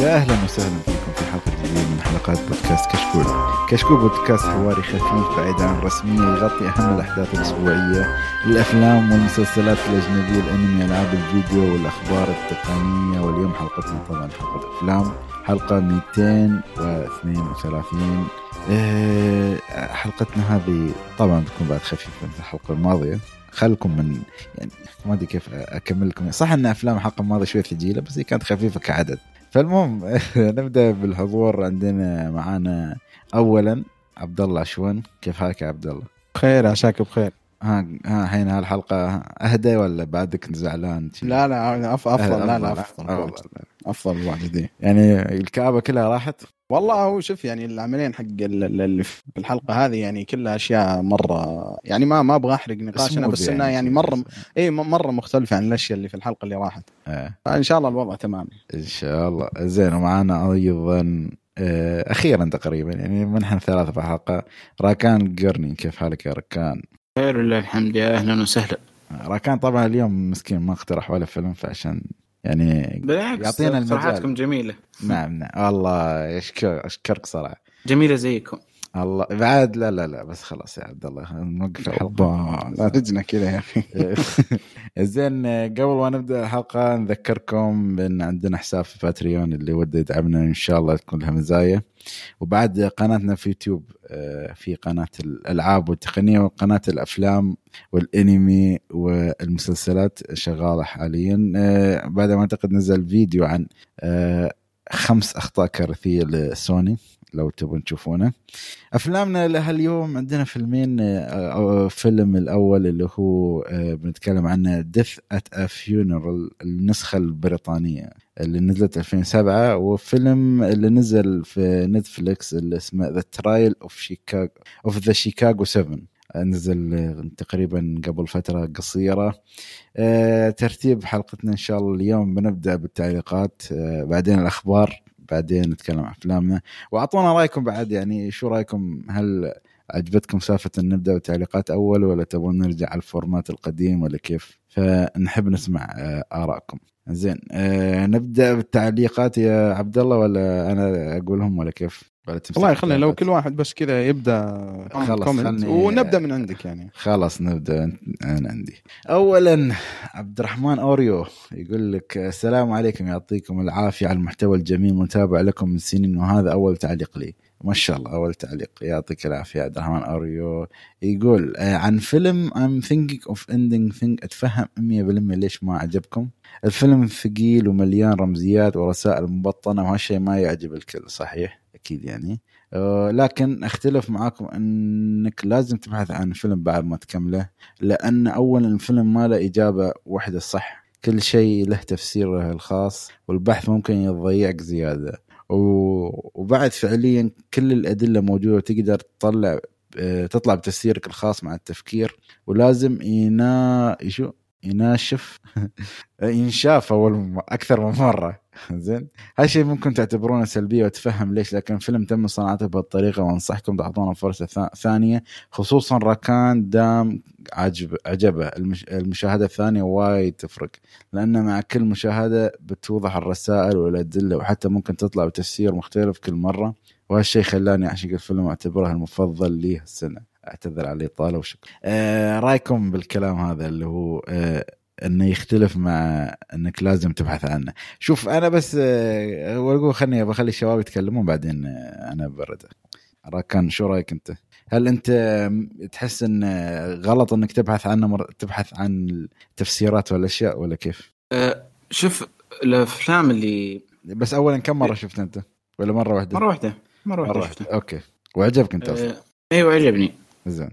يا أهلا وسهلا فيكم في حلقة جديدة من حلقات بودكاست كشكول. كشكول بودكاست حواري خفيف بعيد عن الرسمية يغطي أهم الأحداث الأسبوعية الأفلام والمسلسلات الأجنبية الأنمي ألعاب الفيديو والأخبار التقنية. واليوم حلقتنا طبعا حلقة الافلام حلقة 232 أه حلقتنا هذه طبعا بتكون بعد خفيفه من الحلقة الماضية. خلكم من يعني ما أدري كيف أكمل لكم. صح أن أفلام الحلقة الماضية شوي ثقيلة بس هي كانت خفيفة كعدد. فالمهم نبدأ بالحضور. عندنا معانا اولا عبد الله عشوان كيف حالك يا عبد الله؟ بخير عساك بخير. ها ها الحين هالحلقة. اهدى ولا بعدك زعلان؟ لا لا أف افضل لا لا أفضل. أفضل أفضل. واحد يعني الكآبة كلها راحت؟ والله هو شوف يعني العملين حق ال- اللي في الحلقة هذه يعني كلها أشياء مرة يعني ما ما أبغى أحرق نقاشنا بس انها يعني مرة اي مرة مختلفة عن الأشياء اللي في الحلقة اللي راحت. آه. فإن شاء الله الوضع تمام. إن شاء الله. زين ومعانا أيضا آه، أخيرا تقريبا يعني منحن ثلاثة في الحلقة راكان قرني كيف حالك يا راكان؟ خير لله الحمد يا أهلا وسهلا. راكان طبعا اليوم مسكين ما اقترح ولا فيلم فعشان يعني بالعكس يعطينا المجال. اقتراحاتكم جميلة. نعم نعم. والله اشكر أشكرك صراحة. جميلة زيكم. الله بعد لا لا لا بس خلاص يا عبد الله نوقف الحلقة. لا تجنا كذا يا أخي. زين قبل ما نبدأ الحلقة نذكركم بأن عندنا حساب في باتريون اللي وده يدعمنا إن شاء الله تكون لها مزايا. وبعد قناتنا في يوتيوب آه، في قناة الألعاب والتقنية وقناة الأفلام والانمي والمسلسلات شغالة حاليا. آه، بعد ما أعتقد نزل فيديو عن آه، خمس أخطاء كارثية لسوني لو تبون تشوفونه. أفلامنا لهاليوم عندنا فيلمين آه، فيلم الأول اللي هو بنتكلم عنه Death at a Funeral النسخة البريطانية اللي نزلت 2007 وفيلم اللي نزل في نتفليكس اللي اسمه The Trial of Chicago of the Chicago 7 نزل تقريبا قبل فترة قصيرة. آه، ترتيب حلقتنا إن شاء الله اليوم. بنبدأ بالتعليقات. آه، بعدين الأخبار. بعدين نتكلم عن أفلامنا. وأعطونا رأيكم بعد. يعني شو رأيكم؟ هل عجبتكم سالفة إن نبدأ بالتعليقات أول ولا تبون نرجع على ال format القديم ولا كيف؟ فنحب نسمع آه، آرائكم. زين. آه، نبدأ بالتعليقات يا عبد الله ولا أنا أقولهم ولا كيف؟ ولا والله خلينا لو؟ كل واحد بس كذا يبدأ خلاص، خلني- ونبدأ من عندك يعني. خلاص نبدأ أنا عندي. اولا عبد الرحمن أوريو يقول لك السلام عليكم يعطيكم العافية على المحتوى الجميل متابع لكم من سنين وهذا أول تعليق لي. ما شاء الله أول تعليق. يعطيك العافية عبد الرحمن. اوريو يقول آه، عن فيلم I'm thinking of ending things أتفهم 100% ليش ما عجبكم. الفيلم ثقيل ومليان رمزيات ورسائل مبطنة وهالشيء ما يعجب الكل صحيح؟ أكيد يعني. آه، لكن أختلف معاكم إنك لازم تبحث عن فيلم بعد ما تكمله لأن اولا الفيلم ما له إجابة واحدة صح. كل شيء له تفسيره الخاص والبحث ممكن يضيعك زيادة. وبعد فعليا كل الأدلة موجودة تقدر تطلع آه، تطلع بتفسيرك الخاص مع التفكير ولازم ينا يناشف ينشاف أول أكثر من مرة. زين. هالشيء ممكن تعتبرونه سلبية وتفهم ليش لكن الفيلم تم صناعته بهالطريقة وأنصحكم تعطونا فرصة ثا- ثانية خصوصا راكان دام عجب عجبه. المش... المشاهدة الثانية وايد تفرق لأن مع كل مشاهدة بتوضح الرسائل والأدلة وحتى ممكن تطلع بتفسير مختلف كل مرة وهالشيء خلاني أعشق الفيلم وأعتبره المفضل لي هالسنة. أعتذر على الاطاله وشكرا. آه رأيكم بالكلام هذا اللي هو آه إنه يختلف مع إنك لازم تبحث عنه شوف أنا بس آه، واقول خلني بخلي الشباب يتكلمون بعدين آه، أنا برد راكان شو رأيك أنت؟ هل أنت آه، تحس إن آه، غلط إنك تبحث عنه مر... تبحث عن التفسيرات والأشياء ولا كيف؟ أه شوف الأفلام اللي بس اولا كم مرة شفت أنت؟ ولا مرة واحدة؟ مرة واحدة مرة واحدة مرة شفته واحدة أوكي وعجبك أنت أصلا أه أيوه عجبني زين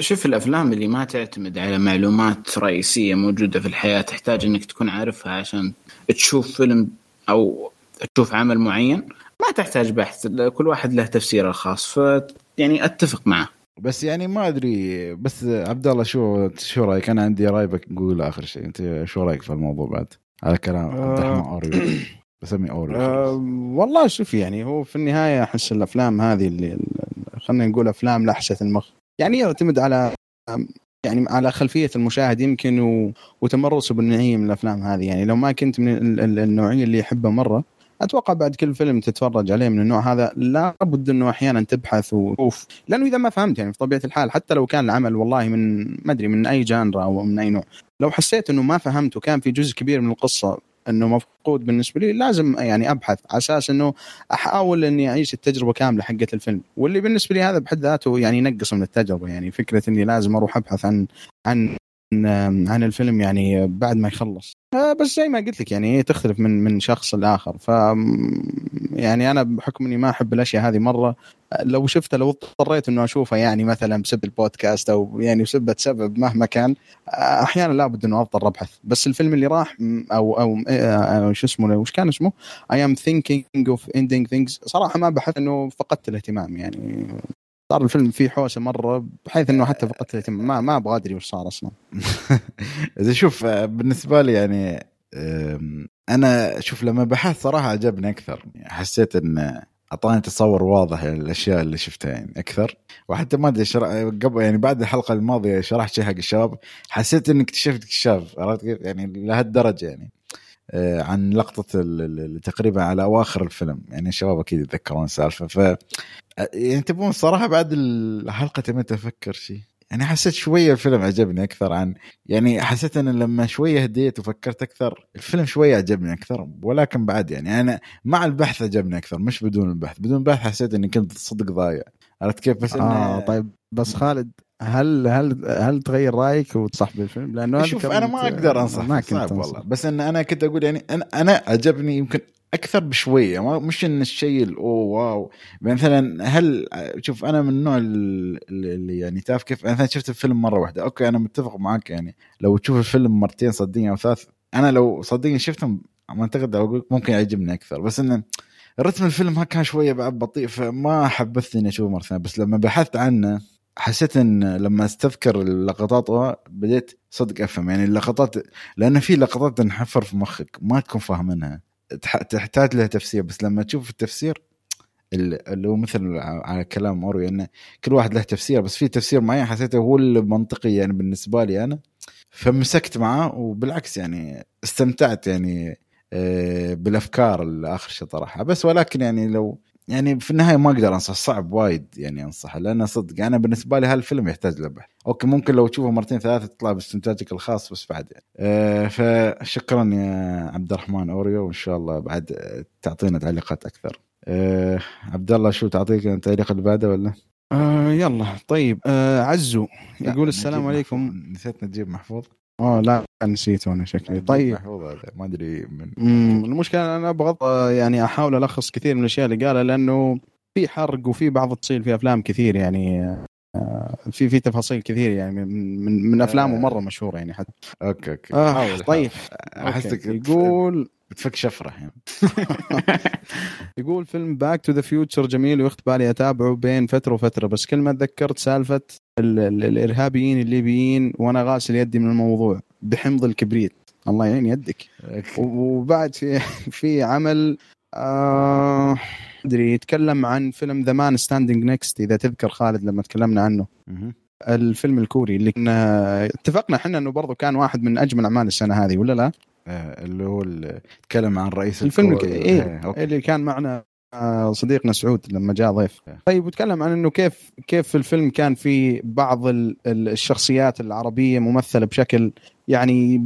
شوف الأفلام اللي ما تعتمد على معلومات رئيسية موجودة في الحياة تحتاج إنك تكون عارفها عشان تشوف فيلم أو تشوف عمل معين ما تحتاج بحث كل واحد له تفسيره الخاص ف يعني أتفق معه بس يعني ما أدري بس عبد الله شو شو رأيك؟ أنا عندي رأي بقول آخر شيء أنت شو رأيك في الموضوع بعد؟ على كلام عبد الرحمن اوريو بسمي اوريو أه والله شوف يعني هو في النهاية أحس الأفلام هذه اللي خلينا نقول أفلام لحسة المخ. يعني يعتمد على يعني على خلفية المشاهد يمكن و... وتمرسه بالنوعيه من الأفلام هذه. يعني لو ما كنت من ال- ال- النوعية اللي يحبها مرة أتوقع بعد كل فيلم تتفرج عليه من النوع هذا. لابد إنه أحيانا تبحث وتشوف لأنه إذا ما فهمت يعني في طبيعة الحال حتى لو كان العمل والله من ما أدري من أي genre أو من أي نوع. لو حسيت إنه ما فهمت وكان في جزء كبير من القصة إنه مفقود بالنسبة لي لازم يعني أبحث على أساس إنه أحاول إني أعيش التجربة كاملة حقت الفيلم. واللي بالنسبة لي هذا بحد ذاته يعني ينقص من التجربة يعني فكرة إني لازم أروح أبحث عن عن عن الفيلم يعني بعد ما يخلص. آه، بس زي ما قلت لك يعني تختلف من من شخص لآخر. ف يعني أنا بحكم إني ما أحب الأشياء هذه مرة لو شفتها لو اضطريت إنه اشوفها يعني مثلا بسبب البودكاست أو يعني بسبب سبب مهما كان أحيانا لابد إنه أضطر أبحث. بس الفيلم اللي راح أو أو, أو شو اسمه وش كان اسمه؟ I'm Thinking of Ending Things صراحة ما بحث إنه فقدت الاهتمام يعني. صار الفيلم فيه حوسة مرة بحيث إنه حتى فقدت الاهتمام. ما ما أبغى أدري وش صار أصلا. إذا شوف بالنسبة لي يعني أنا شوف لما بحثت صراحة عجبني أكثر. حسيت إن أعطاني تصور واضح الاشياء اللي شفتها يعني أكثر. وحتى ما أدري شرح قبل يعني بعد الحلقة الماضية شرحت شيء حق الشباب. حسيت إني اكتشفت اكتشاف عرفت كيف؟ يعني لهالدرجة يعني. آه، عن لقطة تقريبا على أواخر الفيلم. يعني الشباب أكيد يتذكرون السالفة. ف يعني تبون الصراحه بعد الحلقة تميت أفكر شيء يعني حسيت شوية الفيلم عجبني أكثر عن يعني حسيت أن لما شوية هديت وفكرت أكثر الفيلم شوية عجبني أكثر ولكن بعد يعني أنا مع البحث عجبني أكثر مش بدون البحث. بدون البحث حسيت أني كنت صدق ضايع. عرفت كيف؟ بس آه طيب. بس خالد هل هل هل تغير رايك وتنصح بالفيلم؟ لأنه شوف أنا ما أقدر أنصح ما كنت صعب والله. بس إن أنا كنت أقول يعني أنا أنا عجبني يمكن أكثر بشوية. مش إن الشيء ال wow واو. مثلا هل شوف أنا من النوع اللي يعني تعرف كيف؟ مثلا شفت الفيلم مرة واحدة. okay أنا متفق معك يعني. لو تشوف الفيلم مرتين صدقني أو ثلاث أنا لو صدقني شفتهم أعتقد أقول ممكن يعجبني أكثر. بس انه رتم الفيلم كان شوية بعد بطيء فما حبثت اني أشوفه مرة ثانية. بس لما بحثت عنه حسيت إن لما أستذكر اللقطات بديت صدق أفهم. يعني اللقطات لأن في لقطات تنحفر في مخك ما تكون فاهمينها. تحتاج لها تفسير بس لما تشوف التفسير اللي هو مثل على كلام اوري انه كل واحد له تفسير بس في تفسير معين حسيته هو المنطقي يعني بالنسبة لي أنا. فمسكت معاه وبالعكس يعني استمتعت يعني آه، بالأفكار اللي آخر شيء طرحها. بس ولكن يعني لو يعني في النهاية ما أقدر انصح صعب وايد يعني أنصحه لأنه صدق أنا بالنسبة لي هالفيلم يحتاج له بحث. okay ممكن لو تشوفه مرتين ثلاثة تطلع باستنتاجك الخاص بس بعد يعني. أه فشكرا يا عبد الرحمن أوريو وإن شاء الله بعد تعطينا تعليقات أكثر. أه عبد الله شو تعطيك التعليق اللي بعده ولا؟ آه يلا طيب آه عزو يقول السلام عليكم. نسيت نجيب محفوظ. آه لا نسيته أنا شكلي. طيب. ما أدري من المشكلة أنا أبغى يعني أحاول ألخص كثير من الأشياء اللي قالها لأنه في حرق وفي بعض التفاصيل في أفلام كثير يعني آه، في في تفاصيل كثير يعني من من, من أفلامه مرة مشهورة يعني حتى. okay okay. آه طيب. احسك يقول بتفك شفرة يعني. يقول فيلم Back to the Future جميل ويخت بالي أتابعه بين فترة وفترة بس كل ما تذكرت سالفة الإرهابيين الليبيين وأنا غاسل يدي من الموضوع بحمض الكبريت. الله يعين يدك. وبعد في في عمل آه أدري يتكلم عن فيلم The Man Standing Next إذا تذكر خالد لما تكلمنا عنه. الفيلم الكوري اللي كنا اتفقنا إحنا إنه برضه كان واحد من أجمل أعمال السنة هذه ولا لا؟ آه، اللي هو تكلم عن رئيس الفيلم إيه, إيه اللي كان معنا آه، صديقنا سعود لما جاء ضيف. طيب وتكلم عن إنه كيف كيف في الفيلم كان في بعض الشخصيات العربية ممثلة بشكل يعني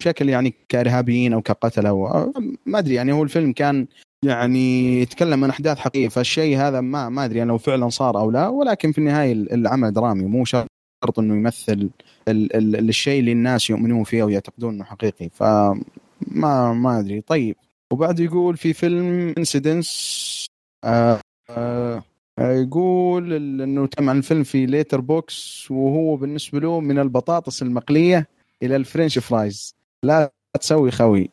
بشكل يعني كإرهابيين أو كقتلة أو ما أدري يعني هو الفيلم كان يعني يتكلم عن أحداث حقيقية فالشيء هذا ما ما أدري لو فعلا صار أو لا ولكن في النهاية العمل درامي مو شرط إنه يمثل ال ال الشيء اللي الناس يؤمنون فيه أو يعتقدون إنه حقيقي. فما ما أدري. طيب. وبعد يقول في فيلم انسيدنس آه آه يقول إنه تم عن الفيلم في ليتر بوكس وهو بالنسبة له من البطاطس المقلية إلى الفرنش فرايز. لا تسوي خوي.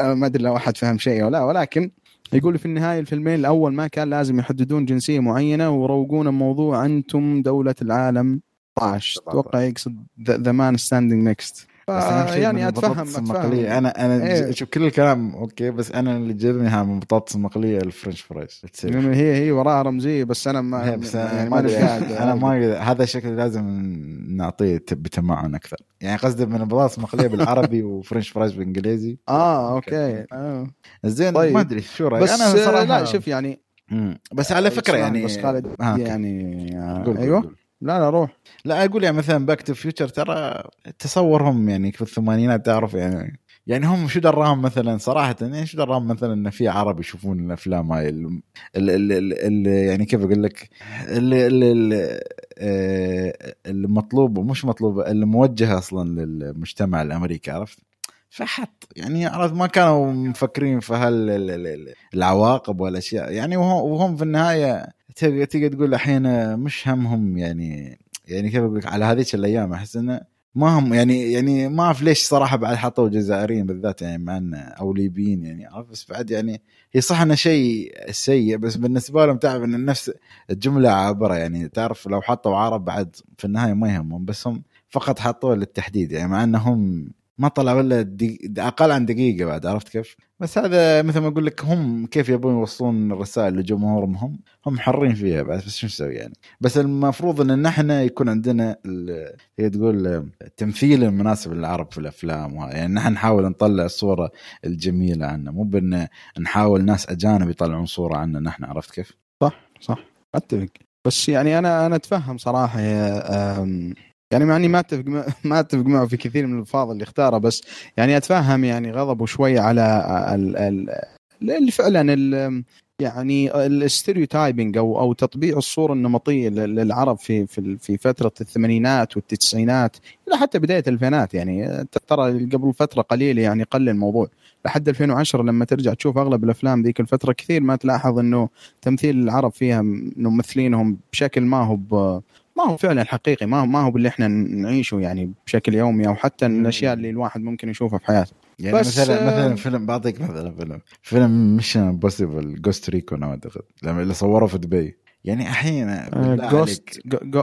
ما أدري لو أحد فهم شيء ولا ولكن يقول في النهاية الفيلمين الأول ما كان لازم يحددون جنسية معينة وروقون الموضوع أنتم دولة العالم. 16 أتوقع يقصد ذا مان ستاندينج نيكست أهم شيء يعني أتفهم المقليه أنا أنا إيه. شوف كل الكلام okay بس أنا اللي جذبني ها من البطاطس المقليه ال French fries. يعني هي هي وراها رمزية بس أنا ما هي بس يعني ما أنا ما هذا شكل لازم نعطيه بتمعن أكثر يعني قصدي من البطاطس المقليه بالعربي و French fries بالإنجليزي آه okay آه. زين طيب. ما أدري شو رأيك بس أنا آه، صراحة لا شوف يعني مم. بس على فكرة اسمع، يعني بس خالد. يعني آه، أيوه. لا لا روح. لا أقول يعني مثلا Back to Future ترى تصورهم يعني في الثمانينات تعرف يعني يعني هم شو دراهم مثلا؟ صراحة يعني شو دراهم مثلا إن في عرب يشوفون الأفلام هاي؟ ال ال ال يعني كيف أقول لك؟ ال ال ال آه، المطلوب ومش مطلوب الموجهه أصلا للمجتمع الأمريكي عرفت؟ فحط يعني عرفت؟ ما كانوا مفكرين في هال ال- ال- ال- العواقب والأشياء. يعني وهم في النهاية تقدر تقدر تقول الحين مش همهم يعني يعني كيف أقول لك على هذيك الأيام أحس إنه ما هم يعني يعني ما أعرف ليش صراحة بعد حطوا جزائريين بالذات يعني مع انه أو ليبيين يعني عرفت بس بعد يعني هي صح إنه شيء سيء بس بالنسبة لهم تعرف إن نفس الجملة عابره يعني تعرف لو حطوا عرب بعد في النهاية ما يهمهم بس هم فقط حطوه للتحديد يعني مع إنهم ما طلع ولا دي أقل عن دقيقة بعد عرفت كيف؟ بس هذا مثل ما أقول لك هم كيف يبون يوصلون الرسائل لجمهورهم هم هم حرين فيها بعد بس شو نسوي يعني بس المفروض إن نحن يكون عندنا هي تقول التمثيل المناسب للعرب في الأفلام. يعني نحن نحاول نطلع الصورة الجميلة عنا مو بإن نحاول ناس أجانب يطلعون صورة عنا نحن عرفت كيف؟ صح صح أتفق بس يعني أنا أنا أتفهم صراحة يعني مع إني ما أتفق ما أتفق معه في كثير من الألفاظ اللي اختارها بس يعني أتفهم يعني غضبه شوي على ال ال اللي فعلا ال يعني الستيريوتايبنج أو أو تطبيع الصورة النمطية لل- للعرب في في في فترة الثمانينات والتسعينات إلى حتى بداية الألفينات يعني ترى قبل فترة قليلة يعني قل الموضوع لحد 2010 لما ترجع تشوف أغلب الأفلام ذيك الفترة كثير ما تلاحظ إنه تمثيل العرب فيها إنه ممثلينهم بشكل ما هو. ما هو فعلا حقيقي ما هو ما هو باللي إحنا نعيشه يعني بشكل يومي أو حتى الأشياء اللي الواحد ممكن يشوفها في حياته. يعني بس، مثلا آه، مثلا فيلم بعطيك مثلا فيلم. فيلم Mission Impossible Ghost Recon أعتقد لما اللي صوره في دبي. يعني أحيانا Ghost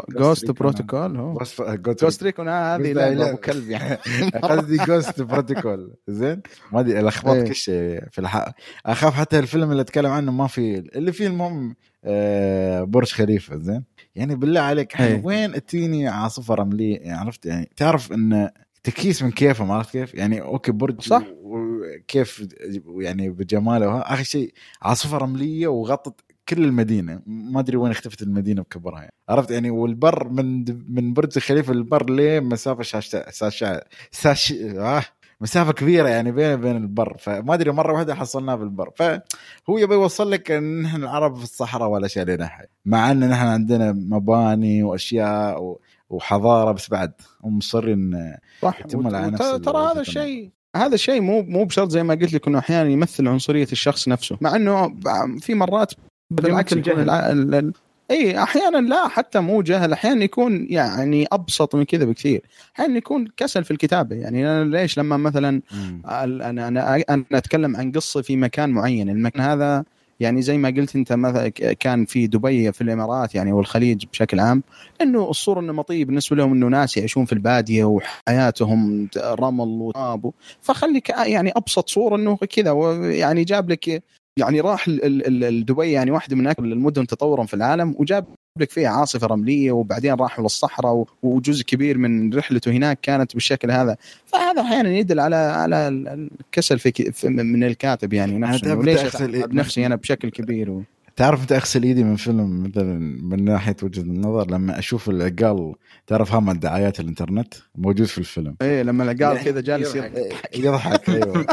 Ghost. Protocol هو. Ghost Recon هذه قصدي لعبة لا، ابو كلب يعني. قصدي Ghost Protocol زين؟ ما أدري لخبطت إيه. كل شيء في الحق أخاف حتى الفيلم اللي أتكلم عنه ما في اللي فيه المهم آه، برج خليفة. زين؟ يعني بالله عليك إيه. وين تجيني عاصفة رملية يعني عرفت يعني تعرف إن تكيس من كيفهم عرفت كيف؟ يعني okay برج صح. وكيف يعني بجماله. آخر شيء عاصفه رمليه وغطت كل المدينة ما أدري وين اختفت المدينة بكبرها يعني. عرفت يعني والبر من من برج الخليفه البر ليه مسافة شاشة ساشا ساش آه مسافة كبيرة يعني بين بين البر فما أدري مرة واحدة حصلناه بالبر فهو يبي يوصل لك إن نحن العرب في الصحراء ولا شيء لنا حي. مع إن نحن عندنا مباني وأشياء وحضارة بس بعد. هم مصرين صح. ترى هذا الشيء هذا الشيء مو مو بشرط زي ما قلت لك إنه أحيانا يمثل عنصرية الشخص نفسه مع إنه في مرات بالعكس يمثل اي أحيانا لا حتى مو جهل أحيانا يكون يعني أبسط من كذا بكثير. أحيانا يكون كسل في الكتابة يعني أنا ليش لما مثلا أنا أنا أنا أتكلم عن قصة في مكان معين المكان هذا يعني زي ما قلت أنت مثلا كان في دبي في الإمارات يعني والخليج بشكل عام إنه الصورة النمطيه بالنسبة لهم إنه ناس يعيشون في البادية وحياتهم رمل وتراب فخلي ك- يعني أبسط صورة إنه كذا يعني جاب لك يعني راح الدبي يعني واحدة من أكبر المدن تطورا في العالم وجاب لك فيها عاصفة رملية وبعدين راحوا للصحراء وجزء كبير من رحلته هناك كانت بالشكل هذا. فهذا أحيانا يدل على على ال- الكسل في, من الكاتب يعني نفسه ليش نفسي أنا بشكل كبير و... تعرف متى اغسل ايدي من فيلم مثلا من ناحية وجهة النظر لما أشوف العقال تعرف هم دعايات الإنترنت؟ موجود في الفيلم. إيه لما قال يعني كذا جالس يضحك. يضحك أيوه.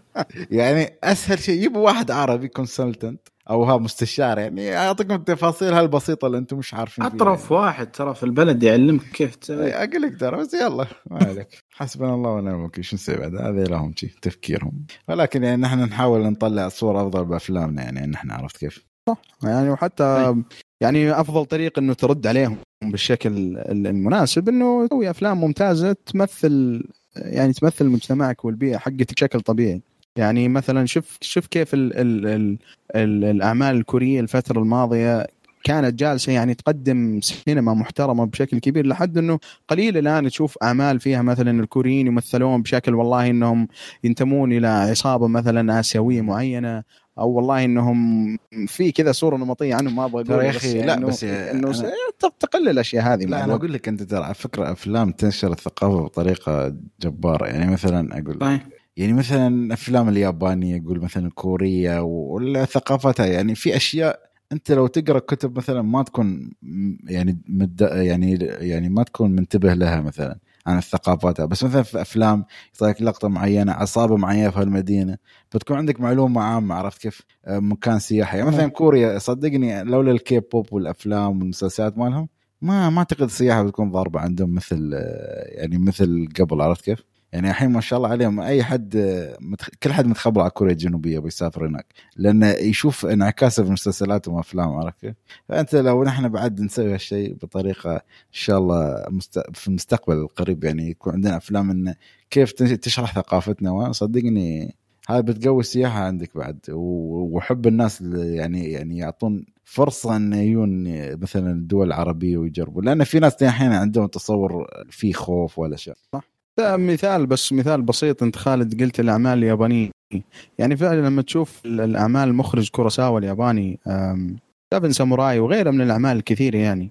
يعني أسهل شيء يبوا واحد عربي كونسلتنت أو ها مستشار يعني يعطيكم التفاصيل هالبسيطة اللي أنتم مش عارفين فيها. أطرف واحد ترى في البلد يعلمك كيف تسوي يعني. أقول لك ترى بس يلا ما عليك. حسبنا الله ونعم الوكيل شو نسوي بعد؟ هذا لهم شيء تفكيرهم. ولكن يعني نحن نحاول نطلع صوره أفضل بأفلامنا يعني نحن عرفت كيف؟ يعني وحتى يعني أفضل طريق إنه ترد عليهم بالشكل ال- المناسب إنه تسوي أفلام ممتازة تمثل يعني تمثل مجتمعك والبيئة حقتك بشكل طبيعي. يعني مثلا شوف شوف كيف ال ال ال ال الأعمال الكورية الفترة الماضية كانت جالسة يعني تقدم سينما محترمة بشكل كبير لحد إنه قليل الآن تشوف اعمال فيها مثلا الكوريين يمثلون بشكل والله إنهم ينتمون إلى عصابة مثلا آسيوية معينة أو والله إنهم في كذا صورة نمطية عنهم ما أبغى ترى أقول يا أخي لا إنه- بس إنه أنا- س- تقل الأشياء هذه لا أنا. أقول لك أنت ترى على فكرة أفلام تنشر الثقافة بطريقة جبارة يعني مثلا أقول صحيح يعني مثلا أفلام اليابانية يقول مثلا كورية ولا ثقافتها يعني في أشياء انت لو تقرأ كتب مثلا ما تكون يعني مد يعني يعني ما تكون منتبه لها مثلا عن الثقافات بس مثلا في أفلام يعطيك لقطة معينة عصابة معينة في هالمدينة بتكون عندك معلومة عامة عرفت كيف؟ آه، مكان سياحي. يعني مثلا كوريا صدقني لولا الكي بوب والأفلام والمسلسلات مالهم ما ما أعتقد السياحة بتكون ضاربة عندهم مثل آه، يعني مثل قبل عرفت كيف؟ يعني الحين ما شاء الله عليهم. أي حد متخ... كل حد متخبر على كوريا الجنوبية بيسافر هناك لأنه يشوف انعكاسه في مسلسلاتهم وافلام عرفت؟ فأنت لو نحن بعد نسوي هالشيء بطريقة إن شاء الله مست... في المستقبل القريب يعني يكون عندنا أفلام انه كيف تش- تشرح ثقافتنا. وصدقني هذا بتقوي السياحة عندك بعد وحب الناس اللي يعني يعني يعطون فرصة إن يجون مثلا الدول العربية ويجربوا لأن في ناس أحيانا عندهم تصور في خوف ولا شيء ده مثال بس مثال بسيط. انت خالد قلت الأعمال اليابانية. يعني فعلا لما تشوف ال- الأعمال المخرج كوراساوا الياباني سفن ساموراي وغيرها من الأعمال الكثيرة يعني.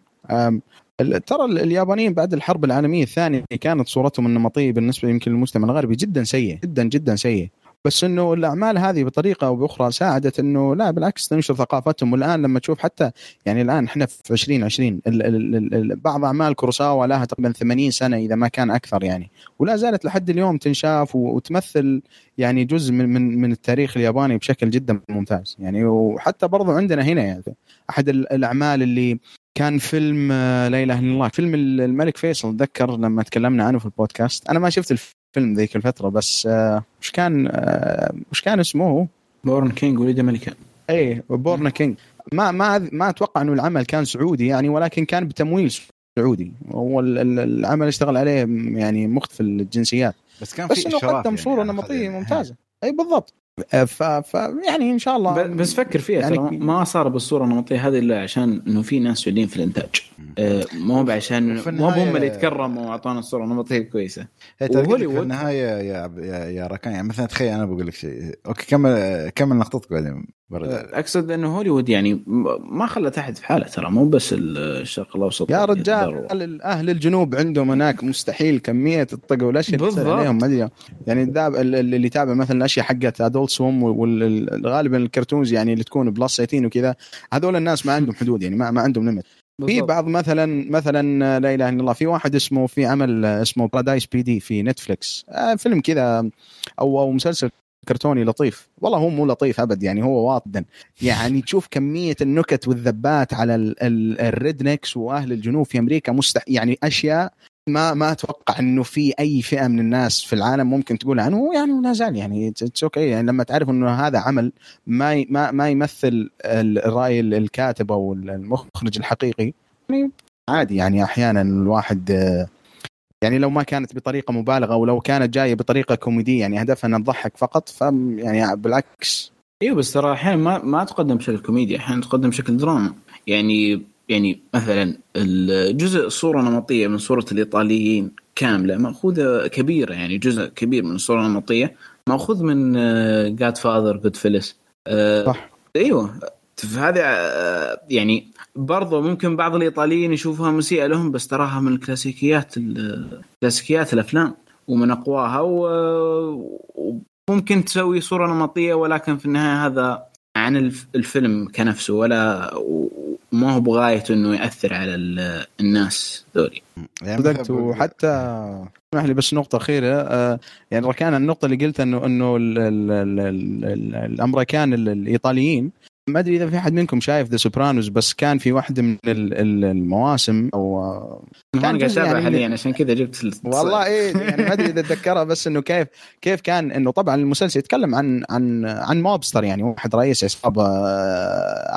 ترى ال- اليابانيين بعد الحرب العالمية الثانية كانت صورتهم النمطية بالنسبة يمكن للمجتمع الغربي جدا سيء جدا جدا سيء. بس إنه الأعمال هذه بطريقة أو بأخرى ساعدت إنه لا بالعكس تنشر ثقافتهم والآن لما تشوف حتى يعني الآن إحنا في 2020 ال ال ال ال بعض أعمال كوروساوا لها تقريبا 80 سنة إذا ما كان أكثر يعني. ولا زالت لحد اليوم تنشاف وتمثل يعني جزء من من من التاريخ الياباني بشكل جدا ممتاز يعني. وحتى برضو عندنا هنا يعني أحد ال- الأعمال اللي كان فيلم آه، لا إله إلا الله فيلم ال- الملك فيصل اتذكر لما تكلمنا عنه في البودكاست؟ أنا ما شفت الفيلم. ذيك الفترة بس آه، وش كان آه، وش كان اسمه؟ Born King وليد ملكا إيه Born a King. ما ما ما أتوقع إنه العمل كان سعودي يعني ولكن كان بتمويل سعودي. هو ال- ال- العمل اشتغل عليه يعني مختلف الجنسيات. بس كان بس في إنه إشراف قدم يعني صورة نمطية ممتازة. اي بالضبط. ف, ف يعني إن شاء الله بس فكر فيها يعني- ما صار بالصورة النمطيه هذه إلا عشان إنه في ناس سعوديين في الإنتاج. آه، مو بعشان مو هم اللي تكرموا وأعطونا الصورة النمطيه كويسة. هي ترى قلت لك في النهاية يا يا, يا ركان يعني مثلا تخيل أنا بقول لك شيء. أوكي كمل كمل نقطتك بعدين برد. أقصد إنه هوليوود يعني ما خلت احد في حاله ترى مو بس الشرق الأوسط يا رجال. أهل الجنوب عندهم هناك مستحيل كمية الطق والأشياء اللي. عليهم ما أدري. يعني اللي يتابع مثلا الأشياء حقت Swim وغالبا ال cartoons يعني اللي تكون plus 18 وكذا هذول الناس ما عندهم حدود يعني ما, ما عندهم limit في. بعض مثلا مثلا لا إله إلا الله في واحد اسمه في عمل اسمه Paradise PD في Netflix آه فيلم كذا أو أو مسلسل كرتوني لطيف. والله هو مو لطيف أبد يعني هو واطدا. يعني تشوف كمية النكت والذبات على ال- ال- ال rednecks وأهل الجنوب في أمريكا مستح يعني أشياء ما ما أتوقع إنه في أي فئة من الناس في العالم ممكن تقول عنه يعني ولا زال يعني it's okay يعني لما تعرف إنه هذا عمل ما ما ما يمثل الرأي الكاتب أو المخرج الحقيقي يعني عادي يعني أحيانا الواحد يعني لو ما كانت بطريقة مبالغة أو لو كانت جاية بطريقة كوميدية يعني هدفها إنها تضحك فقط ف يعني بالعكس. أيوه بس ترى أحيانا ما ما تقدم بشكل كوميديا أحيانا تقدم بشكل دراما. يعني يعني مثلا الجزء صورة نمطية من صورة الإيطاليين كاملة مأخوذة كبيرة يعني جزء كبير من الصورة النمطيه مأخوذ من جاد فاذر جود فيلس صح. أيوه فهذا آه، يعني برضو ممكن بعض الإيطاليين يشوفوها مسيئة لهم بس تراها من الكلاسيكيات ال- كلاسيكيات الأفلام ومن أقواها وممكن تسوي صورة نمطية ولكن في النهاية هذا عن الف- الفيلم كنفسه ولا وما هو بغايته إنه يأثر على ال- الناس ذولي. يعني صدقت وحتى اسمح لي بس نقطة أخيرة آه، يعني ركان النقطة اللي قلت إنه إنه ال- ال- ما أدري إذا في أحد منكم شايف ذا سوبرانوس بس كان في واحدة من ال- ال- المواسم آه، أنا قاعد اتابع يعني حاليا عشان كذا جبت ال- والله إيه يعني ما أدري إذا اتذكرها بس إنه كيف كيف كان إنه طبعا المسلسل يتكلم عن عن عن mobster يعني واحد رئيس عصابة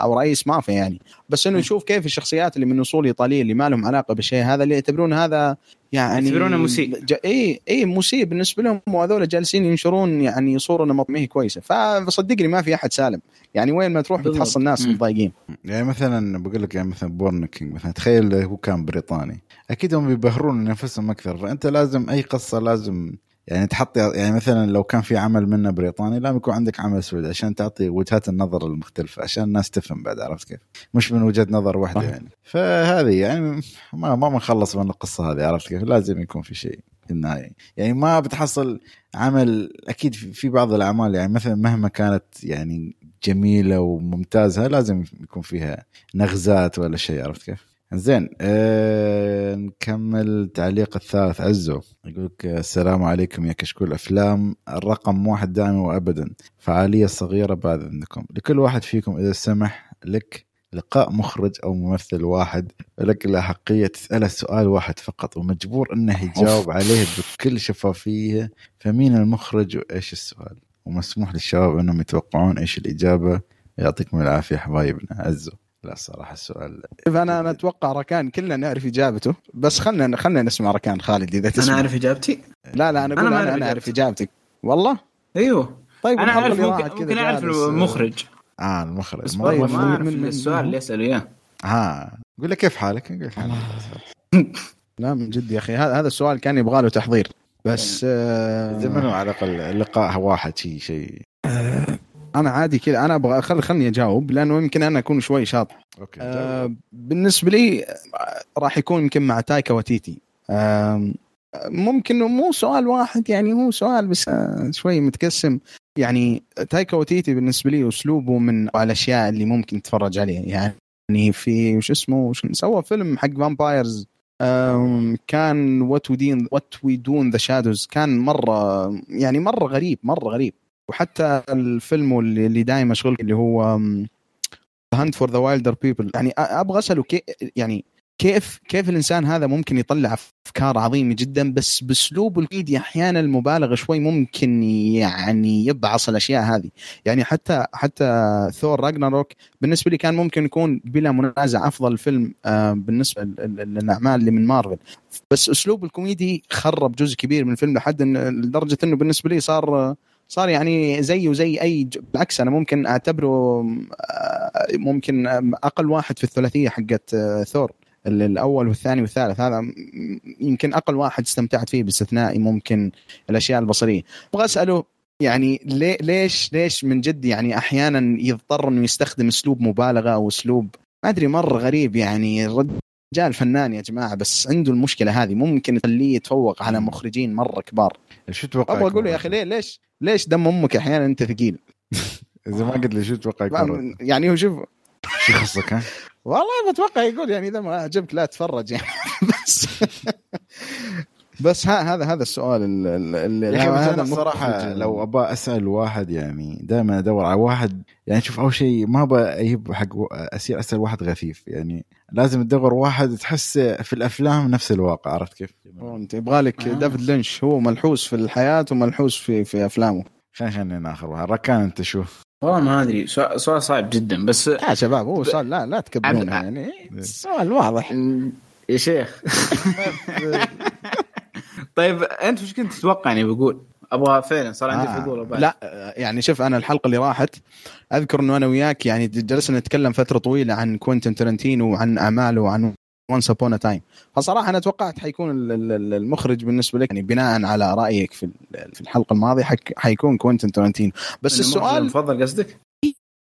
أو رئيس مافيا يعني. بس إنه يشوف كيف الشخصيات اللي من أصول إيطالية اللي ما لهم علاقة بالشيء هذا اللي يعتبرون هذا يعني يعتبرونه مسيء. ج... إي إي مسيء بالنسبة لهم وهذول جالسين ينشرون يعني صورة نمط ما هي كويسة. فصدقني ما في أحد سالم. يعني وين ما تروح بالضبط. بتحصل ناس. متضايقين. يعني مثلا بقول لك يعني مثلا بورن كينج مثلا تخيل هو كان بريطاني. أكيد هم بيبهرون نفسهم أكثر. فأنت لازم أي قصة لازم يعني تحط يعني مثلا لو كان في عمل منه بريطاني لازم يكون عندك عمل سعودي عشان تعطي وجهات النظر المختلفه عشان الناس تفهم بعد عرفت كيف؟ مش من وجهة نظر واحدة. يعني فهذه يعني ما ما بنخلص من القصة هذه عرفت كيف؟ لازم يكون في شيء في النهاية يعني ما بتحصل عمل أكيد في في بعض الأعمال يعني مثلا مهما كانت يعني جميلة وممتازة لازم يكون فيها نغزات ولا شيء عرفت كيف؟ زين أه نكمل تعليق الثالث. عزو يقول لك السلام عليكم يا كشكول افلام الرقم واحد دائما وابدا فعالية صغيرة بعد إذنكم. لكل واحد فيكم إذا سمح لك لقاء مخرج أو ممثل واحد لك الاحقيه تساله سؤال واحد فقط ومجبور أنه يجاوب عليه بكل شفافية. فمين المخرج وإيش السؤال؟ ومسموح للشباب إنهم يتوقعون إيش الإجابة. يعطيكم العافية حبايبنا. عزو. لا صراحة السؤال شوف أنا أنا أتوقع ركان كلنا نعرف إجابته بس خلنا خلنا نسمع ركان خالد إذا تسمع. أنا أعرف إجابتي؟ لا لا أنا أقول أنا, أعرف أنا أعرف إجابتي. اجابتك والله؟ أيوه. طيب أنا أعرف ممكن, أعرف المخرج. آه المخرج. بس طيب، ما أعرف من- من- السؤال اللي يساله إياه. ها قول لك كيف حالك؟ قول حالك. لا من جد يا أخي. هذا هذا السؤال كان يبغى له تحضير. بس آه زمنوا على الأقل لقاء واحد شيء شيء. أنا عادي كذا. أنا أبغى خل خلني أجاوب لأنه يمكن أنا أكون شوي شاطح okay آه بالنسبة لي آه، راح يكون يمكن مع تايكا وتيتي آه ممكن مو سؤال واحد يعني هو سؤال بس آه شوي متقسم. يعني تايكا وتيتي بالنسبة لي أسلوبه من الأشياء اللي ممكن تتفرج عليها. يعني في وش اسمه وش سوى فيلم حق vampires كان What We Do in What We Do in the Shadows كان مره يعني مرة غريب مرة غريب. وحتى الفيلم اللي, دائما مشغول اللي هو Hunt for the Wilderpeople يعني أبغى أسأله كي يعني كيف كيف الإنسان هذا ممكن يطلع أفكار عظيمة جدا بس باسلوبه الكوميدي أحيانا المبالغه شوي ممكن يعني يبعص الأشياء هذه. يعني حتى حتى Thor Ragnarok بالنسبة لي كان ممكن يكون بلا منازع أفضل فيلم آه، بالنسبة لل- لل- للأعمال اللي من مارفل. بس أسلوب الكوميدي خرب جزء كبير من الفيلم لحد لدرجة إنه بالنسبة لي صار صار يعني زيه زي أي بالعكس أنا ممكن أعتبره آه، ممكن أقل واحد في الثلاثية حقت آه، ثور. ال- الأول والثاني والثالث هذا يمكن أقل واحد استمتعت فيه باستثناء ممكن الأشياء البصريه أبغى أسأله يعني ليش ليش من جد يعني أحيانا يضطر إنه يستخدم أسلوب مبالغة أو أسلوب ما أدري مرة غريب يعني الرجال فنان يا جماعة بس عنده المشكلة هذه ممكن يخليه يتفوق على مخرجين مرة كبار. شو تتوقع أبغى أقول يا أخي ليه ليش ليش دم أمك؟ أحيانا أنت ثقيل. إذا ما قلت لي شو تتوقع يكون؟ يعني هو شوف شو يخصك ها؟ والله بتوقع يقول يعني إذا ما عجبك لا تفرج يعني بس. بس ها هذا هذا السؤال ال- ال- اللي يا أخي أنا الصراحة المخرج- لو ابى أسأل واحد يعني دائما أدور على واحد يعني شوف أول شيء ما ابى أجيب حق أسير أسأل واحد غثيث يعني. لازم تدور واحد تحس في الأفلام نفس الواقع عرفت كيف؟ هو أنت يبغى لك آه. ديفيد لينش. هو ملحوس في الحياة وملحوس في في أفلامه. خلينا خلينا ناخر واحد. ركان أنت شو؟ والله ما أدري. سؤال سؤال صعب جدا بس يا شباب هو سؤال لا لا تكبرونه عبد- يعني. السؤال واضح. يا شيخ. طيب أنت وش كنت تتوقع إني بقول؟ أبغى فعلا صار عندي آه. فضول. لا يعني شوف أنا الحلقة اللي راحت أذكر إنه أنا وياك يعني جلسنا نتكلم فترة طويلة عن كوينتن ترنتينو وعن أعماله وعن Once Upon a Time فصراحة أنا توقعت حيكون ال- ال- ال- المخرج بالنسبة لك يعني بناء على رأيك في في الحلقة الماضية حيكون كوينتن ترنتينو بس السؤال المفضل قصدك؟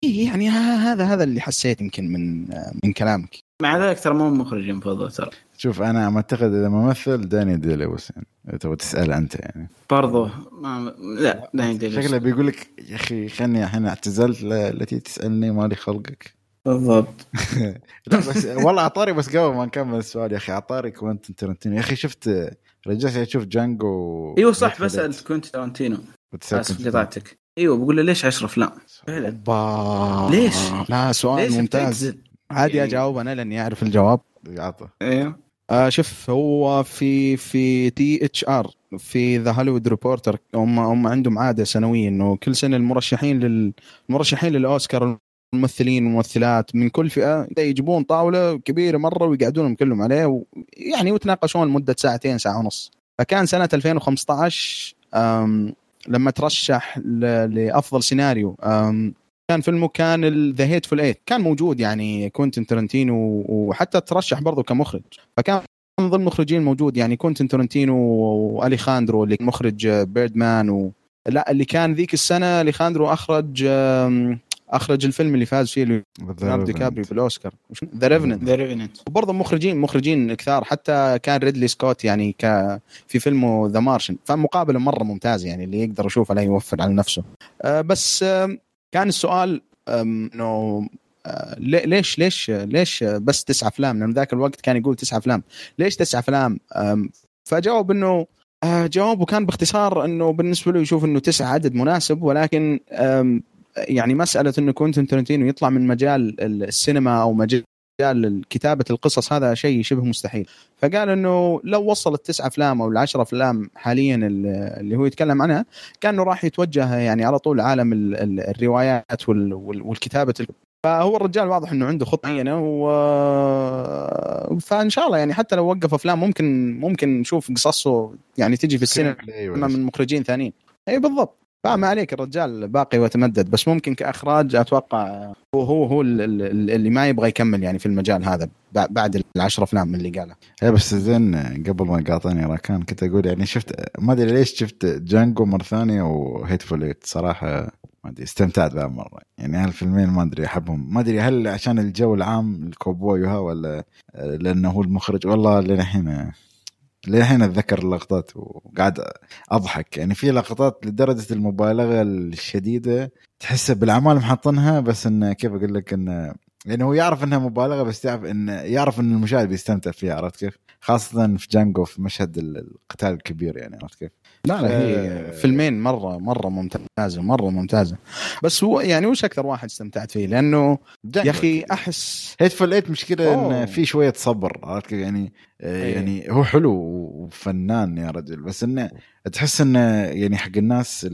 إيه يعني ها- هذا هذا اللي حسيت يمكن من من كلامك مع ذلك ترى مو مخرج المفضل ترى شوف أنا معتقد إذا ممثل دانيال دي لويس يعني. تبغى تسأل أنت يعني. برضو ما لا لا يدري شكله بيقول لك يا أخي خلني الحين اعتزلت لا لا تجي تسألني مالي خلقك. بالضبط. لا بس والله عطاري بس قبل ما نكمل السؤال يا أخي عطاري كوينتن ترنتينو يا أخي شفت رجعت أشوف Django إيوه صح بسال كوينتن تارانتينو. بتسأل آسف قطعتك إيوه بقول له ليش 10 أفلام؟ فعلا. با ليش؟ لا سؤال ليش ممتاز؟ عادي اجاوب أنا لأني أعرف الجواب. عطى أيوه آه شوف هو في في THR في The Hollywood Reporter هم هم عندهم عادة سنويه إنه كل سنة المرشحين لل المرشحين للأوسكار الممثلين والممثلات من كل فئة يجيبون طاولة كبيرة مرة ويقعدونهم كلهم عليه و... يعني ويتناقشون لمدة ساعتين ساعة ونص فكان سنة 2015 أم... لما ترشح. لأفضل سيناريو. كان فيلمه كان The Hateful Eight كان موجود يعني كوينتن ترنتينو وحتى ترشح برضه كمخرج. فكان من ضمن المخرجين موجود يعني كوينتن ترنتينو وأليخاندرو اللي مخرج Birdman و... لا اللي كان ذيك السنة أليخاندرو أخرج. أخرج الفيلم اللي فاز فيه ليوناردو دي كابريو بالاوسكار The Revenant The Revenant وبرضه مخرجين مخرجين كثار. حتى كان ريدلي سكوت يعني ك في فيلمه The Martian فمقابلة مرة ممتازه يعني اللي يقدر يشوفها لا يوفر على نفسه. أه بس أه كان السؤال إنه أه ليش ليش ليش بس تسعة أفلام؟ لأنه ذاك الوقت كان يقول تسعة أفلام. ليش تسعة أفلام؟ فجاوب إنه جوابه كان باختصار إنه بالنسبة له يشوف إنه تسعة عدد مناسب ولكن يعني مسألة إنه كوينتن ترنتينو يطلع من مجال السينما أو مجال كتابة القصص هذا شيء شبه مستحيل. فقال إنه لو وصل التسع أفلام أو العشر أفلام حاليا اللي هو يتكلم عنها كأنه راح يتوجه يعني على طول عالم الروايات والكتابة فهو الرجال واضح إنه عنده خطة معينة و... فإن شاء الله يعني حتى لو وقف أفلام ممكن ممكن نشوف قصصه يعني تجي في السينما من مخرجين ثانيين. أي بالضبط. فما عليك الرجال باقي ويتمدد. بس ممكن كإخراج أتوقع هو هو هو اللي ما يبغى يكمل يعني في المجال هذا بعد العشر أفلام اللي قالها. إيه بس زين قبل ما قاطعني راكان كنت أقول يعني شفت ما أدري ليش شفت جانجو مرة ثانية وهيتفول ايت صراحة ما أدري استمتعت بها مرة. يعني هالفيلمين ما أدري أحبهم. ما أدري هل عشان الجو العام الكوبوي ولا لأنه هو المخرج؟ والله للحين للحين أتذكر اللقطات وقاعد أضحك. يعني في لقطات لدرجة المبالغة الشديدة تحسه بالأعمال محطنها بس إنه كيف أقول لك إنه يعني هو يعرف إنها مبالغة بس يعرف إن يعرف إن المشاهد بيستمتع فيها عرفت كيف؟ خاصة في جانجو في مشهد القتال الكبير يعني عرفت كيف؟ لا لا هي فيلمين مرة مرة ممتازة مرة ممتازة. بس هو يعني وش أكثر واحد استمتعت فيه؟ لأنه يا أخي أحس Hateful Eight مشكلة انه في شوية صبر عرفت كيف؟ يعني أيه. يعني هو حلو وفنان يا رجل بس إنه تحس إنه يعني حق الناس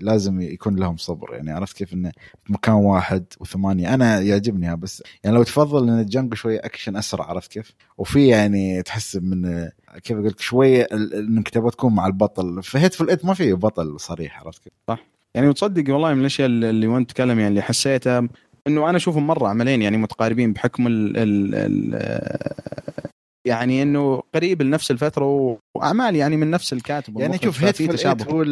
لازم يكون لهم صبر يعني عرفت كيف إنه في مكان واحد وثمانية. أنا يعجبني بس يعني لو تفضل إن الجنب شوية أكشن أسرع عرفت كيف؟ وفي يعني تحس من كيف أقول لك شوية إنك تبغى تكون مع البطل. في Hateful Eight ما في بطل صريح عرفت كيف؟ صح. يعني وتصدق والله من الأشياء اللي وأنت تتكلم يعني اللي حسيتها إنه أنا أشوفهم مرة عملين يعني متقاربين بحكم ال ال ال يعني إنه قريب لنفس الفترة وأعمال يعني من نفس الكاتب يعني شوف هيت تشابه. هو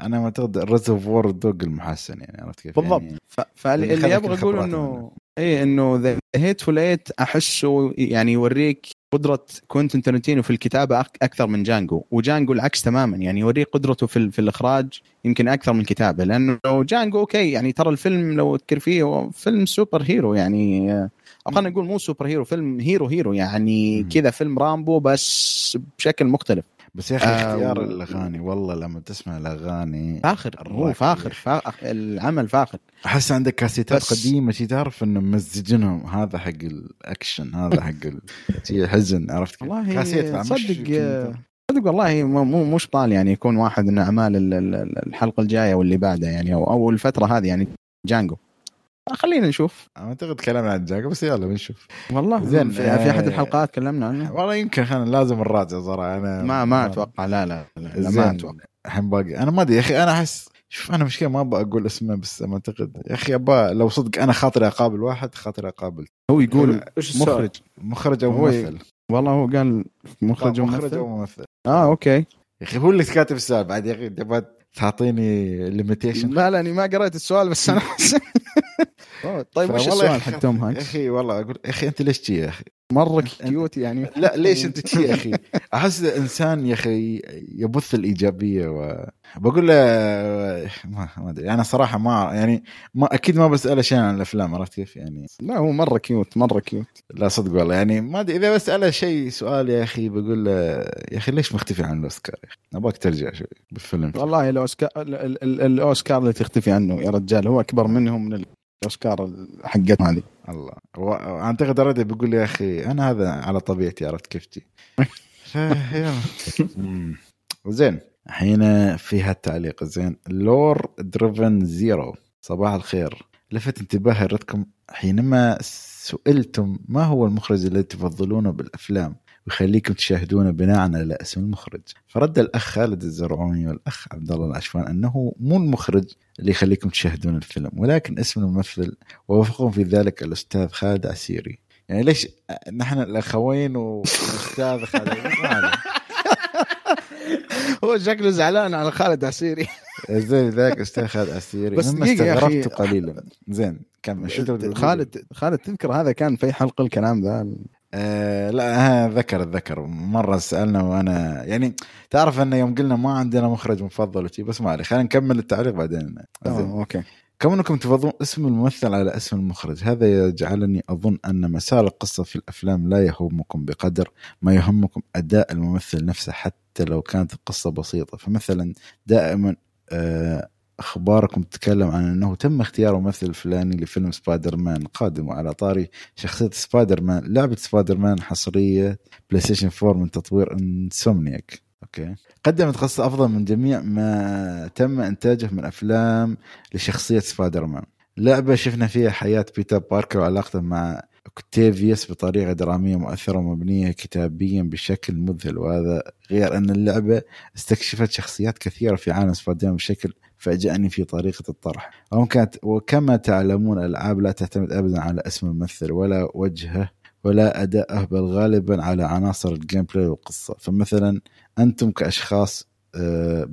أنا معتقد ال Reservoir Dogs المحسن يعني عرفت كيف؟ بالضبط. يعني فاللي يبغى يقول انه اي إنه The Hateful Eight أحسه يعني يوريك قدرة كوينتن ترنتينو في الكتابة أكثر من جانجو وجانجو العكس تماما يعني يوريك قدرته في, في الإخراج يمكن أكثر من الكتابة لأنه جانجو okay يعني ترى الفيلم لو تذكر فيه هو فيلم superhero يعني أو خلينا نقول مو superhero فيلم hero hero يعني كذا فيلم رامبو بس بشكل مختلف. بس يا أخي آه اختيار و... الأغاني والله لما تسمع الأغاني فاخر هو فاخر, فاخر العمل فاخر. أحس عندك كاسيتات. قديمة شي تعرف إنه ممزجينهم هذا حق الأكشن هذا حق ال... حزن عرفت والله كاسيت صدق صدق والله مو مش طال يعني يكون واحد من أعمال الحلقة الجاية واللي بعدها يعني أو, أو الفترة هذه يعني جانجو. خلينا نشوف. أعتقد كلامنا عن جاكا بس يلا بنشوف. والله. زين في, في احد الحلقات تكلمنا عنه؟ والله يمكن خلينا لازم نراجع صراحة أنا ما ما أتوقع. لا لا, لا, لا ما أتوقع. الحين باقي. أنا ما أدري يا أخي أنا احس شوف أنا مشكلة ما أبغى أقول اسمه بس ما اعتقد يا أخي أبغى لو صدق أنا خاطري أقابل واحد خاطري أقابل. هو يقول مخرج. مخرج أو ممثل. والله هو قال مخرج أو ممثل. آه أوكي. يا أخي هو اللي كاتب السؤال بعد يا أخي تعطيني limitation لا لا ما قريت السؤال بس أنا طيب وش السؤال حق توم هانكس؟ يا أخي والله أقول يا أخي أنت ليش تي يا أخي؟ مرة cute يعني لا ليش أنت تي يا أخي؟ أحس إنسان يا أخي يبث الإيجابية و بقول له ما أدري. أنا صراحة ما يعني ما أكيد ما بساله شيء عن الأفلام عرفت كيف؟ يعني لا هو مرة cute مرة cute لا صدق والله. يعني ما أدري إذا بساله شيء سؤال يا أخي بقول له يا أخي ليش مختفي عن الأوسكار يا أخي؟ أبغاك ترجع شوي بالفيلم. والله الأوسكار الأوسكار اللي تختفي عنه يا رجال هو أكبر منهم من الأوسكار حقتنا هذه. الله. أعتقد already بيقول يا أخي أنا هذا على طبيعتي عرفت كيف تي زين. الحين في هالتعليق زين. لور دريفن زيرو صباح الخير. لفت انتباهي ردكم حينما سئلتم ما هو المخرج الذي تفضلونه بالأفلام ويخليكم تشاهدونه بناء على اسم المخرج؟ فرد الأخ خالد الزرعوني والأخ عبد الله العشوان أنه مو المخرج اللي يخليكم تشاهدون الفيلم ولكن اسم الممثل ووافقهم في ذلك الأستاذ خالد عسيري. يعني ليش نحن الأخوين والأستاذ خالد. هو شكله زعلان على خالد عسيري. زين ذاك أستاذ خالد عسيري. بس. استغربت قليلا. زين كمل. شو؟ خالد خالد تذكر هذا كان في حلقة الكلام ذا؟ آه لا ذكر ذكر. مرة سألنا وأنا يعني تعرف انه يوم قلنا ما عندنا مخرج مفضل وشي بس ما عليه. خلينا نكمل التعليق بعدين. زين. آه، okay. كونكم تفضلون اسم الممثل على اسم المخرج؟ هذا يجعلني أظن أن مسار القصة في الأفلام لا يهمكم بقدر ما يهمكم أداء الممثل نفسه حتى لو كانت القصة بسيطة. فمثلا دائما آه، أخباركم تتكلم عن أنه تم اختيار ممثل الفلاني لفيلم سبايدر مان قادم وعلى طاري شخصية سبايدر مان لعبة سبايدر مان حصرية بلاي ستيشن 4 من تطوير إنسومنياك. okay. قدمت قصة أفضل من جميع ما تم إنتاجه من أفلام لشخصية سبايدر مان لعبة شفنا فيها حياة بيتر باركر وعلاقته مع اوكتافيوس بطريقة درامية مؤثرة ومبنية كتابيا بشكل مذهل وهذا غير أن اللعبة استكشفت شخصيات كثيرة في عالم سبايدر بشكل فاجأني في طريقة الطرح. وكما وكما تعلمون الألعاب لا تعتمد أبدا على اسم الممثل ولا وجهه ولا أداءه بل غالبا على عناصر ال gameplay والقصة. فمثلا أنتم كأشخاص آه،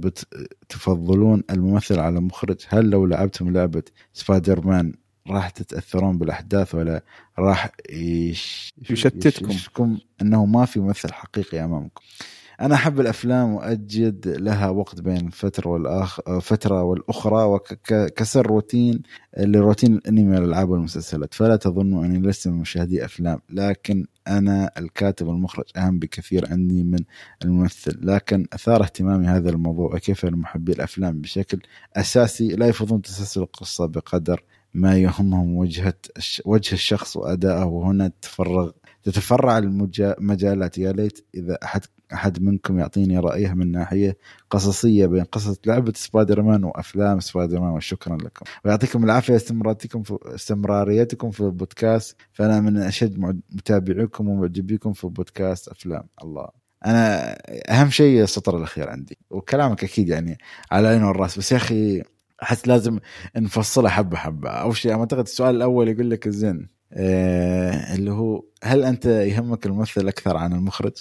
تفضلون الممثل على المخرج هل لو لعبتم لعبة سبايدر مان راح تتأثرون بالأحداث ولا راح يش... يشتتكم. يشتتكم؟ أنه ما في ممثل حقيقي أمامكم. أنا أحب الأفلام واجد لها وقت بين فترة والاخ فترة والأخرى وكسر روتين لروتين الأنمي والألعاب والمسلسلات. فلا تظنوا أني لست من مشاهدي أفلام لكن أنا الكاتب والمخرج أهم بكثير عندي من الممثل. لكن أثار اهتمامي هذا الموضوع وكيف محبي الأفلام بشكل أساسي لا يفضلون تسلسل القصة بقدر ما يهمهم الش- وجه الشخص وادائه وهنا تفرغ تتفرع المجالات يا ليت إذا احد أحد منكم يعطيني رأيه من ناحية قصصية بين قصة لعبة سبايدر مان وأفلام سبايدر مان وشكرا لكم. ويعطيكم العافية استمراريتكم في استمراريتكم في البودكاست. فأنا من مع- متابعيكم ومعجبيكم في بودكاست أفلام. الله. أنا أهم شيء السطر الأخير عندي. وكلامك أكيد يعني على العين والرأس. بس يا أخي أحس لازم نفصلها حبة حبة. أول شيء أعتقد السؤال الأول يقول لك زين اللي هو هل أنت يهمك الممثل أكثر عن المخرج؟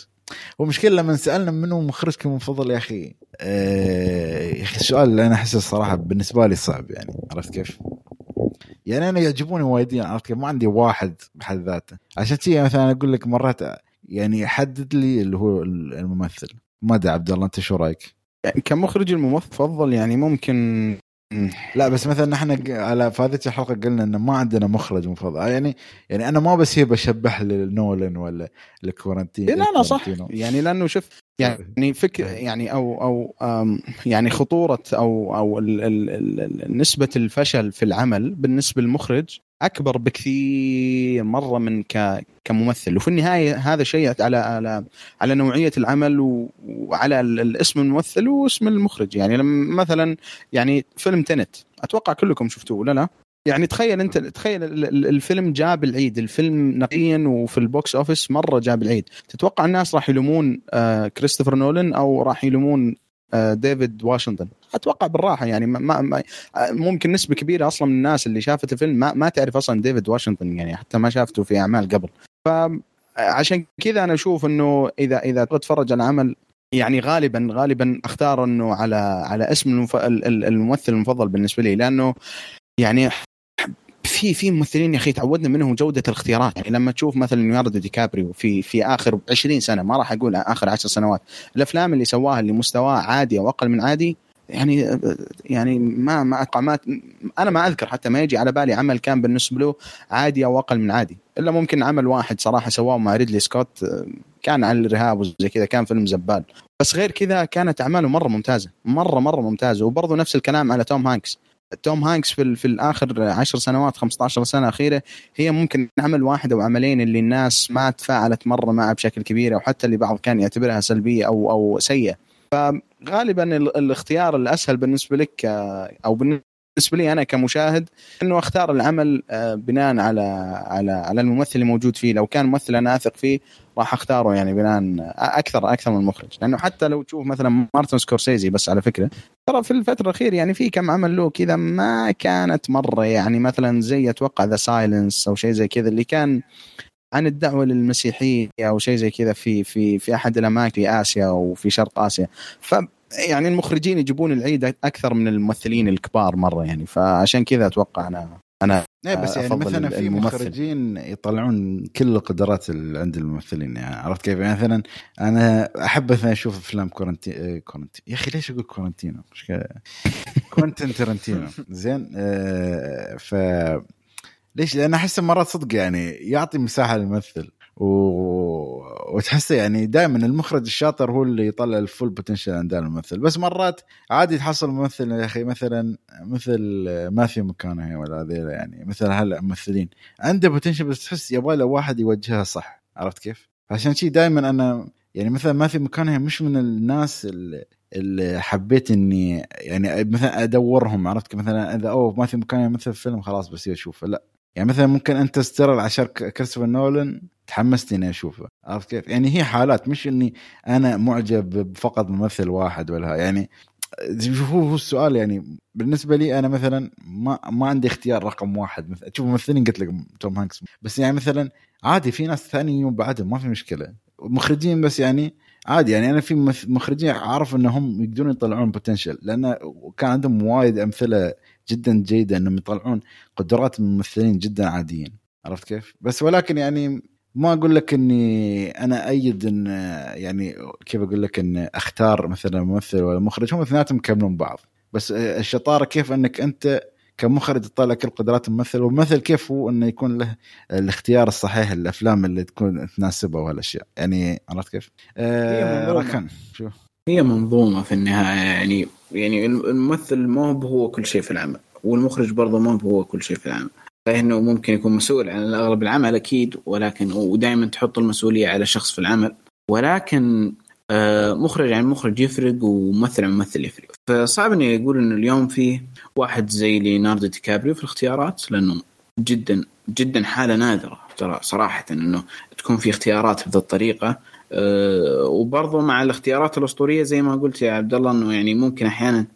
ومشكلة لما سألنا منو مخرجك المفضل يا أخي آه يا أخي السؤال اللي أنا أحسه الصراحه بالنسبة لي صعب يعني عرفت كيف؟ يعني أنا يعجبوني وايدين عرفت كيف؟ ما عندي واحد بحد ذاته عشان كذا مثلا أقول لك مرات يعني حدد لي اللي هو الممثل ما ادري عبد الله أنت شو رأيك؟ يعني كمخرج المفضل يعني ممكن لا بس مثلا إحنا ق- على في هذه الحلقة قلنا إنه ما عندنا مخرج مفضل. يعني يعني أنا ما بس هي بشبح لنولن ولا لكورنتين لا لا صح. يعني لأنه شوف يعني فكر يعني أو أو يعني خطورة أو أو ال ال ال ال نسبة الفشل في العمل بالنسبة للمخرج أكبر بكثير مرة من ك كممثل. وفي النهاية هذا شيء على على على نوعية العمل و- وعلى الاسم الممثل واسم المخرج. يعني لما مثلا يعني فيلم تنت. أتوقع كلكم شفتوه ولا لا؟ يعني تخيل أنت تخيل ال- ال- الفيلم جاب العيد. الفيلم نقيا وفي ال box office مرة جاب العيد. تتوقع الناس راح يلومون آه كريستوفر نولن أو راح يلومون آه ديفيد واشنطن؟ أتوقع بالراحة يعني ما ما ممكن نسبة كبيرة أصلا من الناس اللي شافت الفيلم ما, ما تعرف أصلا ديفيد واشنطن يعني حتى ما شافته في أعمال قبل. فعشان كذا أنا أشوف إنه اذا إذا تتفرج على عمل يعني غالبا غالبا أختار إنه على على اسم المف... ال- ال- الممثل المفضل بالنسبة لي لأنه يعني في في ممثلين يا أخي تعودنا منهم جودة الاختيارات. يعني لما تشوف مثلا ليوناردو دي كابريو في في آخر 20 سنة ما راح أقول آخر 10 سنوات الأفلام اللي سواها اللي مستواه عادي أو أقل من عادي يعني يعني ما ما ما أنا ما أذكر حتى ما يجي على بالي عمل كان بالنسبة له عادي أو أقل من عادي. إلا ممكن عمل واحد صراحة سواه مع ريدلي سكوت كان عن الإرهاب وزي كذا كان فيلم زبال. بس غير كذا كانت أعماله مرة ممتازة مرة مرة ممتازة. وبرضه نفس الكلام على توم هانكس. توم هانكس في في الآخر 10 سنوات 15 سنة أخيرة هي ممكن عمل واحد أو عملين اللي الناس ما تفاعلت مرة معه بشكل كبير أو حتى اللي بعض كان يعتبرها سلبية أو أو سيئة. فغالبا ال- الاختيار الأسهل بالنسبة لك أو بالنسبة بالنسبة لي أنا كمشاهد إنه أختار العمل آه، بناء على على على الممثل اللي موجود فيه. لو كان ممثل أنا أثق فيه راح أختاره يعني بناء أكثر أكثر من المخرج. لأنه حتى لو تشوف مثلا مارتن سكورسيزي بس على فكرة ترى في الفترة الأخيرة يعني في كم عمل له كذا ما كانت مرة يعني مثلا زي أتوقع The Silence أو شيء زي كذا اللي كان عن الدعوة للمسيحية أو شيء زي كذا في في في أحد الأماكن في آسيا أو في شرق آسيا. ف يعني المخرجين يجيبون العيد أكثر من الممثلين الكبار مرة يعني. فعشان كذا أتوقع أنا أنا إيه بس يعني مثلا في مخرجين يطلعون كل القدرات اللي عند الممثلين يعني. عرفت كيف؟ يعني مثلا أنا أحب مثلا أشوف أفلام كورنتي كورنتي يا أخي ليش أقول كورنتينو؟ مش كوينتن تارنتينو زين آه ف ليش؟ لأن أحس مرات صدق يعني يعطي مساحة للممثل. و... وتحسه يعني دائما المخرج الشاطر هو اللي يطلع ال full potential عند الممثل. بس مرات عادي تحصل ممثل يا أخي مثلا مثل ما في مكانه ولا هذيلا يعني مثل هالممثلين عنده بوتنشل بس تحس يبغى له واحد يوجهها صح. عرفت كيف؟ عشان شيء دائما أنا يعني مثلا ما في مكانها مش من الناس اللي اللي حبيت إني يعني مثلا أدورهم. عرفت مثلا إذا أوه ما في مكان يمثل فيلم خلاص بس اشوفه لا. يعني مثلا ممكن أنت ستيرل عشان كريستوفر نولن تحمست إني أشوفه. عرفت كيف؟ يعني هي حالات مش إني أنا معجب فقط بممثل واحد ولا يعني هو هو السؤال يعني بالنسبة لي أنا مثلا ما ما عندي اختيار رقم واحد. مثلا تشوف ممثلين قلت لك توم هانكس. بس يعني مثلا عادي في ناس ثانيين بعدهم ما في مشكلة. مخرجين بس يعني عادي. يعني أنا في مخرجين أعرف إنهم يقدرون يطلعون potential لأن كان عندهم وايد أمثلة جدا جيدة إنهم يطلعون قدرات ممثلين جدا عاديين. عرفت كيف؟ بس ولكن يعني ما أقول لك إني أنا أيد إن يعني كيف أقول لك إن أختار مثلا ممثل ولا مخرج هم اثنيناتهم يكملون بعض. بس الشطارة كيف إنك أنت كمخرج تطلع كل قدرات الممثل والممثل كيف هو إنه يكون له الاختيار الصحيح الافلام اللي تكون تناسبه وهالأشياء. يعني عرفت كيف؟ آه ركن. شوف. هي منظومة في النهاية يعني يعني الممثل ما هو كل شيء في العمل والمخرج برضه ما هو كل شيء في العمل. فإنه ممكن يكون مسؤول عن اغلب العمل أكيد ولكن ودائما تحط المسؤولية على شخص في العمل. ولكن آه، مخرج عن مخرج يفرق وممثل عن ممثل يفرق. فصعب إني أقول إنه اليوم في واحد زي ليوناردو دي كابريو في الاختيارات لأنه جدا جدا حالة نادرة ترى صراحة إنه تكون في اختيارات بهذه الطريقة. وبرضه مع الاختيارات الأسطورية زي ما قلت يا عبد الله إنه يعني ممكن أحيانا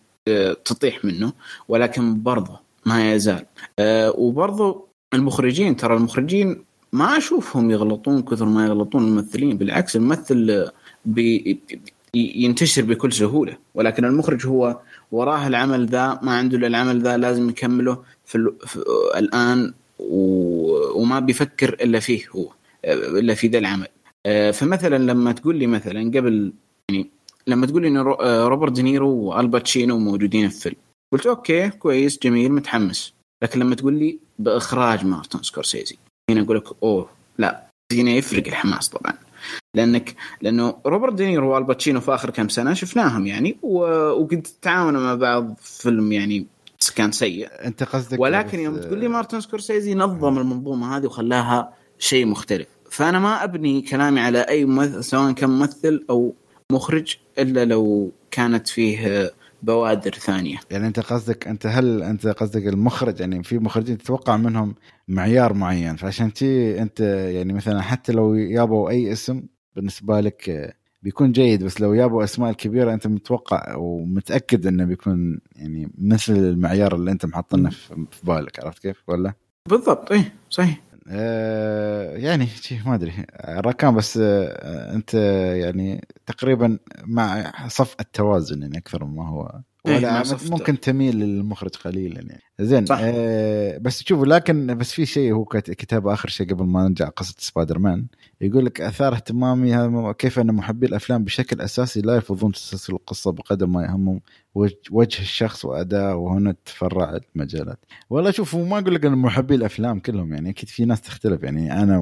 تطيح منه ولكن برضه ما يزال. أه وبرضه المخرجين ترى المخرجين ما أشوفهم يغلطون كثر ما يغلطون الممثلين بالعكس الممثل بي ينتشر بكل سهولة ولكن المخرج هو وراه العمل ذا ما عنده إلا العمل ذا لازم يكمله في, في الآن و... وما بيفكر إلا فيه هو إلا في ذا العمل. آه، فمثلا لما تقول لي مثلا قبل يعني لما تقول لي إن آه، روبرت دينيرو والباتشينو موجودين في الفيلم قلت okay كويس جميل متحمس. لكن لما تقول لي بإخراج مارتن سكورسيزي هنا أقول لك أوه لا هنا يفرق الحماس طبعا. لأنك لأنه روبرت دينيرو والباتشينو في آخر كم سنة شفناهم يعني وقد تعاونوا مع بعض فيلم يعني كان سيء. أنت قصدك ولكن يوم تقول لي مارتن سكورسيزي نظم المنظومة هذه وخلاها شيء مختلف. فأنا ما أبني كلامي على أي ممثل سواء كان ممثل أو مخرج إلا لو كانت فيه بوادر ثانية. يعني أنت قصدك أنت هل أنت قصدك المخرج يعني في مخرجين تتوقع منهم معيار معين فعشان تي أنت يعني مثلا حتى لو يابوا أي اسم بالنسبة لك بيكون جيد بس لو يابوا أسماء كبيرة أنت متوقع ومتأكد إنه بيكون يعني مثل المعيار اللي أنت محطنه في بالك عرفت كيف؟ ولا؟ بالضبط إيه صحيح. آه يعني ما أدري. ركان بس آه أنت يعني تقريبا مع صف التوازن يعني أكثر مما هو. إيه، ولا ممكن تميل للمخرج قليلا يعني. زين صح. آه بس شوف لكن بس في شيء هو كتاب آخر شيء قبل ما نرجع قصة سبايدر مان يقول لك أثار اهتمامي كيف أن محبي الأفلام بشكل أساسي لا يرفضون تسلسل القصة بقدر ما يهمهم وجه الشخص وأداءه وهنا تفرع المجالات والله شوف ما أقول لك إن محبي الأفلام كلهم يعني أكيد في ناس تختلف. يعني أنا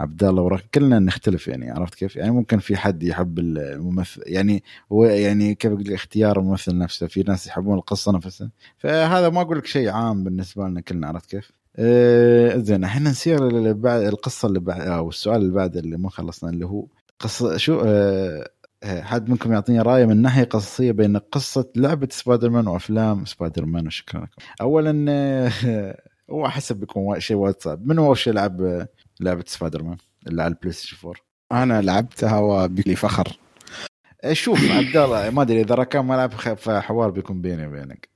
وعبد الله ورق كلنا نختلف يعني عرفت كيف؟ يعني ممكن في حد يحب الممثل يعني هو يعني كيف أقول اختيار الممثل نفسه. في ناس يحبون القصة نفسها. فهذا ما أقول لك شيء عام بالنسبة لنا كلنا عرفت كيف؟ آه زين إحنا نسير بعد القصة اللي بعد أو السؤال اللي بعد اللي ما خلصنا اللي هو قصة شو آه، حد منكم يعطيني رايه من ناحية قصصية بين قصة لعبة سبايدر مان وأفلام سبايدر مان وشكرا لكم. اولا آه، هو حسب بيكون شيء وايد صعب. من أول شيء لعب آه، لعبة سبايدر مان اللي على البلاي ستيشن 4 أنا لعبتها وبكل فخر. آه، شوف عبد الله ما أدري إذا ركان ما لعب فحوار بيكون بيني وبينك.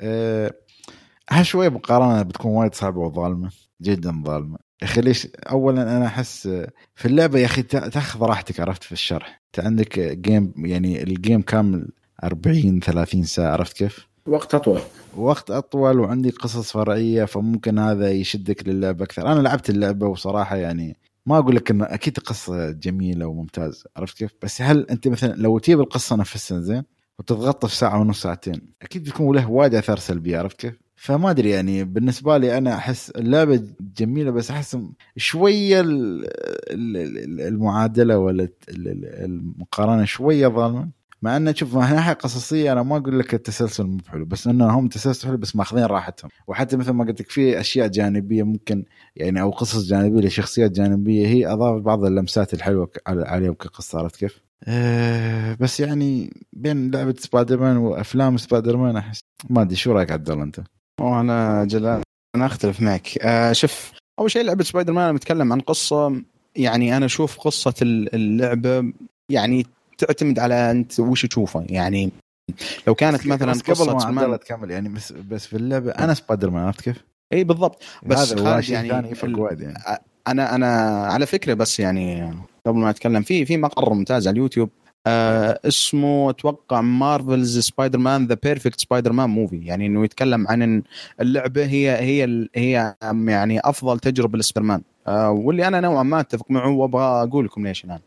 هالشويه مقارنة بتكون وايد صعبة وظالمة جدا ظالمة. يا أخي ليش؟ اولا أنا أحس في اللعبة يا أخي تا- تأخذ راحتك عرفت؟ في الشرح. أنت عندك جيم يعني الجيم كامل 40 30 ساعة عرفت كيف؟ وقت أطول. وقت أطول وعندي قصص فرعية فممكن هذا يشدك للعبه أكثر. أنا لعبت اللعبة وصراحة يعني ما أقول لك انه أكيد قصة جميلة وممتازه عرفت كيف؟ بس هل أنت مثلا لو تجيب القصة نفسها زين وتتغطى في ساعة ونص ساعتين أكيد بيكون له وايد أثار سلبية عرفت كيف؟ فما أدري يعني بالنسبة لي أنا أحس اللعبة جميلة بس أحس شوية ال- ال- ال- المعادلة ولا ال- ال- المقارنة شوية ظالمة مع انه شوف من ناحيه قصصية أنا ما أقول لك التسلسل مو حلو بس إنه هم تسلسل حلو بس ماخذين راحتهم وحتى مثل ما قلت لك في أشياء جانبية ممكن يعني أو قصص جانبية لشخصيات جانبية هي اضافت بعض اللمسات الحلوة عليهم كقصه عرفت كيف؟ أه بس يعني بين لعبة سبايدر مان وأفلام سبايدر مان أحس ما أدري شو رأيك عبد الله أنت؟ وأنا جلال. أنا أختلف معك. آه شوف أول شيء لعبة سبايدر مان أنا بتكلم عن قصة. يعني أنا أشوف قصة ال- اللعبة يعني تعتمد على أنت وش تشوفه. يعني لو كانت مثلا بس قبل ما عبد الله تكمل يعني بس, بس في اللعبة أنا سبايدر مان عرفت كيف؟ إي بالضبط. بس هذا شيء يعني ثاني يفرق ال- وايد يعني. أنا أنا على فكرة بس يعني قبل ما أتكلم في في مقر ممتاز على اليوتيوب. آه اسمه أتوقع Marvel's Spider-Man the perfect Spider-Man movie يعني إنه يتكلم عن اللعبة هي هي هي يعني أفضل تجربة لسبايدر مان آه واللي أنا نوعا ما أتفق معه وأبغى أقول لكم ليش الان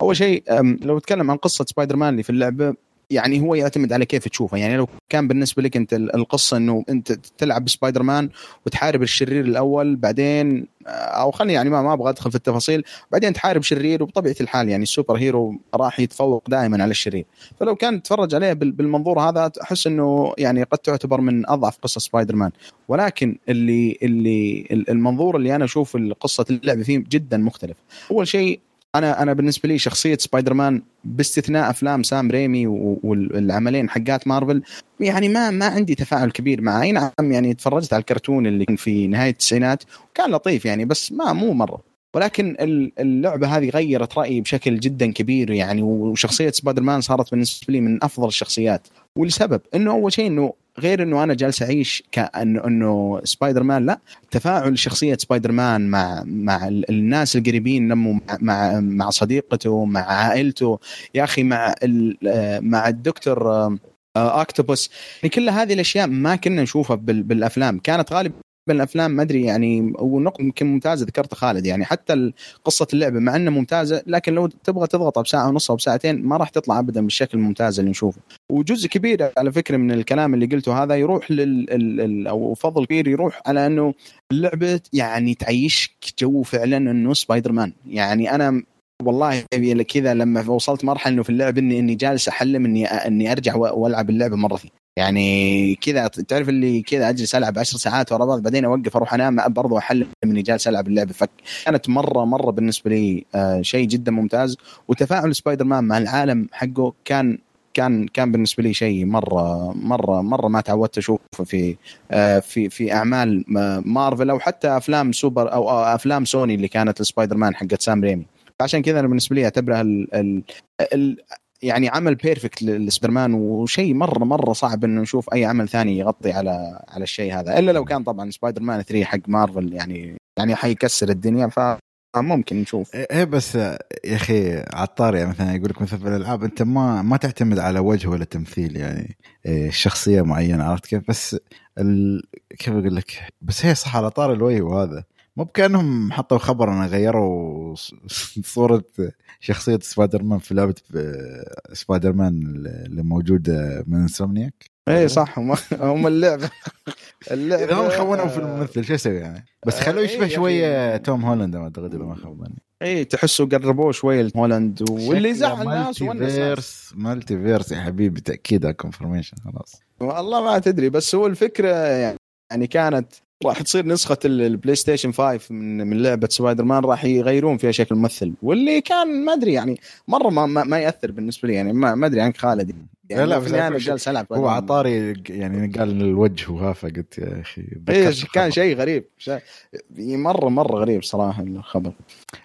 أول شيء لو أتكلم عن قصة سبايدر مان اللي في اللعبة يعني هو يعتمد على كيف تشوفه. يعني لو كان بالنسبة لك أنت ال- القصة إنه أنت تلعب بسبايدر مان وتحارب الشرير الأول بعدين آه، أو خليني يعني ما ما أبغى أدخل في التفاصيل بعدين تحارب شرير وبطبيعة الحال يعني ال superhero راح يتفوق دائما على الشرير. فلو كان تتفرج عليه بال- بالمنظور هذا أحس إنه يعني قد تعتبر من أضعف قصص سبايدر مان ولكن اللي اللي ال- المنظور اللي أنا أشوف قصة اللعبه فيه جدا مختلف. أول شيء أنا أنا بالنسبة لي شخصية سبايدر مان باستثناء أفلام سام ريمي والعملين حقات مارفل يعني ما ما عندي تفاعل كبير معه. أي نعم يعني تفرجت على الكرتون اللي كان في نهاية التسعينات وكان لطيف يعني بس ما مو مرة. ولكن ال- اللعبة هذه غيرت رأيي بشكل جدا كبير يعني وشخصية سبايدر مان صارت بالنسبة لي من أفضل الشخصيات. ولسبب إنه أول شيء إنه غير إنه أنا جالس أعيش كانه إنه سبايدر مان لا. تفاعل شخصية سبايدر مان مع مع ال- الناس القريبين لمه مع مع, صديقته مع عائلته. يا أخي مع آه، مع الدكتور آه، آه، أكتوبوس. يعني كل هذه الأشياء ما كنا نشوفها بال- بالأفلام. كانت غالبا الافلام ما أدري يعني ونقطه يمكن ممتازة ذكرتها خالد يعني حتى قصة اللعبة مع إنها ممتازة لكن لو تبغى تضغطها بساعة ونص أو بساعتين ما راح تطلع ابدا بالشكل الممتاز اللي نشوفه. وجزء كبير على فكرة من الكلام اللي قلته هذا يروح لل ال- ال- أو فضل كبير يروح على إنه اللعبة يعني تعيشك جو فعلا إنه سبايدر مان يعني أنا والله كذا لما وصلت مرحلة إنه في اللعب اني إني جالس أحلم إني إني أرجع وألعب اللعبة مرة ثانية. يعني كذا تعرف اللي كذا أجلس ألعب عشر ساعات ورا بعض بعدين أوقف أروح أنام برضو احلم إني جالس ألعب اللعبه فكانت مرة مرة بالنسبة لي آه شيء جدا ممتاز. وتفاعل سبايدر مان مع العالم حقه كان كان كان بالنسبة لي شيء مرة مرة مرة ما تعودت أشوفه في آه في في أعمال ما- مارفل أو حتى أفلام سوبر أو أفلام سوني اللي كانت السبايدر مان حقت سام ريمي. عشان كذا أنا بالنسبة لي أعتبرها ال ال ال يعني عمل perfect لسبايدر مان وشيء مره مرة صعب إنه نشوف أي عمل ثاني يغطي على على الشيء هذا. إلا لو كان طبعا سبايدر مان 3 حق مارفل يعني يعني حيكسر الدنيا فممكن نشوف. إيه بس يا أخي على طاري يعني مثلا يقول لك مثلا في الألعاب أنت ما ما تعتمد على وجه ولا تمثيل يعني. إيه شخصية معينة عرفت كيف؟ بس ال... كيف أقول لك؟ بس هي صح على طاري الوجه وهذا. مو بكأنهم حطوا خبر ان غيروا صورة شخصية سبايدر مان في لعبة آه، سبايدر مان اللي موجودة من Insomniac. اي صح هم هم اللعبة. اللعبة اذا هم خونوا في الممثل شو أسوي يعني؟ بس خلوه إيه يشبه. شوية توم هولاند ما أعتقد اذا ما خاب ظني اي تحسوا قربوه شوية لهولند واللي زعل الناس multiverse multiverse يا حبيبي تأكيد confirmation خلاص. والله ما تدري بس هو الفكرة يعني يعني كانت راح تصير نسخة ال- ال PlayStation 5 من من لعبة سبايدر مان راح يغيرون فيها شكل الممثل واللي كان ما أدري يعني مرة ما, ما, ما يأثر بالنسبة لي يعني ما, ما أدري عنك خالد. يعني لا، لا، في أنا جالس العب هو على طاري يعني قال الوجه وهافه قلت يا أخي إيش ذكرت كان. شيء غريب شيء مرة مرة غريب صراحة الخبر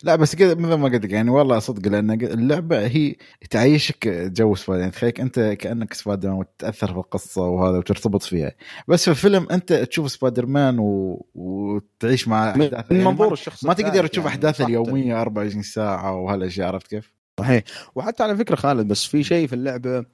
لا بس كذا مثل ما قلت يعني والله صدق لأن اللعبة هي تعيشك جو سبايدر يعني تخيلك أنت كأنك سبايدر مان وتتأثر في القصة وهذا وترتبط فيها بس في الفيلم أنت تشوف سبايدر مان و... وتعيش مع احداث من يعني منظور. الشخص ما تقدر تشوف يعني. أحداثه. اليومية 24 ساعة وهالأشياء عرفت كيف؟ صحيح وحتى على فكرة خالد بس في شيء في اللعبة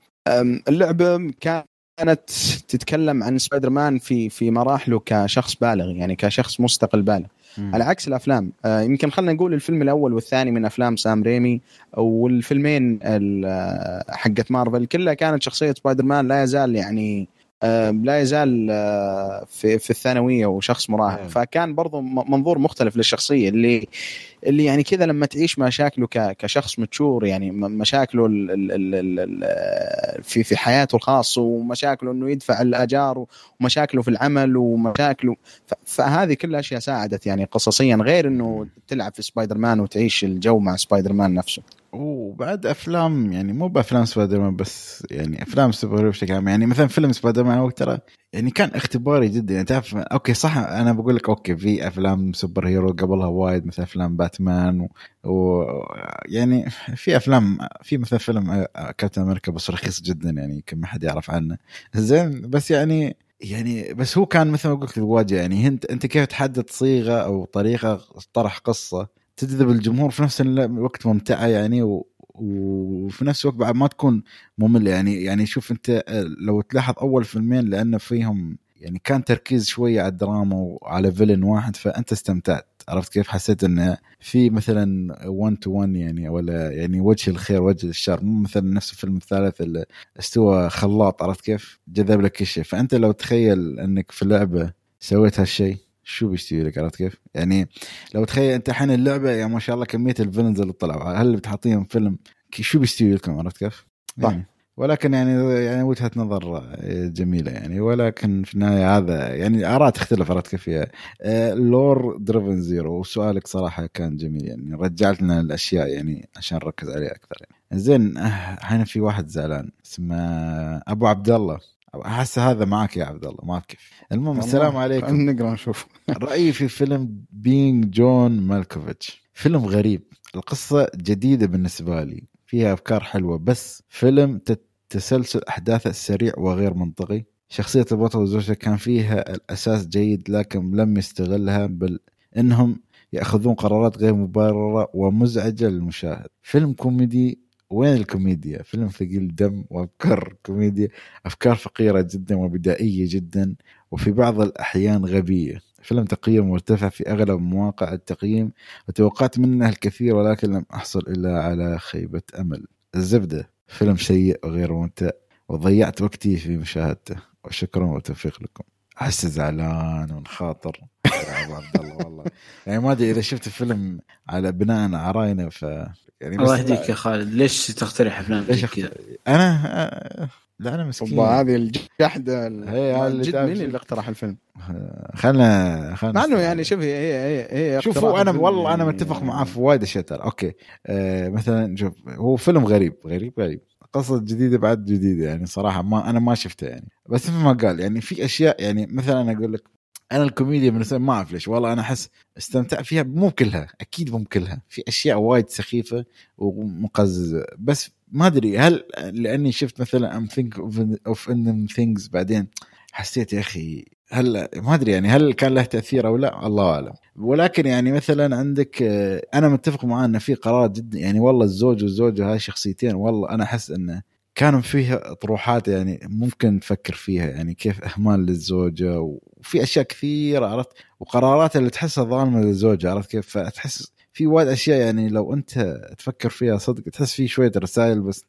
اللعبة كانت تتكلم عن سبايدر مان في في مراحله كشخص بالغ يعني كشخص مستقل بالغ. على عكس الأفلام. آه، يمكن خلينا نقول الفيلم الأول والثاني من أفلام سام ريمي والفيلمين ال- حقت مارفل كلها كانت شخصية سبايدر مان لا يزال يعني لا يزال آه، في في الثانوية وشخص مراهق نعم. فكان برضو منظور مختلف للشخصية اللي اللي يعني كذا لما تعيش مشاكله كشخص mature يعني مشاكله ال ال ال ال ال في في حياته الخاصة ومشاكله إنه يدفع الأجار ومشاكله في العمل ومشاكله فهذه كلها اشياء ساعدت يعني قصصيا غير إنه تلعب في سبايدر مان وتعيش الجو مع سبايدر مان نفسه وبعد أفلام يعني مو بأفلام سبايدر مان بس يعني أفلام superhero بشكل عام. يعني مثلا فيلم سبايدر مان هو ترى يعني كان اختباري جدا. يعني تعرف أوكي صح أنا بقول لك أوكي في أفلام superhero قبلها وايد مثل أفلام باتمان و, و يعني في أفلام في مثل فيلم كابتن أمريكا بس رخيص جدا يعني يمكن ما حد يعرف عنه. زين بس يعني يعني بس هو كان مثل ما قلت الواجهه يعني أنت أنت كيف تحدد صيغة أو طريقة طرح قصة؟ تجذب الجمهور في نفس الوقت ممتعه يعني و وفي نفس الوقت بعد ما تكون ممله يعني يعني شوف انت لو تلاحظ أول فيلمين لأنه فيهم يعني كان تركيز شوية على الدراما وعلى villain واحد فأنت استمتعت. عرفت كيف؟ حسيت انه في مثلا 1 to 1 يعني ولا يعني وجه الخير وجه الشر. مو مثلا نفس الفيلم الثالث اللي استوى خلاط عرفت كيف؟ جذب لك كل شيء فأنت لو تخيل إنك في لعبة سويت هالشيء شو بيستوي لك عرفت كيف؟ يعني لو تخيل أنت الحين اللعبة يا ما شاء الله كمية ال villains اللي طلعوا هل بتحطيهم فيلم شو بيستوي لكم عرفت كيف؟ يعني ولكن يعني يعني وجهة نظر جميلة يعني ولكن في النهاية هذا يعني آراء تختلف عرفت كيف هي آه، lore driven zero وسؤالك صراحة كان جميل يعني رجعت لنا الأشياء يعني عشان نركز عليه أكثر يعني زين آه، الحين في واحد زعلان اسمه أبو عبد الله أحس هذا معك يا عبد الله ما كيف المهم السلام عليكم. نقرأ نشوف. رأيي في فيلم Being John Malkovich فيلم غريب. القصة جديدة بالنسبة لي. فيها أفكار حلوة بس فيلم تسلسل أحداثه سريع وغير منطقي. شخصية البطل وزوجته كان فيها الأساس جيد لكن لم يستغلها بل إنهم يأخذون قرارات غير مبررة ومزعجة للمشاهد. فيلم كوميدي وين الكوميديا؟ فيلم ثقيل دم وأفكار كوميديا أفكار فقيرة جدا وبدائية جدا وفي بعض الأحيان غبية. فيلم تقييم مرتفع في أغلب مواقع التقييم وتوقعت منه الكثير ولكن لم أحصل إلا على خيبة أمل. الزبدة فيلم سيء وغير ممتع وضيعت وقتي في مشاهدته. وشكرا والتوفيق لكم. أحس زعلان ونخاطر عبد الله والله. يعني ما أدري إذا شفت الفيلم على بناء على رأينا ف يعني الله يهديك يا خالد. ليش تقترح أفلام ليش كذا؟ أنا لا أنا مسكين. والله هذه الجحدة هي هذا اللي جد تعرف. مين اللي اقترح الفيلم؟ خلنا خلنا مع إنه يعني شوف هي هي هي, هي شوفوا أنا والله أنا يعني- متفق معاه في وايد أشياء ترى. أوكي. آه مثلا شوف هو فيلم غريب غريب غريب. قصة جديدة بعد جديدة يعني صراحة ما أنا ما شفتها يعني. بس مثل ما قال يعني في أشياء يعني مثلا أنا أقول لك أنا الكوميديا لي ما أعرف ليش والله أنا أحس استمتع فيها مو بكلها أكيد مو بكلها. في أشياء وايد سخيفة ومقززة. بس ما أدري هل لأني شفت مثلا I'm Thinking of Ending Things بعدين حسيت يا أخي هل ما أدري يعني هل كان له تأثير أو لا؟ الله أعلم. ولكن يعني مثلا عندك آه، أنا متفق معاه انه في قرارات جدا يعني والله الزوج والزوجة هاي شخصيتين والله أنا أحس انه كانوا فيها طروحات يعني ممكن تفكر فيها يعني كيف إهمال للزوجة وفي أشياء كثيرة عرفت؟ وقرارات اللي تحسها ظالمة للزوجة عرفت كيف؟ فتحس في وايد أشياء يعني لو أنت تفكر فيها صدق تحس في شوية رسائل بس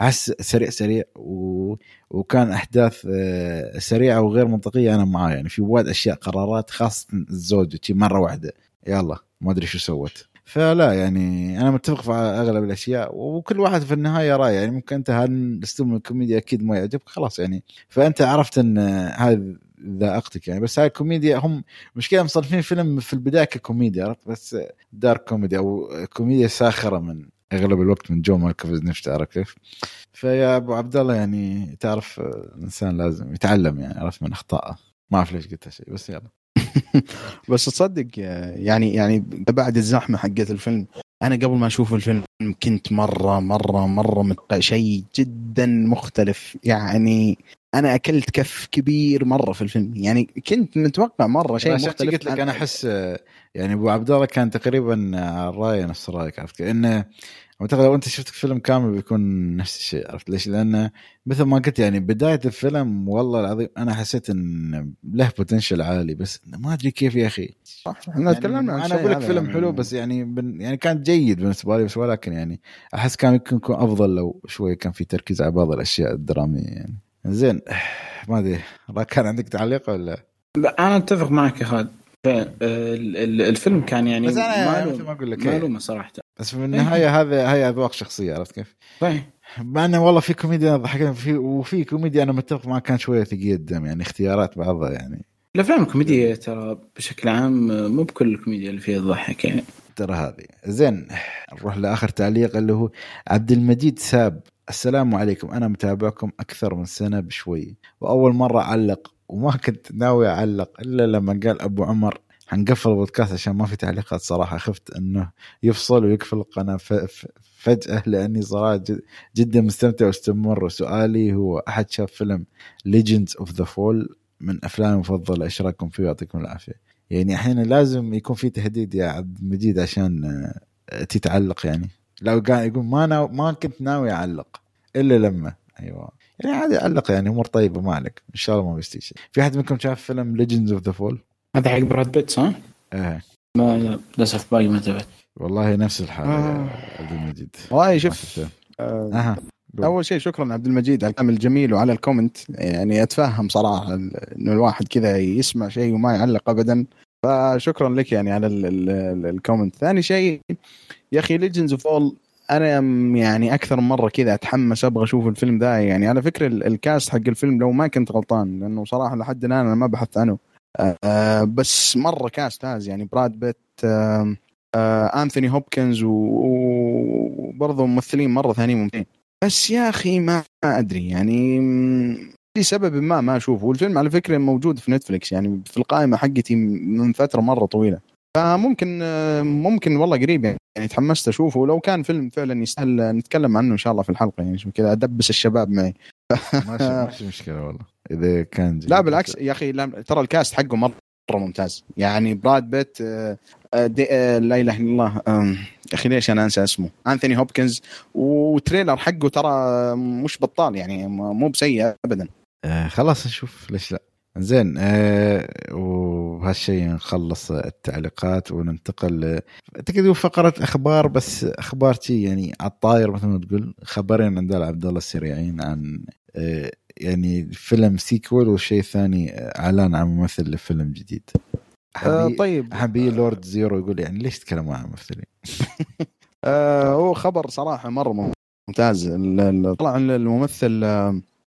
احس سريع سريع و... وكان أحداث آه، سريعة وغير منطقية أنا معاه. يعني في وايد أشياء قرارات خاصة الزوجه شي مرة واحدة. يلا ما أدري شو سوت. فلا يعني أنا متفق في أغلب الأشياء. وكل واحد في النهاية رأي. يعني ممكن أنت هذا الاسلوب من الكوميديا؟ أكيد ما يعجبك. خلاص يعني. فأنت عرفت إن هذا ذائقتك يعني. بس هاي كوميديا هم مشكلة مصنفين فيلم في البداية ككوميديا عرفت؟ بس dark comedy أو كوميديا ساخرة من أغلب الوقت من جون مالكوفيتش نفسه عرفت كيف؟ فيا أبو عبد الله يعني تعرف الانسان لازم يتعلم يعني عرفت؟ من أخطائه. ما أعرف ليش قلت هالشيء بس يلا. بس تصدق يعني يعني بعد الزحمة حقت الفيلم أنا قبل ما أشوف الفيلم كنت مرة مرة مرة. شيء جدا مختلف يعني. أنا أكلت كف كبير مرة في الفيلم يعني كنت متوقع مرة شيء مختلف قلت لك أنا أحس يعني أبو عبد الله كان تقريبا على الراي نفس رأيك عرفت انه اعتقد لو أنت شفت فيلم كامل بيكون نفس الشيء عرفت ليش؟ لأنه مثل ما قلت يعني بداية الفيلم والله العظيم أنا حسيت إن له بوتنشل عالي بس ما أدري كيف يا أخي صح إحنا تكلمنا عن أنا أقول لك فيلم يعني. حلو بس يعني بن يعني كان جيد بالنسبة لي بس ولكن يعني أحس كان يمكن يكون أفضل لو شوي كان في تركيز على بعض الأشياء الدرامية يعني زين. ما أدري كان عندك تعليق ولا؟ لا أنا أتفق معك يا خالد. الفيلم كان يعني بس أنا ما مثل له ما أقول لك معلومه صراحة. بس في النهاية هذا هي أذواق شخصية عرفت كيف؟ صحيح. مع إنه والله في كوميديا ضحكنا في وفي كوميديا أنا متفق معك كان شوية ثقيل الدم يعني اختيارات بعضها يعني. الأفلام الكوميدية ترى بشكل عام مو بكل الكوميديا اللي فيها تضحك يعني. ترى هذه. زين نروح لآخر تعليق اللي هو عبد المجيد ساب. السلام عليكم. أنا متابعكم أكثر من سنة بشوي. وأول مرة أعلق وما كنت ناوي أعلق إلا لما قال أبو عمر حنقفل البودكاست عشان ما في تعليقات صراحة. خفت إنه يفصل ويقفل القناة. فجأة لأني صراحة جد- جدا مستمتع واستمر. وسؤالي هو أحد شاف فيلم Legends of the Fall من أفلامي المفضلة. إيش رأيكم فيه؟ يعطيكم العافية. يعني أحيانا لازم يكون في تهديد يا عبد المجيد عشان آه، تتعلق يعني. لو قاعد يقول ما ناو ما كنت ناوي أعلق. إلا لما. أيوه. يعني عادي علق يعني أمور طيبة ما عليك. إن شاء الله ما بيستوي شيء. في أحد منكم شاف فيلم Legends of the Fall؟ هذا حق براد بيت صح؟ إيه. ما لا، للأسف باقي ما تابعت والله نفس الحالة آه. عبد المجيد. والله شوف. آه، أها. أول شيء شكرا عبد المجيد على الكلام الجميل وعلى ال comment. يعني أتفهم صراحة إنه الواحد كذا يسمع شيء وما يعلق ابدا. فشكرا لك يعني على ال- ال- ال- ال comment ثاني شيء يا أخي Legends of أنا يعني أكثر مرة كذا أتحمس أبغى أشوف الفيلم ذا. يعني على فكرة ال- ال cast حق الفيلم لو ما كنت غلطان لأنه صراحة لحد الآن أنا ما بحثت عنه. آه بس مرة cast هاز. يعني براد بيت آه آه انثوني هوبكنز وبرضه ممثلين مرة ثانيين ممتازين. بس يا أخي ما أدري. يعني لسبب ما ما أشوفه. والفيلم على فكرة موجود في نتفلكس يعني في القائمة حقتي من فترة مرة طويلة. فممكن ممكن والله قريب يعني تحمست أشوفه. ولو كان فيلم فعلا يستاهل نتكلم عنه إن شاء الله في الحلقة يعني كذا أدبس الشباب معي. ماشي ماشي مشكلة والله. إذا كان. لا بالعكس يا أخي لا ترى الكاست حقه مرة ممتاز. يعني براد بيت آه، آه، آه، لا إله إلا الله. يا أخي ليش أنا أنسى اسمه؟ أنثوني هوبكنز. و trailer حقه ترى مش بطال يعني مو بسيء ابدا. آه خلاص نشوف ليش لا. زين آه وبهالشيء نخلص التعليقات وننتقل تقدر فقرة أخبار بس أخبار شي يعني على الطاير مثل ما تقول. خبرين عند عبد الله السريعين عن آه يعني فيلم sequel والشيء الثاني إعلان عن ممثل لفيلم جديد. آه، طيب. حبي Lord Zero يقول يعني ليش تتكلموا عن ممثلين؟ آه هو خبر صراحة مرة ممتاز. طلع الممثل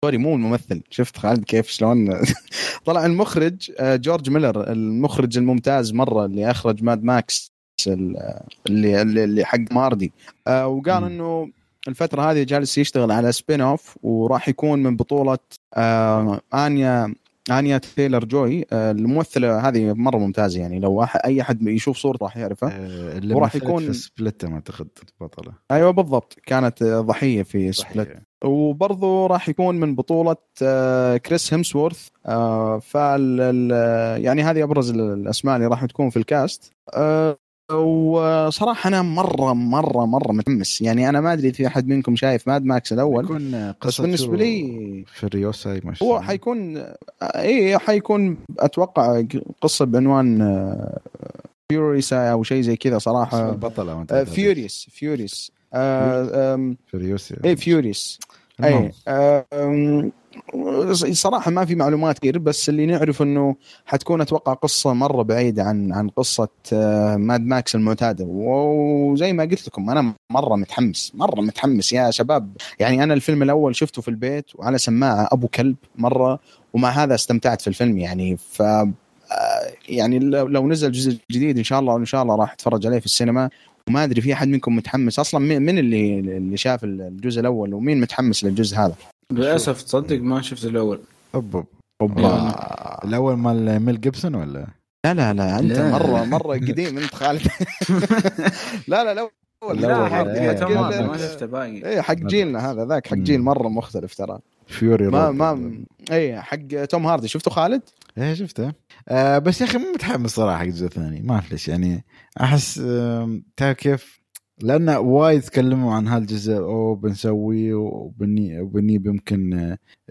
sorry مو الممثل. شفت؟ خالد كيف؟ شلون؟ طلع المخرج آه، جورج ميلر المخرج الممتاز مرة اللي أخرج Mad Max ال- اللي اللي, حق هاردي. آه، وقال. إنه الفترة هذه جالس يشتغل على spin-off وراح يكون من بطولة آه، آنيا آنيا تايلر جوي. الممثلة هذه مرة ممتازة يعني. لو أي أحد يشوف صورته راح يعرفها. وراح يكون- في Split أعتقد بطلة. أيوه بالضبط. كانت ضحية في Split. وبرضه راح يكون من بطولة آه، كريس هيمسورث. آه، فال ال- يعني هذه أبرز ال- الأسماء اللي راح تكون في ال cast. آه، وصراحة أنا مرة مرة مرة متحمس. يعني أنا ما إذا في أحد منكم شايف Mad Max الأول يكون بس قصته بالنسبة لي Furiosa هو حيكون اي حيكون أتوقع قصة بعنوان Furiosa أو شيء زي كذا صراحة. أنت فيوريس فيوريس Furiosa اي فيوريس. اي آم، صراحة ما في معلومات كثير بس اللي نعرف إنه حتكون أتوقع قصة مرة بعيدة عن عن قصة آه، Mad Max المعتادة. وزي ما قلت لكم أنا مرة متحمس مرة متحمس. يا شباب يعني أنا الفيلم الأول شفته في البيت وعلى سماعة أبو كلب مرة ومع هذا استمتعت في الفيلم يعني. ف آه، يعني لو نزل جزء جديد إن شاء الله إن شاء الله راح أتفرج عليه في السينما. وما أدري في أحد منكم متحمس أصلا من اللي اللي شاف الجزء الأول ومين متحمس للجزء هذا؟ للأسف تصدق ما شفت الأول. اوب اوبا الأول مال ميل جيبسون ولا؟ لا لا لا أنت لا. مرة مرة قديم أنت خالد. لا لا لا لا حق ما شفته باقي. اي حق جيلنا هذا ذاك حق جيل مرة مختلف ترى. Fury ما ما اي حق توم هاردي. شفته خالد؟ إيه شفته. آه بس يا أخي مو متحمس صراحة حق الجزء الثاني ما أعرف ليش يعني أحس آه تعرف كيف؟ لأن وايد تكلموا عن هالجزء أو بنسويه وبني وبني يمكن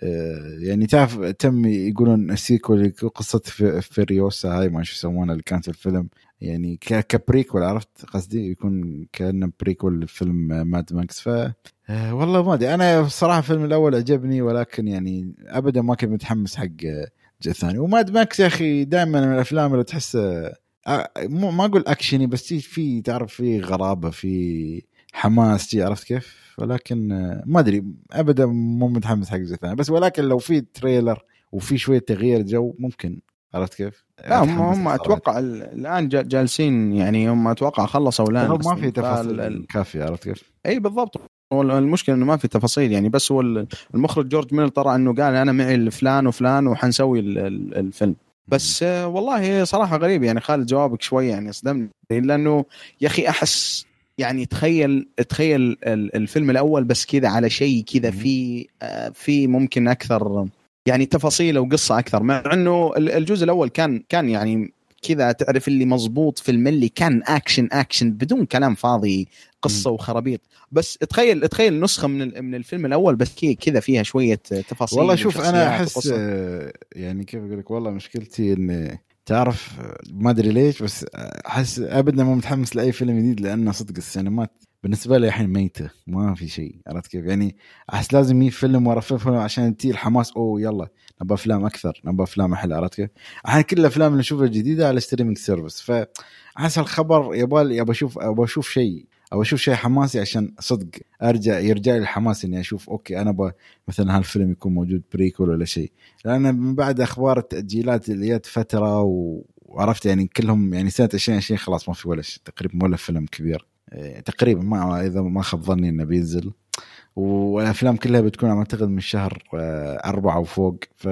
آه، يعني تعرف تم يقولون ال sequel قصة Furiosa هاي ما شو يسمونها اللي كانت في الفيلم يعني ك prequel عرفت قصدي؟ يكون كأنه prequel لفيلم Mad Max ف آه، والله ما أدري أنا الصراحه الفيلم الأول عجبني ولكن يعني ابدا ما كنت متحمس حق الثاني و Mad Max يا أخي دائما من الأفلام اللي تحس مو ما أقول أكشني بس في تعرف في غرابة في حماس عرفت كيف؟ ولكن ما أدري ابدا مو متحمس حق الجزء الثاني بس ولكن لو في trailer وفي شوية تغيير جو ممكن عرفت كيف؟ لا هم هم أتوقع الآن جالسين يعني هم أتوقع خلصوا الآن ما في تفاصيل كافية عرفت كيف؟ إي بالضبط المشكلة إنه ما في تفاصيل يعني بس هو المخرج جورج ميل طلع إنه قال أنا معي فلان وفلان وحنسوي الفيلم. بس والله صراحة غريب يعني خالد جوابك شوي يعني صدمني لأنه يا أخي أحس يعني تخيل تخيل الفيلم الأول بس كذا على شيء كذا في في ممكن أكثر يعني تفاصيل وقصه أكثر مع إنه الجزء الأول كان كان يعني كذا تعرف اللي مزبوط في الملي كان action action بدون كلام فاضي قصة وخرابيط. بس تخيل تخيل نسخة من من الفيلم الأول بس كذا فيها شوية تفاصيل والله شوف أنا أحس يعني كيف أقول لك والله مشكلتي إن تعرف ما أدري ليش بس أحس ابدا مو متحمس لأي فيلم جديد لأنه صدق السينمات بالنسبة لي الحين ميتة ما في شيء عرفت كيف؟ يعني أحس لازم يجي فيلم ورا فيلم عشان تيي الحماس أوه يلا. نبغى أفلام أكثر نبغى أفلام أحلى عرفت كيف؟ الحين كل الأفلام اللي نشوفها الجديدة على streaming service فأحس الخبر يبغى أبغى أشوف أبغى أشوف شيء أو أشوف شيء حماسي عشان صدق ارجع يرجع لي الحماس إني أشوف okay أنا أبغى مثلا هالفيلم يكون موجود prequel ولا شيء. لأن من بعد أخبار التأجيلات اللي جت فترة وعرفت يعني كلهم يعني سنة 2020 خلاص ما في ولا شيء تقريبا ولا فيلم كبير. إيه، تقريبا ما إذا ما خاب ظني إنه بينزل. والأفلام كلها بتكون اعتقد من شهر آه، أربعة وفوق. ف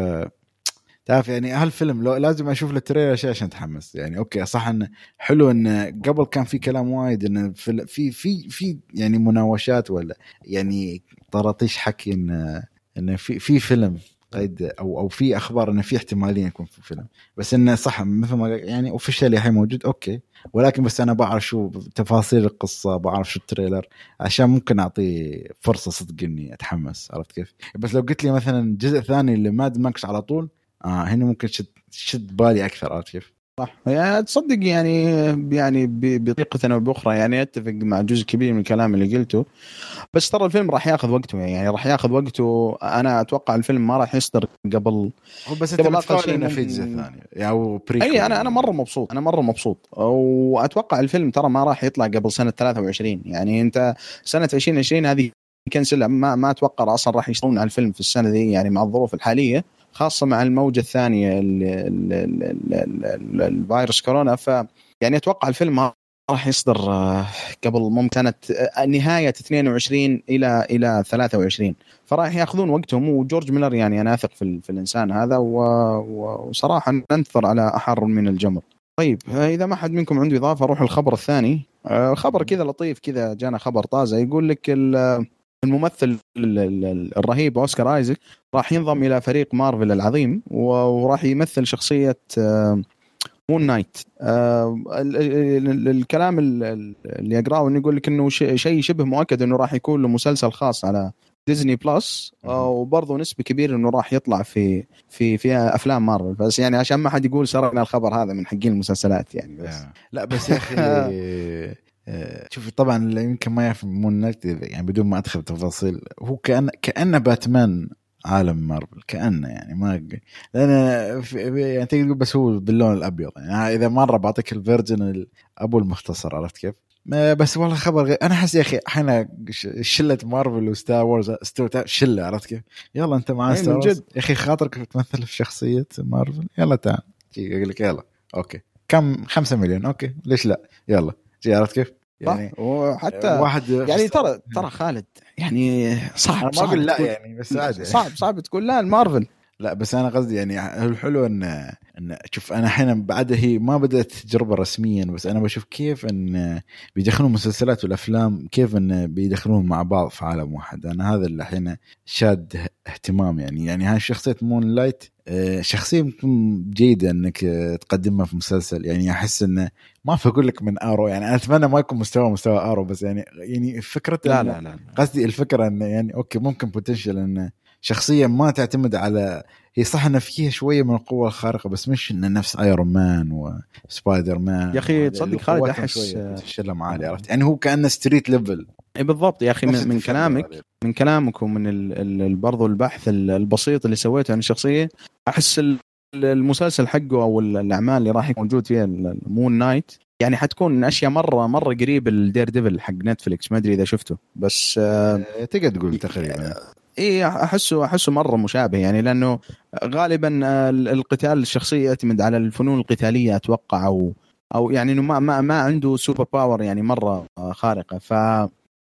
تعرف يعني هالفيلم لو لازم أشوف له trailer شيء عشان أتحمس. يعني okay صح إنه حلو إنه قبل كان في كلام وايد إنه في في في, في يعني مناوشات ولا يعني طراطيش حكي انه إنه في في فيلم قيد أو أو في أخبار إنه في احتمالية يكون في فيلم. بس إنه صح مثل ما يعني officially الحين موجود okay. ولكن بس أنا بعرف شو تفاصيل القصة بعرف شو ال trailer عشان ممكن اعطي فرصة صدق إني أتحمس عرفت كيف؟ بس لو قلت لي مثلا جزء ثاني لماد ماكس على طول آه هنا ممكن تشد تشد بالي أكثر عرفت كيف؟ صح. يعني تصدق يعني يعني بطريقه أو باخرى يعني أتفق مع جزء كبير من الكلام اللي قلته. بس ترى الفيلم راح ياخذ وقته يعني راح ياخذ وقته. أنا أتوقع الفيلم ما راح يصدر قبل هو بس أنت متفائل إنه في جزء ثاني يعني أو اي أنا أنا مرة مبسوط أنا مرة مبسوط. وأتوقع الفيلم ترى ما راح يطلع قبل سنة 23 يعني أنت سنة 2020 هذه كنسل ما ما أتوقع أصلا راح يشتغلون على الفيلم في السنة دي يعني مع الظروف الحالية. خاصة مع الموجة الثانية الفيروس كورونا. ف يعني أتوقع الفيلم راح يصدر آه، قبل ممكن آه، نهاية 22 إلى إلى 23 فراح يأخذون وقتهم وجورج ميلر يعني أنا أثق في, في الإنسان هذا وصراحة ننتظر على أحر من الجمر. طيب آه، إذا ما حد منكم عنده إضافة أروح الخبر الثاني. خبر كذا لطيف كذا جانا خبر طازة. يقول لك الممثل الرهيب أوسكار آيزك راح ينضم إلى فريق مارفل العظيم وراح يمثل شخصية مون نايت. الكلام اللي أقرأه إنه يقول لك إنه شيء شبه مؤكد إنه راح يكون له مسلسل خاص على ديزني بلس وبرضه نسبة كبيرة إنه راح يطلع في في في أفلام مارفل. بس يعني عشان ما حد يقول سرقنا الخبر هذا من حقين المسلسلات يعني بس. لا بس يا أخي آه، شوف طبعا اللي يمكن ما يعرف مون نايت يعني بدون ما أدخل تفاصيل هو كان كأنه باتمان عالم مارفل كأنه يعني ما لأن يعني تقدر تقول بس هو باللون الأبيض. يعني إذا مرة بعطيك ال version أبو المختصر عرفت كيف؟ بس والله خبر غير أنا أحس يا أخي إحنا شلة مارفل وستار وورز شلة عرفت كيف؟ يلا أنت معاه ستار وورز. يا أخي خاطرك تمثل في شخصية مارفل؟ يلا تعال. يقول لك يلا. okay. كم؟ 5 مليون. okay. ليش لا؟ يلا. عرفت كيف؟ يعني وحتى واحد يعني ترى ترى خالد يعني صعب ما أقول لا يعني بس عادي. صعب صعب تقول لا المارفل لا بس أنا قصدي يعني الحلو إن إن شوف أنا أحيانا بعدها هي ما بدأت تجربة رسميا بس أنا بشوف كيف إن بيدخلون المسلسلات والأفلام كيف إن بيدخلون مع بعض في عالم واحد. أنا هذا اللي الحين شاد اهتمام يعني. يعني هاي شخصية مون نايت شخصية جيدة إنك تقدمها في مسلسل. يعني أحس انه ما في أقول لك من آرو. يعني أنا أتمنى ما يكون مستوى مستوى آرو بس يعني يعني فكرة لا لا لا قصدي الفكرة انه يعني okay ممكن potential انه شخصيه ما تعتمد على هي صح إنه فيها شوية من القوة الخارقة بس مش إنه نفس ايرون مان وسبايدر مان يا أخي تصدق خالد أحس الفيلم عالي عرفت؟ يعني هو كأنه street level إي بالضبط يا أخي من, من كلامك من كلامك ومن برضو البحث البسيط اللي سويته عن الشخصية أحس المسلسل حقه أو الأعمال اللي راح يكون موجود فيها المون نايت يعني حتكون أشياء مرة مرة قريب الدير ديفل حق نتفلكس ما أدري إذا شفته بس آه تقدر تقول تقريبا. اي احسه أحسه مرة مشابه. يعني لأنه غالبا القتال الشخصي يعتمد على الفنون القتالية أتوقع أو أو يعني انه ما ما ما عنده super power يعني مرة خارقة. ف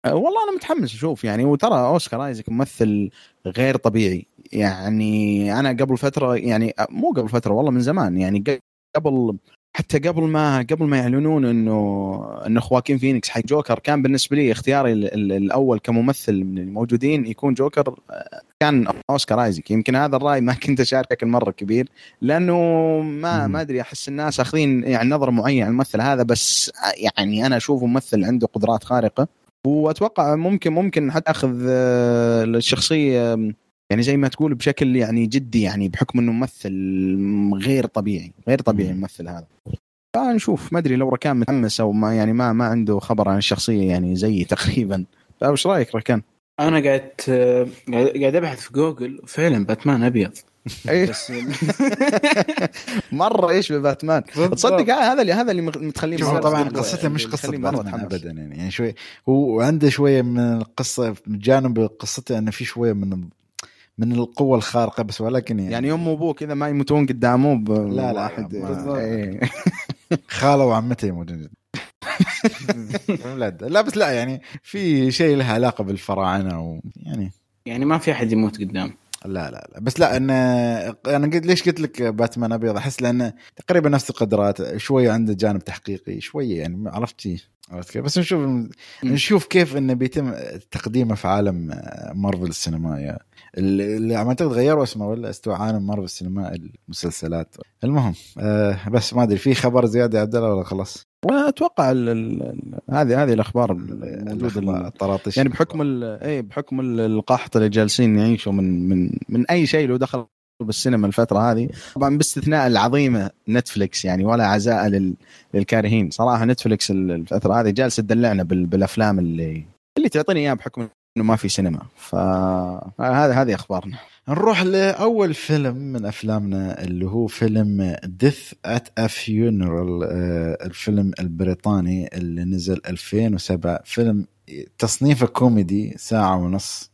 والله أنا متحمس أشوف يعني. وترى أوسكار ايزك ممثل غير طبيعي. يعني أنا قبل فتره يعني مو قبل فترة والله من زمان. يعني قبل حتى قبل ما قبل ما يعلنون انه انه خواكين فينيكس حق جوكر كان بالنسبة لي اختياري الأول كممثل من الموجودين يكون جوكر كان أوسكار آيزك. يمكن هذا الرأي ما كنت اشاركه كل مره كبير لأنه ما ما أدري أحس الناس أخذين يعني نظرة معينة عن الممثل هذا بس يعني أنا اشوفه ممثل عنده قدرات خارقة. وأتوقع ممكن ممكن حتى أخذ آه، الشخصية يعني زي ما تقول بشكل يعني جدي يعني بحكم إنه ممثل غير طبيعي غير طبيعي الممثل هذا. فنشوف ما أدري لو ركان متحمس أو ما يعني ما ما عنده خبر عن الشخصية يعني زيي تقريبا. فايش رأيك ركان؟ أنا قاعد قاعد أبحث في جوجل فعلا باتمان أبيض. اي مرة إيش بباتمان؟ تصدق هذا اللي هذا اللي متخليه طبعا قصته مش قصة باتمان ابدا يعني, يعني شوي هو عنده شوية من القصة جانب قصته إنه في شوية من من القوة الخارقة بس ولكن يعني, يعني يوم وابوه كذا ما يموتون قدامه لا لا واحد. إيه. خاله وعمته يموتون لا بس لا يعني في شيء له علاقة بالفراعنة ويعني يعني ما في أحد يموت قدام. لا لا لا. بس لا إن أنا قلت ليش قلت لك باتمان أبيض؟ أحس لأنه تقريبا نفس القدرات شوية عنده جانب تحقيقي شوية يعني عرفتي عرفت كيف؟ بس نشوف نشوف كيف إنه بيتم تقديمه في عالم مارفل السينمائي اللي ما أعتقد غيروا اسمه ولا استوى عالم مارفل السينمائي المسلسلات. المهم آه بس ما أدري في خبر زيادة يا عبد الله ولا خلاص؟ أتوقع هذه هذه الأخبار الطراطيش. يعني بحكم اي بحكم القحط اللي جالسين نعيشه من من من أي شيء لو دخل بالسينما الفترة هذه. طبعا باستثناء العظيمة نتفلكس يعني ولا عزاء للكارهين. صراحة نتفلكس الفترة هذه جالسة تدلعنا بالأفلام اللي اللي تعطيني إياها بحكم إنه ما في سينما. فهذا هذه أخبارنا. نروح لأول فيلم من أفلامنا اللي هو فيلم Death at a Funeral الفيلم البريطاني اللي نزل 2007 فيلم تصنيفه كوميدي ساعة ونص.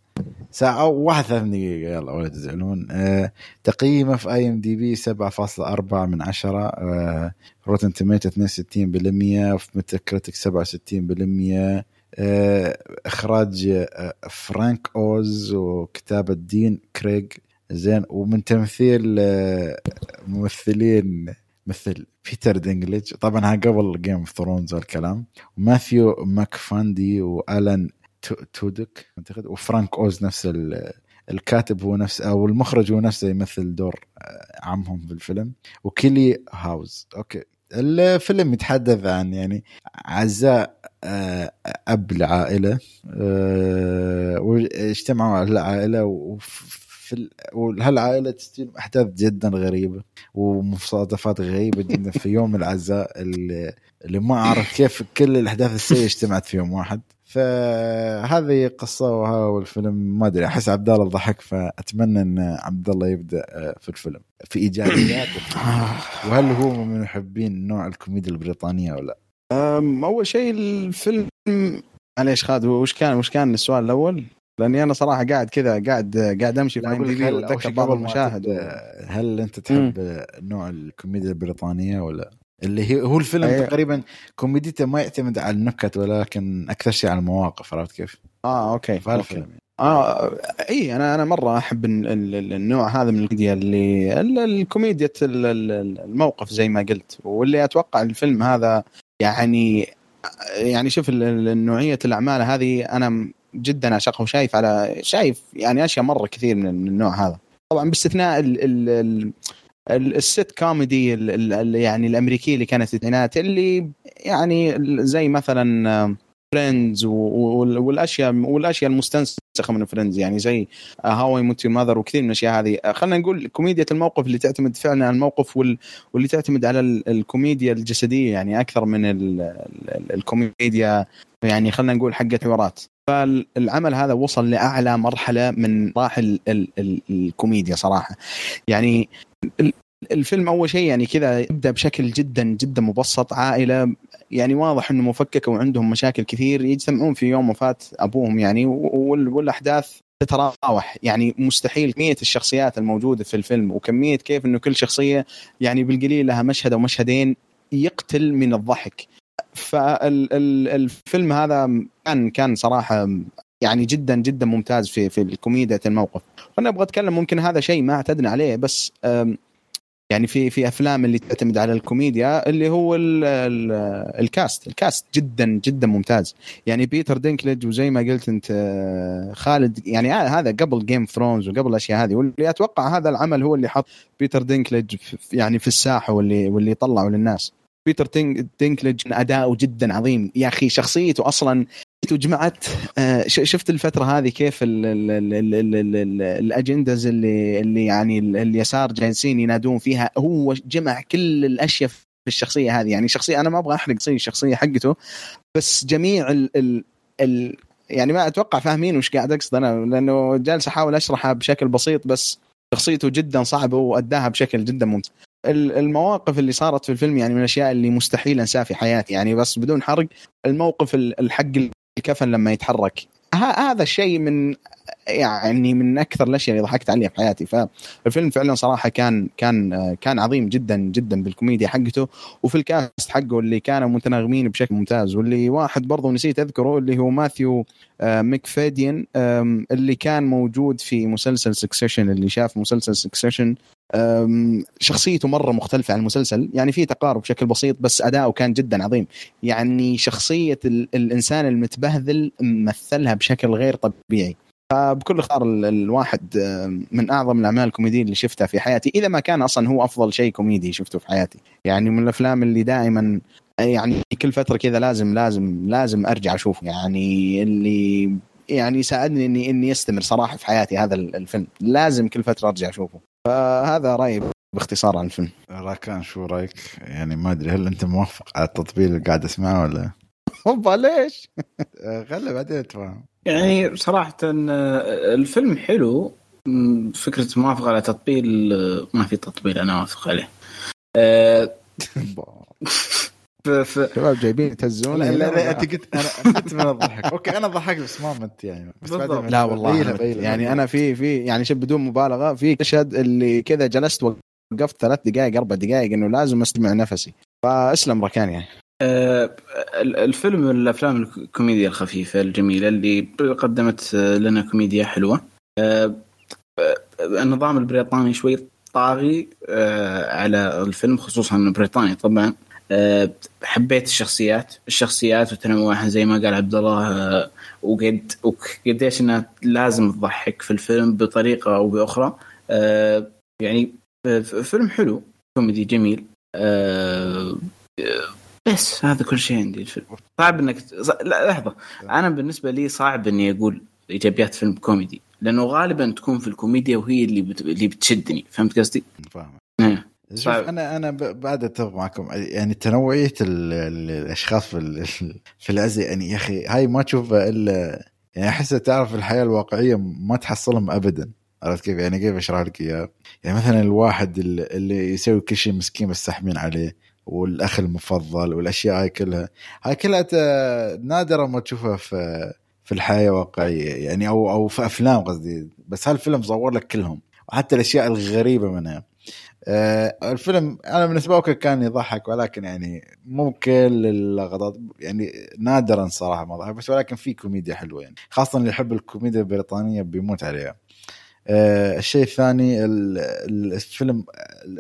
ساعة واحد ثلاث دقيقة يلا ولا تزعلون آه تقييمه في IMDb 7.4 من 10 آه Rotten Tomatoes 62% في Metacritic 67% آه، إخراج آه، فرانك أوز وكتابة دين كريغ. زين ومن تمثيل آه، ممثلين مثل بيتر دينكليج طبعا ها قبل Game of Thrones والكلام. وماثيو ماكفاندي وآلان تودك أعتقد. وفرانك أوز نفس الكاتب هو نفس أو المخرج هو نفسه يمثل دور عمهم بالفيلم وكيلي هاوز. okay. الفيلم يتحدث عن يعني عزاء آه، أب لعائلة آه، واجتمعوا على العائلة وفي وهالعائلة تستلم أحداث جدا غريبة ومصادفات غريبة جدا في يوم العزاء اللي, اللي ما أعرف كيف كل الأحداث السيئة اجتمعت في يوم واحد. فهذه قصة وهذا الفيلم ما أدري أحس عبد الله ضحك فأتمنى إن عبد الله يبدأ آه، في الفيلم في إيجابيات. وهل هو من محبين نوع الكوميديا البريطانية ولا أول شيء الفيلم معليش خالد وش كان وش كان السؤال الأول؟ لأني أنا صراحة قاعد كذا قاعد قاعد أمشي في ام دي بي وأتذكر بعض المشاهد. هل أنت تحب نوع الكوميديا البريطانية ولا اللي هي هو الفيلم أيوة. تقريبا كوميديته ما يعتمد على النكت ولكن أكثر شيء على المواقف عرفت كيف؟ آه okay فهذا okay. يعني. آه إي أنا أنا مرة أحب ال- ال- ال- النوع هذا من الكوميديا اللي ال- الكوميديا ال- ال- الموقف زي ما قلت واللي أتوقع الفيلم هذا يعني يعني شوف نوعية الأعمال هذه أنا جدا اعشقها وشايف على شايف يعني أشياء مرة كثير من النوع هذا طبعا باستثناء ال ال- ال sit comedy ال- يعني الأمريكية اللي كانت التسعينات اللي يعني زي مثلا Friends والأشياء والأشياء المستنسخة من Friends يعني زي How I Met Your Mother وكثير من الأشياء هذه. آه، خلينا نقول كوميديا الموقف اللي تعتمد فعلا على الموقف وال... واللي تعتمد على ال- الكوميديا الجسدية يعني أكثر من ال... ال- الكوميديا يعني خلينا نقول حقت حوارات فالعمل هذا وصل لأعلى مرحلة من مراحل ال... ال... الكوميديا صراحة. يعني الفيلم أول شيء يعني كذا يبدأ بشكل جدا جدا مبسط عائلة يعني واضح إنه مفككه وعندهم مشاكل كثير يجتمعون في يوم وفاة أبوهم يعني وال- والأحداث تتراوح. يعني مستحيل كمية الشخصيات الموجودة في الفيلم وكمية كيف إنه كل شخصية يعني بالقليل لها مشهد أو مشهدين يقتل من الضحك. فالفيلم هذا كان كان صراحة يعني جدا جدا ممتاز في في الكوميديا الموقف. وأنا أبغى أتكلم ممكن هذا شيء ما اعتدنا عليه بس يعني في في أفلام اللي تعتمد على الكوميديا اللي هو ال ال ال cast. ال cast جدا جدا ممتاز. يعني بيتر دينكليج وزي ما قلت أنت آه، خالد يعني هذا قبل Game of Thrones وقبل الأشياء هذه. واللي أتوقع هذا العمل هو اللي حط بيتر دينكليج في- يعني في الساحة واللي واللي طلعه للناس. بيتر دين- دينكليج أداؤه جدا عظيم. يا أخي شخصيته أصلا جمعت آه، شفت الفترة هذه كيف ال ال ال ال ال ال ال agendas اللي اللي يعني ال- اليسار جالسين ينادون فيها. هو جمع كل الأشياء في الشخصية هذه. يعني شخصية أنا ما أبغى أحرق شيء الشخصية حقته بس جميع ال ال ال يعني ما أتوقع فاهمين وش قاعد أقصد أنا لأنه جالس أحاول أشرحها بشكل بسيط بس شخصيته جدا صعبة وأداها بشكل جدا ممتاز ال- المواقف اللي صارت في الفيلم يعني من الأشياء اللي مستحيل انساها في حياتي. يعني بس بدون حرق الموقف ال- الحق الكفن لما يتحرك. هذا الشيء من يعني من أكثر الأشياء اللي ضحكت عليها في حياتي. فالفيلم فعلا صراحة كان كان كان عظيم جدا جدا بالكوميديا حقته. وفي ال cast حقه اللي كانوا متناغمين بشكل ممتاز. واللي واحد برضه نسيت أذكره اللي هو ماثيو آه، ماكفادين آم، اللي كان موجود في مسلسل سكسيشن اللي شاف مسلسل سكسيشن شخصيته مرة مختلفة عن المسلسل. يعني في تقارب بشكل بسيط بس أداؤه كان جدا عظيم. يعني شخصية ال- الإنسان المتبهذل مثلها بشكل غير طبيعي. فبكل اختصار ال- الواحد آم، من أعظم الأعمال الكوميدية اللي شفتها في حياتي إذا ما كان أصلا هو أفضل شيء كوميدي شفته في حياتي. يعني من الأفلام اللي دائما يعني كل فترة كذا لازم لازم لازم أرجع أشوفه. يعني اللي يعني ساعدني إني إني استمر صراحة في حياتي هذا ال- الفيلم. لازم كل فترة أرجع أشوفه. فهذا رأيي باختصار عن الفيلم. راكان شو رأيك؟ يعني ما أدري هل أنت موافق على التطبيل اللي قاعد أسمعه ولا؟ اوبا ليش؟ آه، خله بعدين تفهم. يعني صراحة آه، الفيلم حلو. فكرة موافقة على تطبيل آه، ما في تطبيل أنا أوافق عليه. شباب جايبين يتهزون لا لا أنت قلت أنا كنت من الضحك. أوكي أنا ضحكت بس ما مت يعني. بس. بعدين- لا والله أنا بيلها. يعني أنا في في يعني شوف بدون مبالغة في مشهد اللي كذا جلست وقفت ثلاث دقائق أربع دقائق إنه لازم استمع نفسي. فاسلم ركان يعني. الفيلم من الأفلام الكوميديا الخفيفة الجميلة اللي قدمت آه، لنا كوميديا حلوة. آه، آه، النظام البريطاني شوي طاغي آه، على الفيلم خصوصا بريطانيا طبعا. آه، حبيت الشخصيات الشخصيات وتنوعها زي ما قال عبد الله آه، وقد وقديش إنها لازم تضحك في الفيلم بطريقة أو بأخرى. آه، يعني آه، فيلم حلو كوميدي جميل. آه، بس هذا كل شيء عندي الفيلم. صعب إنك لا لحظة. أنا بالنسبة لي صعب إني أقول إيجابيات فيلم كوميدي لأنه غالبا تكون في الكوميديا وهي اللي بت... اللي بتشدني. فهمت قصدي؟ فاهم إيه. شوف. أنا أنا بعد أتفق معكم. يعني تنوعية ال- ال- الأشخاص في ال- في العزة يعني يا أخي هاي ما تشوفها الا يعني أحس تعرف الحياة الواقعية ما تحصلهم ابدا. عرفت كيف؟ يعني كيف أشرح لك إياها؟ يعني مثلا الواحد اللي- اللي يسوي كل شيء مسكين بس ساحبين عليه. والأخ المفضل والأشياء هاي كلها. هاي كلها نادره ما تشوفها في في الحياة الواقعية يعني أو أو في أفلام قصدي. بس هالفيلم صور لك كلهم وحتى الأشياء الغريبة منها. آه، الفيلم أنا بالنسبة لي كان يضحك ولكن يعني مو كل اللقطات يعني نادرا صراحة ما ضحك بس ولكن في كوميديا حلوة يعني. خاصة اللي يحب الكوميديا البريطانية بيموت عليها. آه، الشيء الثاني ال- ال- الفيلم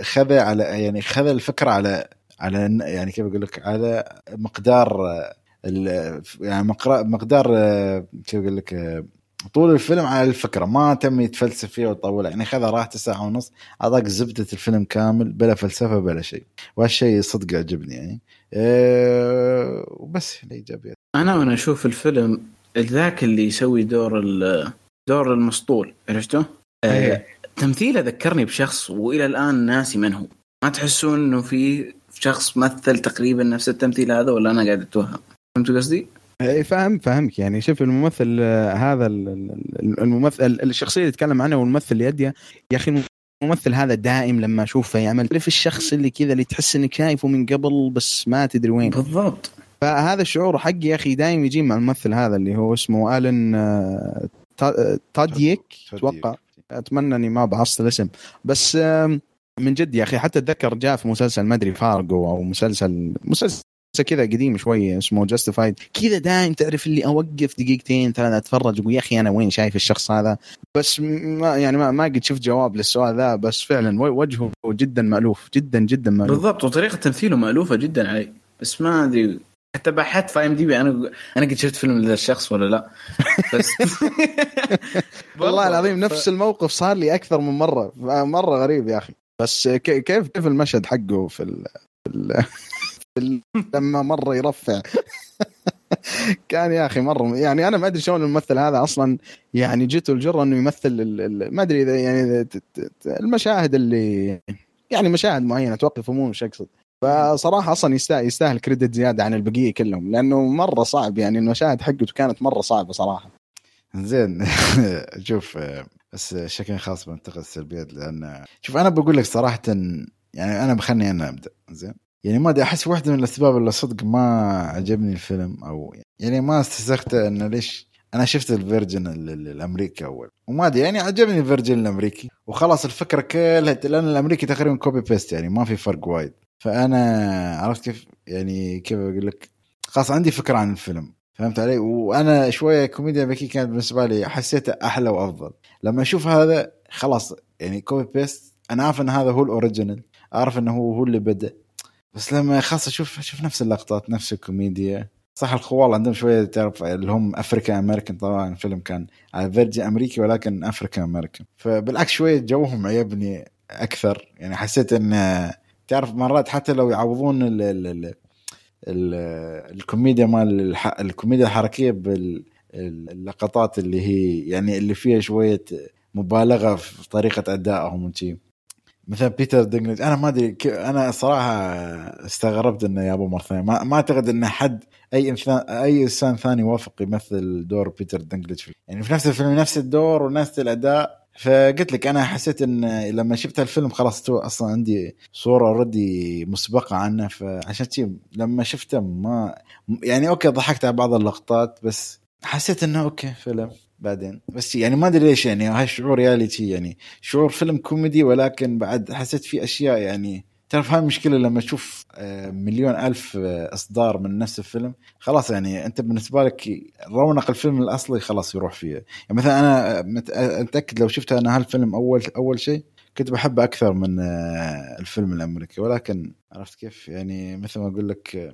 خذ على يعني خذ الفكرة على على يعني كيف أقول لك على مقدار ال- يعني مقر- مقدار آه، كيف أقول لك آه، طول الفيلم على الفكرة. ما تم يتفلسف فيها ويطول. يعني خذ راحته ساعه ونص أعطاك زبدة الفيلم كامل بلا فلسفة بلا شيء. وهالشيء صدق عجبني يعني. أه وبس الايجابيات أنا وأنا أشوف الفيلم ذاك اللي يسوي دور ال- دور المسطول عرفته؟ آه أيه. تمثيله ذكرني بشخص وإلى الآن ناسي من هو. ما تحسون إنه في شخص مثل تقريبا نفس التمثيل هذا ولا أنا قاعد أتوهم؟ فهمت قصدي؟ اي فاهم فهمك. يعني شوف الممثل آه، هذا ال- ال- الممثل الشخصية اللي يتكلم عنها والممثل اللي يديه يا أخي الممثل هذا دائم لما أشوفه يعمل. تعرف الشخص اللي كذا اللي تحس إنك شايفه من قبل بس ما تدري وين. بالضبط. فهذا الشعور حقي يا أخي دائم يجي مع الممثل هذا اللي هو اسمه آلن آه، تا- تاديك. أتوقع. أتمنى إني ما بعصت الاسم. بس آم، من جد يا أخي حتى أتذكر جاء في مسلسل ما أدري فارجو أو مسلسل مسلسل كذا قديم شوية اسمه جاستيفايد كذا دايم تعرف اللي أوقف دقيقتين ثلاثة أتفرج أقول يا أخي أنا وين شايف الشخص هذا؟ بس ما يعني ما, ما قد شفت جواب للسؤال ذا بس فعلا وجهه جدا مألوف جدا جدا مألوف. بالضبط وطريقة تمثيله مألوفة جدا علي. بس ما أدري حتى بحثت في IMDb أنا أنا قد شفت فيلم لذا الشخص ولا لا. بس والله العظيم نفس الموقف صار لي أكثر من مرة مرة غريب يا أخي. بس كي- كيف كيف المشهد حقه في ال... في, ال... لما مره يرفع. كان يا أخي مرة يعني أنا ما أدري شلون الممثل هذا أصلا يعني جته الجره إنه يمثل ال... ما أدري إذا يعني المشاهد اللي يعني مشاهد معينة توقف مو مش اقصد فصراحة أصلا يستاهل يستاهل كريدت زيادة عن البقية كلهم لأنه مرة صعب يعني المشاهد حقته كانت مرة صعبة صراحة. زين شوف بس شكل خاص بنتقد السلبيات لأن شوف أنا بقول لك صراحة يعني أنا بخلني أنا أبدأ زين؟ يعني ما أدري أحس واحدة من الأسباب اللي صدق ما عجبني الفيلم أو يعني ما استسخت انه ليش أنا شفت ال version ال- ال- الأمريكي أول. وما أدري يعني عجبني ال version الأمريكي. وخلاص الفكرة كلها لأن الأمريكي تقريبا copy paste يعني ما في فرق وايد. فأنا عرفت كيف؟ يعني كيف أقول لك؟ خلاص عندي فكرة عن الفيلم فهمت علي؟ وأنا شوية كوميديا امريكي كانت بالنسبة لي حسيته أحلى وأفضل. لما أشوف هذا خلاص يعني copy paste أنا عارف إن هذا هو ال original اعرف إنه هو هو اللي بدأ. بس لما خلاص أشوف أشوف نفس اللقطات نفس الكوميديا. صح الخوال عندهم شوية تعرف اللي هم African American طبعا الفيلم كان على version أمريكي ولكن African American فبالعكس شوية جوهم عجبني أكثر. يعني حسيت إن تعرف مرات حتى لو يعوضون ال ال ال ال- الكوميديا مال. الكوميديا الحركية باللقطات اللي هي يعني اللي فيها شوية مبالغة في طريقة أدائهم وشي. مثلا بيتر دينكليج أنا ما أدري أنا صراحة استغربت إنه يابا مرة ثانية. ما, ما أعتقد إن حد أي إنسان أي إنسان ثاني وافق يمثل دور بيتر دينكليج. يعني في نفس الفيلم نفس الدور ونفس الأداء. فقلت لك أنا حسيت إن لما شفت الفيلم خلاص تو أصلا عندي صورة already مسبقة عنه. فعشان شي لما شفته ما يعني okay ضحكت على بعض اللقطات بس حسيت إنه okay فيلم بعدين. بس يعني ما أدري ليش يعني هالشعور يالي شي يعني شعور فيلم كوميدي ولكن بعد حسيت في أشياء يعني تعرف هاي المشكلة لما تشوف آه، مليون ألف آه، إصدار من نفس الفيلم خلاص يعني أنت بالنسبة لك رونق الفيلم الأصلي خلاص يروح فيه. يعني مثلا أنا مت- متاكد لو شفت أنا هالفيلم أول أول شيء كنت بحبه أكثر من آه، الفيلم الأمريكي. ولكن عرفت كيف؟ يعني مثل ما أقول لك آه،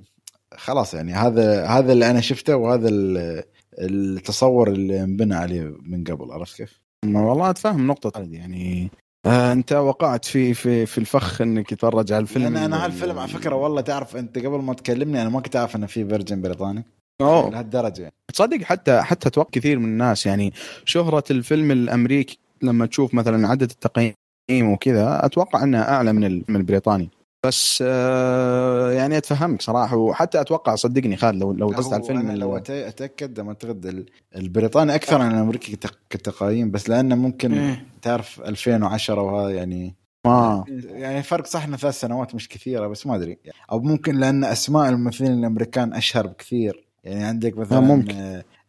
خلاص يعني هذا هذا اللي أنا شفته وهذا ال- التصور اللي انبنى عليه من قبل عرفت كيف؟ ما والله اتفهم نقطة خالد يعني آه أنت وقعت في في في الفخ إنك تتفرج على الفيلم أنا أنا هالفيلم على فكرة والله تعرف أنت قبل ما تكلمني أنا ما كنت عارف إنه في فيرجن بريطاني أوه. لهالدرجة يعني تصدق حتى حتى أتوقع كثير من الناس يعني شهرة الفيلم الأمريكي لما تشوف مثلا عدد التقييمات وكذا أتوقع انه أعلى من من البريطاني بس آه، يعني أتفهمك صراحة وحتى أتوقع صدقني خالد لو لو دزت على الفيلم أنا لو أتأكد لما اعتقد ال- البريطاني أكثر عن الامريكي كتق- كتقييم بس لأنه ممكن إيه. تعرف 2010 وهذا يعني آه يعني فرق صح إنه ثلاث سنوات مش كثيرة بس ما أدري أو ممكن لأن أسماء الممثلين الأمريكان أشهر بكثير يعني عندك مثلا آه، ممكن.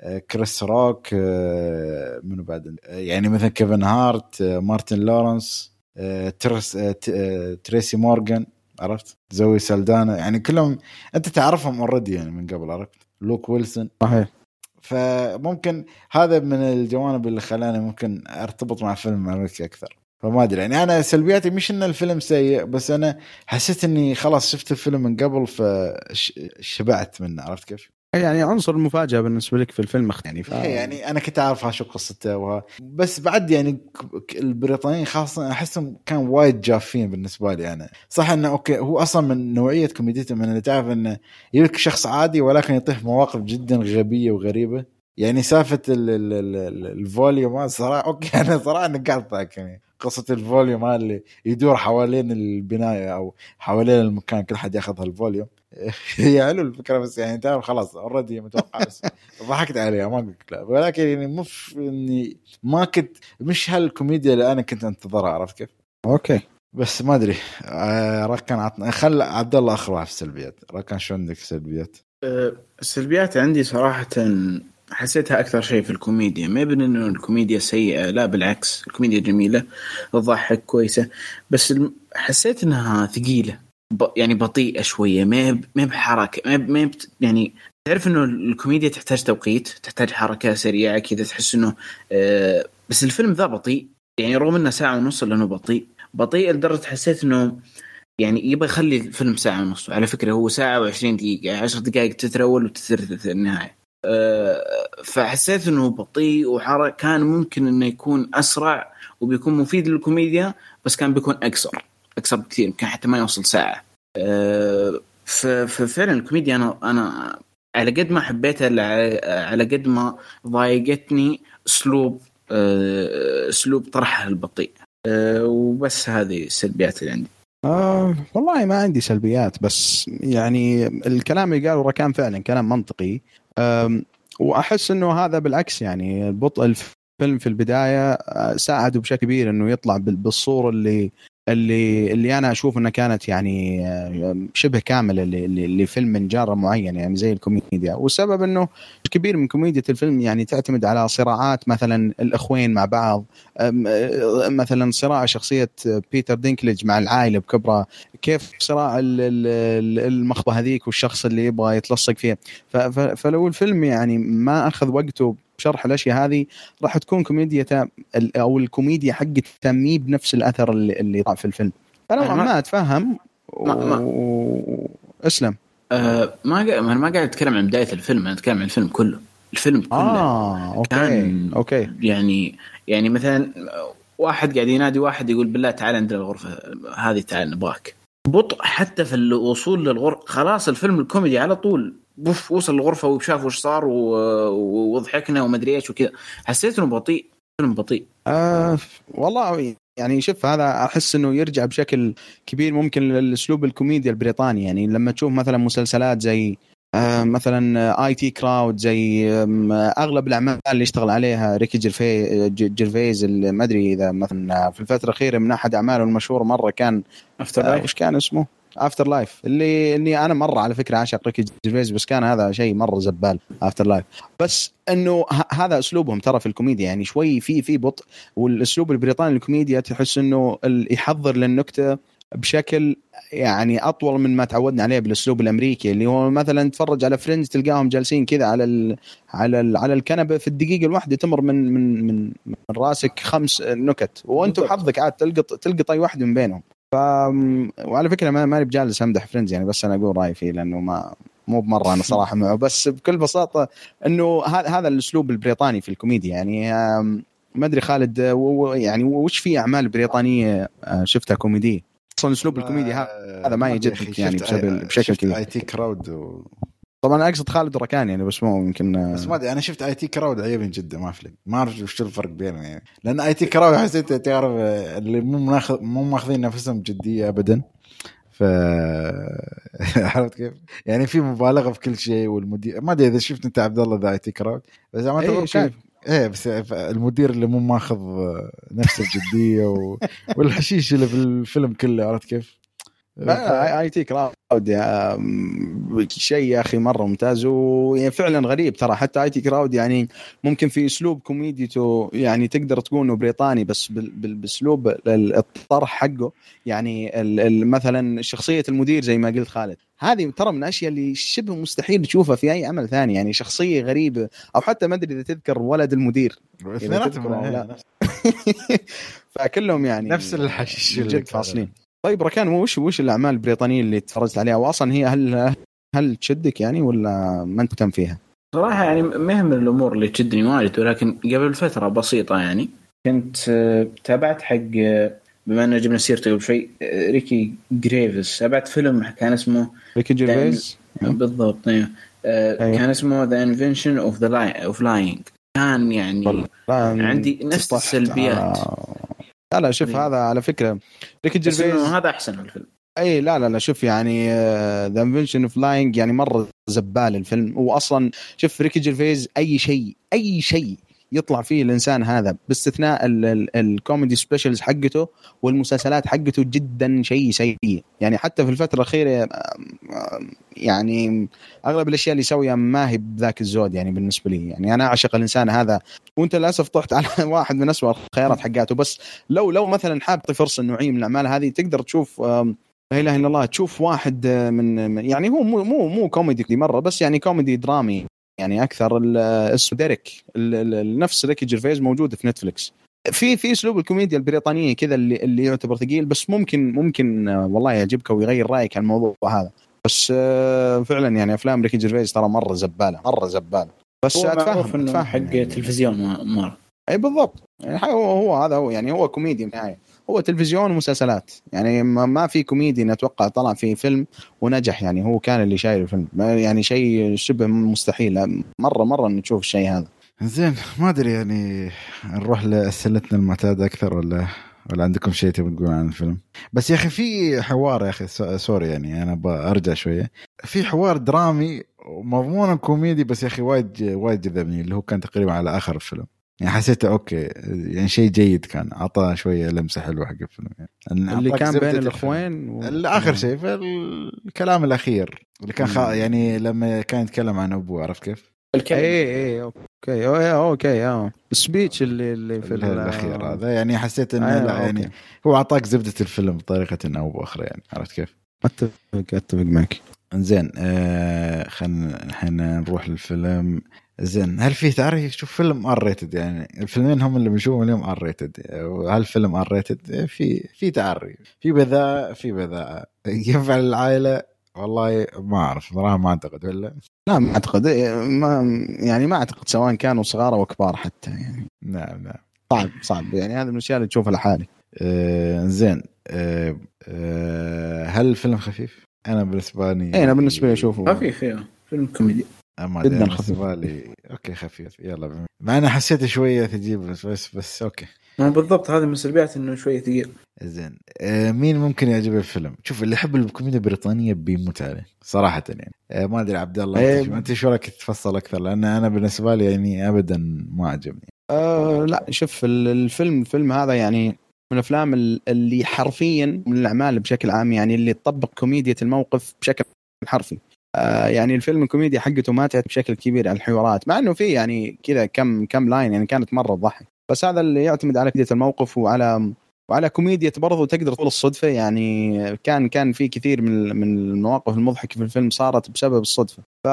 آه، كريس روك منو بعد يعني مثلا كيفن هارت مارتن لورنس تريسي مورغان عرفت؟ زوي سلدانا يعني كلهم أنت تعرفهم already يعني من قبل عرفت؟ لوك ويلسون. صحيح. فممكن هذا من الجوانب اللي خلاني ممكن أرتبط مع فيلم أمريكي أكثر. فما أدري يعني أنا سلبياتي مش إن الفيلم سيء بس أنا حسيت إني خلاص شفت الفيلم من قبل فشبعت منه عرفت كيف؟ يعني عنصر المفاجأة بالنسبة لك في الفيلم يعني ف... إيه يعني أنا كنت أعرف شو قصته وها بس بعد يعني البريطانيين خاصة أحسهم كان وايد جافين بالنسبة لي أنا. صح إنه okay هو أصلا من نوعية كوميديته من اللي تعرف إنه يجيك شخص عادي ولكن يطيح مواقف جدا غبية وغريبة. يعني سالفة ال- ال- ال- ال- الفوليوم صراحة okay أنا صراحة أنا قاعد أضحك يعني. قصة الفوليوم هذا اللي يدور حوالين البناية أو حوالين المكان كل حد ياخذ هالفوليوم هي حلو الفكرة بس يعني تعرف خلاص already متوقع بس ضحكت عليها ما قلت لا. ولكن يعني مو في إني ما كنت مش هالكوميديا اللي أنا كنت أنتظرها عرفت كيف؟ okay. بس ما أدري آه، ركان عطنا خل عبد الله أخر واحد في السلبيات. ركان شو عندك سلبيات؟ أه، السلبيات عندي صراحة حسيتها أكثر شيء في الكوميديا. ما يبين إنه الكوميديا سيئة لا بالعكس الكوميديا جميلة تضحك كويسة بس حسيت إنها ثقيلة. ب... يعني بطيئة شوية ما هي ما هي بحركة ما هي ما بت... يعني تعرف إنه الكوميديا تحتاج توقيت تحتاج حركة سريعة كذا تحس إنه آه بس الفيلم ذا بطيء يعني رغم إنه ساعة ونص إلا إنه بطيء بطيء لدرجة حسيت إنه يعني يبغى يخلي الفيلم ساعة ونص على فكرة هو ساعة و20 دقيقة 10 دقائق تترول وتترث النهاية. أه فحسيت إنه بطيء وحرك كان ممكن إنه يكون أسرع وبيكون مفيد للكوميديا بس كان بيكون أقصر. اقصر بكثير يمكن حتى ما يوصل ساعة. أه ففعلا الكوميديا أنا أنا على قد ما حبيتها على- قد ما ضايقتني أسلوب أه، أسلوب طرحها البطيء. أه وبس هذه السلبيات اللي عندي. آه والله ما عندي سلبيات بس يعني الكلام اللي قاله ركان فعلا كلام منطقي. وأحس إنه هذا بالعكس يعني بطء الفيلم في البداية آه، ساعده بشكل كبير إنه يطلع بال- بالصورة اللي اللي اللي أنا أشوف إنها كانت يعني آه، شبه كاملة لفيلم من جانرا معين يعني زي الكوميديا. والسبب إنه كبير من كوميديا الفيلم يعني تعتمد على صراعات مثلا الأخوين مع بعض آه، مثلا صراع شخصية بيتر دينكليج مع العائلة بكبره كيف صراع ال- ال- ال- المخبه هذيك والشخص اللي يبغى يتلصق فيه فلو الفيلم يعني ما أخذ وقته بشرح الأشياء هذه راح تكون كوميديا أو الكوميديا حقته مي بنفس الأثر اللي, اللي طلع في الفيلم. فنوعا أنا ما- ما أتفهم ما- ما- و... اسلم أه ما أنا ما قاعد أتكلم عن بداية الفيلم أنا أتكلم عن الفيلم كله. الفيلم كله. آه أوكي كان- أوكي يعني يعني مثلا واحد قاعد ينادي واحد يقول بالله تعال عندنا الغرفة هذه تعال نبغاك. بطء حتى في الوصول للغرفة خلاص الفيلم الكوميدي على طول. بوف وصل الغرفة وشاف وش صار وضحكنا ومدري إيش وكذا. حسيت إنه بطيء فيلم بطيء. آه والله يعني شوف هذا أحس إنه يرجع بشكل كبير ممكن للأسلوب الكوميديا البريطاني. يعني لما تشوف مثلا مسلسلات زي آه مثلا IT Crowd زي أغلب الأعمال اللي اشتغل عليها ريكي جيرفي جيرفيز اللي ما أدري إذا مثلا في الفترة الأخيرة من أحد أعماله المشهوره مرة كان After آه وش كان اسمه؟ After Life اللي اللي أنا مرة على فكرة عاشق ريكي جيرفيز بس كان هذا شيء مرة زبال After Life بس إنه هذا أسلوبهم ترى في الكوميديا يعني شوي في في بطء والأسلوب البريطاني للكوميديا تحس إنه يحضر للنكتة بشكل يعني أطول من ما تعودنا عليه بالأسلوب الأمريكي اللي هو مثلا تتفرج على Friends تلقاهم جالسين كذا على ال على ال على الكنبة في الدقيقة الواحدة تمر من من من, من راسك خمس نكت وأنت. وحظك عاد تلقط تلقط أي واحد من بينهم ف وعلى فكرة ما ماني بجالس امدح Friends يعني بس أنا أقول رأيي فيه لأنه ما مو بمرة أنا صراحة معه بس بكل بساطة إنه هذا هذا الأسلوب البريطاني في الكوميديا يعني آم، ما أدري خالد آه، يعني وش في أعمال بريطانية آه، شفتها كوميدية أصلا أسلوب الكوميديا هذا ما يجدك يعني بشكل- بشكل كذا. اي تي كراود و... طبعا أقصد خالد وركان يعني بس مو يمكن بس ما أدري أنا شفت IT Crowd عجبني جدا ما أفرق ما أعرف وش الفرق بينهم يعني لأن IT Crowd حسيت تعرف اللي مو ماخذ مو ماخذين نفسهم بجديه ابدا ف عرفت كيف؟ يعني في مبالغة في كل شيء والمدير ما أدري إذا شفت أنت عبد الله The IT Crowd بس ما إيه، شايف. إيه بس المدير اللي مو ماخذ نفسه بجديه و... والحشيش اللي في الفيلم كله عرفت كيف؟ IT Crowd شيء يا أخي مره ممتاز وفعلا غريب ترى حتى IT Crowd يعني ممكن في اسلوب كوميديته يعني تقدر تقول انه بريطاني بس باسلوب ال- الطرح حقه يعني مثلا شخصيه المدير زي ما قلت خالد هذه ترى من الاشياء اللي شبه مستحيل تشوفها في اي عمل ثاني يعني شخصيه غريبه أو حتى ما ادري اذا تذكر ولد المدير اثنيناتهم إيه، فكلهم يعني نفس الحشيش اللي فاصلين طيب ركان وش وش الأعمال البريطانية اللي تفرجت عليها واصلا هي هل هل تشدك يعني ولا ما أنت مهتم فيها؟ صراحة يعني ما هي من الأمور اللي تشدني وايد ولكن قبل فترة بسيطة يعني كنت آه، تابعت حق آه، بما أن جبنا سيرته قبل شوي آه، ريكي جيرفيز تابعت فيلم كان اسمه ريكي جيرفيز مم. بالضبط أيوه. كان اسمه The Invention of the of Lying كان يعني عندي نفس السلبيات. لا لا شوف إيه. هذا على فكرة. ريكي جيرفيز هذا أحسن الفيلم. إي لا لا لا شوف يعني The Invention of Lying يعني مرة زبال الفيلم. واصلا شوف ريكي جيرفيز أي شيء أي شيء يطلع فيه الإنسان هذا باستثناء ال- ال- ال comedy specials حقته والمسلسلات حقته جدا شيء سيء. يعني حتى في الفترة الأخيرة يعني أغلب الأشياء اللي يسويها ما هي بذاك الزود يعني بالنسبة لي. يعني أنا أعشق الإنسان هذا. وأنت للأسف طحت على واحد من أسوأ الخيارات حقاته. بس لو لو مثلا حاب فرصة نوعيه من الأعمال هذه تقدر تشوف لا إله إلا الله تشوف واحد آه، من- يعني هو مو مو مو كوميدي مرة بس يعني كوميدي درامي. يعني أكثر اسمه ديريك نفس ريكي جيرفيز موجود في نتفلكس في في أسلوب الكوميديا البريطانية كذا اللي اللي يعتبر ثقيل بس ممكن ممكن آه، والله يعجبك ويغير رأيك عن الموضوع هذا. بس آه، فعلا يعني أفلام ريكي جيرفيز ترى مرة زبالة مرة زبالة. بس أتفهم أتفهم حق يعني. تلفزيون مرة إي بالضبط. يعني هو هو هذا هو يعني هو كوميدي في النهايه هو تلفزيون ومسلسلات. يعني ما في كوميدي نتوقع طلع في فيلم ونجح. يعني هو كان اللي شايل الفيلم. يعني شيء شبه مستحيل. مره مرة نشوف الشيء هذا. زين ما أدري يعني نروح لأسئلتنا المعتادة أكثر ولا ولا عندكم شيء تبي تقول عن الفيلم؟ بس يا أخي في حوار يا أخي so- sorry يعني أنا برجع شوية. في حوار درامي ومضمونه كوميدي بس يا أخي وايد وايد جذبني اللي هو كان تقريبا على آخر الفيلم. يعني حسيته okay يعني شيء جيد كان. اعطى شوية لمسة حلوة حق الفيلم. يعني اللي كان بين. الأخوين و... الآخر شيء في الكلام الأخير اللي كان خا... يعني لما كان يتكلم عن أبوه عرفت كيف؟ الكلمة اي اي okay okay، okay آه. ال speech اللي اللي في ال- الأخير هذا. يعني حسيت إنه آه، لا okay. يعني هو أعطاك زبدة الفيلم بطريقة أو بأخرى يعني. عرفت كيف؟ أتفق أتفق معك. زين آه خلينا الحين نروح للفيلم. زين هل في تعرف شوف فيلم R rated يعني الفيلمين هم اللي بنشوفهم اليوم R rated هل فيلم R rated في في تعري في بذاءة في بذاءة. ينفع للعائله والله ما أعرف صراحة ما أعتقد. ولا؟ لا ما أعتقد. إيه، ما يعني ما أعتقد سواء كانوا صغار أو كبار حتى يعني. نعم نعم. صعب صعب. يعني هذه من الأشياء اللي تشوفها لحالك آه زين. آه آه هل الفيلم خفيف؟ أنا بالنسبة لي اي أنا بالنسبة لي أشوفه. خفيف أيوه فيلم كوميدي. ما جداً خفيف. okay خفيف. يلا مع أنا حسيت شوية ثقيل بس بس, بس okay. ما بالضبط هذه من سلبيات إنه شوي ثقيل. زين. آه مين ممكن يعجبه الفيلم؟ شوف اللي يحب الكوميديا البريطانية بيموت عليه صراحة يعني. آه ما أدري عبد الله إيه. أنت شو- رأيك تفصل أكثر؟ لأن أنا بالنسبة لي يعني ابدا ما عجبني. آه لا شوف ال- الفيلم الفيلم هذا يعني من الأفلام ال- اللي حرفيا من الأعمال بشكل عام يعني اللي تطبق كوميديا الموقف بشكل حرفي. آه يعني الفيلم الكوميديا حقته ما تعتمد بشكل كبير على الحوارات مع إنه في يعني كذا كم كم line يعني كانت مرة تضحك. بس هذا اللي يعتمد على كوميديا الموقف وعلى وعلى كوميديا برضو تقدر تقول الصدفة. يعني كان كان في كثير من من المواقف المضحكة في الفيلم صارت بسبب الصدفة. ف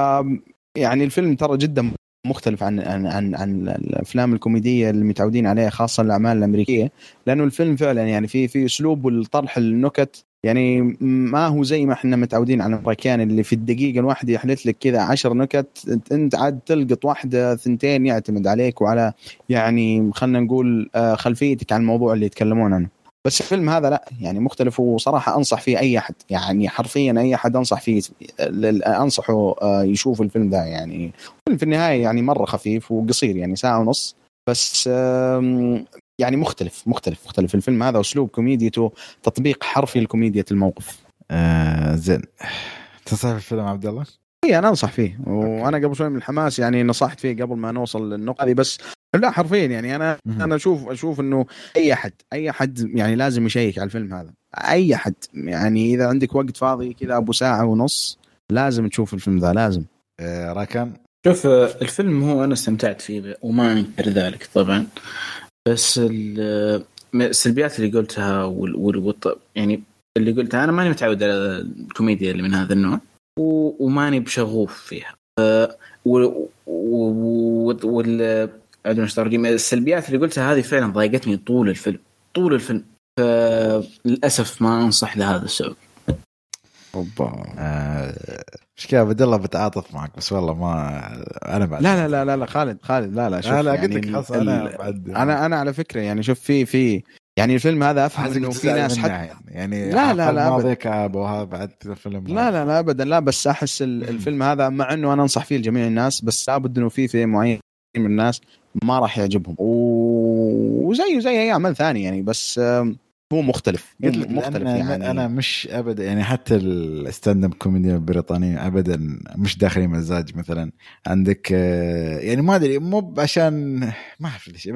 يعني الفيلم ترى جدا مختلف عن عن عن, عن الأفلام الكوميدية اللي متعودين عليها خاصة الأعمال الأمريكية. لأنه الفيلم فعلا يعني في في أسلوب والطرح النكت يعني ما هو زي ما إحنا متعودين على الأمريكان اللي في الدقيقة الواحدة يحط لك كذا عشر نكت انت عاد تلقط واحدة ثنتين يعتمد عليك وعلى يعني خلينا نقول آه، خلفيتك عن الموضوع اللي يتكلمون عنه. بس الفيلم هذا لا يعني مختلف وصراحة أنصح فيه أي أحد. يعني حرفيا أي أحد أنصح فيه أنصحه آه، يشوف الفيلم ده. يعني في النهاية يعني مرة خفيف وقصير يعني ساعة ونص. بس يعني مختلف مختلف مختلف. الفيلم هذا أسلوب كوميديته تطبيق حرفي لكوميديا الموقف. آه زين. تنصح الفيلم عبد الله؟ اي أنا أنصح فيه. وأنا قبل شوي من الحماس يعني نصحت فيه قبل ما نوصل للنقطة هذه بس لا حرفيا يعني أنا مهم. أنا أشوف أشوف إنه أي أحد أي أحد يعني لازم يشيك على الفيلم هذا. أي أحد. يعني إذا عندك وقت فاضي كذا أبو ساعة ونص لازم تشوف الفيلم ذا لازم. آه راكان؟ شوف آه، الفيلم هو أنا استمتعت فيه وما أنكر ذلك طبعا. بس ال- السلبيات اللي قلتها وال وال يعني اللي قلتها أنا ماني متعود على الكوميديا اللي من هذا النوع وماني بشغوف فيها وال. السلبيات اللي قلتها هذه فعلا ضايقتني طول الفيلم طول الفيلم فللاسف ما أنصح لهذا السبب أوبا. آه، مشكلة عبد الله بتعاطف معك بس والله ما أنا بعد لا لا لا لا لا خالد خالد لا لا شوف لا لا يعني قلت لك ال- خلاص أنا بعد أنا أنا على فكرة يعني شوف في في يعني الفيلم هذا أفهم إنه في ناس حتى يعني, يعني لا، لا، لا، الماضي أبد. كاب وهذا بعد الفيلم لا لا لا ابدا لا بس أحس ال- الفيلم هذا مع إنه أنا أنصح فيه لجميع الناس بس لابد إنه في فئه معين من الناس ما راح يعجبهم. وزيه زي اي اعمال ثانية يعني بس هو مختلف قلت لك مختلف يعني أنا مش ابدا يعني حتى ال stand-up كوميديا البريطانية ابدا مش داخلي مزاج مثلا عندك آه، يعني ما أدري مو عشان ما أعرف ليش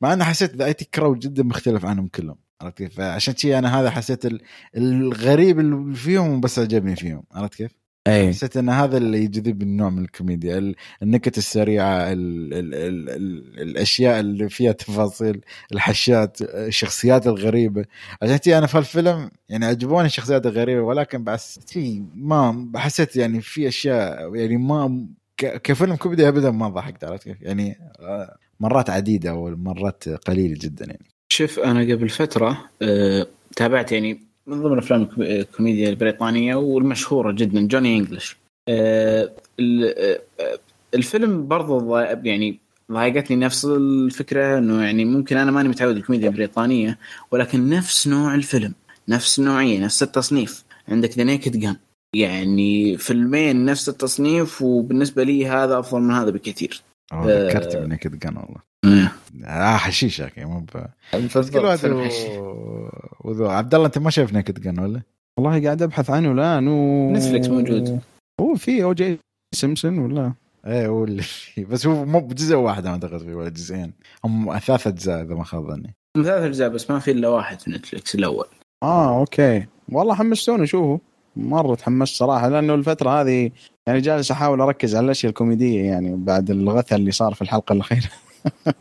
مع اني حسيت The IT Crowd جدا مختلف عنهم كلهم عرفت كيف؟ فعشان شي أنا هذا حسيت ال- الغريب اللي فيهم بس عجبني فيهم عرفت كيف؟ اي حسيت إن هذا اللي يجذب النوع من الكوميديا ال- النكت السريعة ال ال ال ال الأشياء اللي فيها تفاصيل الحشات الشخصيات الغريبة. عشان أنا في الفيلم يعني عجبوني الشخصيات الغريبة ولكن بس في ما حسيت يعني في أشياء يعني ما ك- كفيلم كوميدي ابدا ما ضحكت عرفت كيف؟ يعني آه، مرات عديدة ومرات قليلة جدا يعني. شوف أنا قبل فترة آه، تابعت يعني من ضمن أفلام الكو- الكوميديا البريطانية والمشهورة جدا Johnny English. آه، آه، الفيلم برضو يعني ضايقتني نفس الفكرة إنه يعني ممكن أنا ماني متعود الكوميديا البريطانية ولكن نفس نوع الفيلم نفس النوعيه نفس التصنيف. عندك The Naked Gun يعني فيلمين نفس التصنيف وبالنسبة لي هذا أفضل من هذا بكثير. ذكرت من كذا كان والله. آه، آه حشيش يا أخي مو ب- كل واحد. وذو عبد الله أنت ما شايف Naked Gun ولا؟ والله قاعد أبحث عنه الآن و Netflix موجود. هو في O.J. Simpson ولا؟ إيه هو اللي فيه. بس هو مو بجزء واحد أعتقد فيه ولا جزئين. هم ثلاث أجزاء إذا ما خاب ظني. ثلاث أجزاء بس ما في إلا واحد في Netflix الأول. آه okay. والله حمستوني اشوفه مرة تحمست صراحة لأنه الفترة هذه يعني جالس أحاول أركز على الأشياء الكوميدية يعني بعد الغثى اللي صار في الحلقة الأخيرة.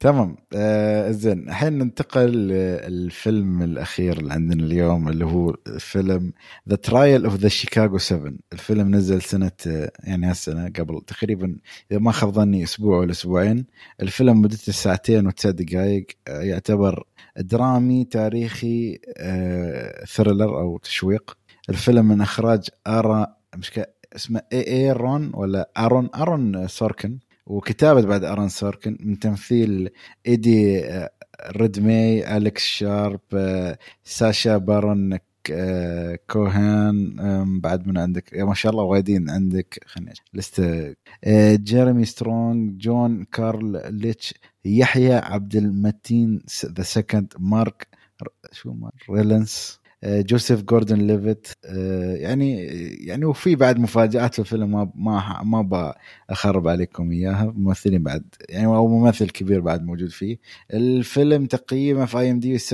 تمام. آه زين. الحين ننتقل للفيلم الأخير اللي عندنا اليوم اللي هو فيلم The Trial of the Chicago 7 الفيلم نزل سنة آه، يعني هالسنة قبل تقريبا إذا ما خاب ظني أسبوع ولا أسبوعين. الفيلم مدته ساعتين وتسع دقائق آه، يعتبر درامي تاريخي آه thriller أو تشويق. الفيلم من إخراج آرا مش ك- اسمه اي اي رون ولا Aaron؟ Aaron Sorkin وكتابة بعد Aaron Sorkin من تمثيل إيدي آه، Redmayne Alex Sharp آه، Sacha Baron آه، Cohen بعد من عندك؟ ما شاء الله وايدين عندك. خلينا لسه آه، Jeremy Strong John Carroll Lynch يحيى عبد المتين the second Mark شو Mark Rylance آه، Joseph Gordon-Levitt آه، يعني يعني وفي بعد مفاجآت في الفيلم ما ما ما بخرب عليكم إياها ممثلين بعد يعني أو ممثل كبير بعد موجود فيه. الفيلم تقييمه في IMDb 7.9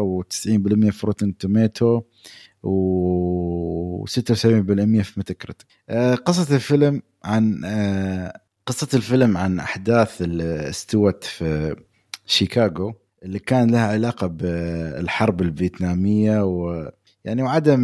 و90% في Rotten Tomatoes و 76% في Metacritic قصة الفيلم عن آه، قصة الفيلم عن أحداث اللي استوت في شيكاغو. اللي كان لها علاقة بالحرب الفيتنامية و يعني وعدم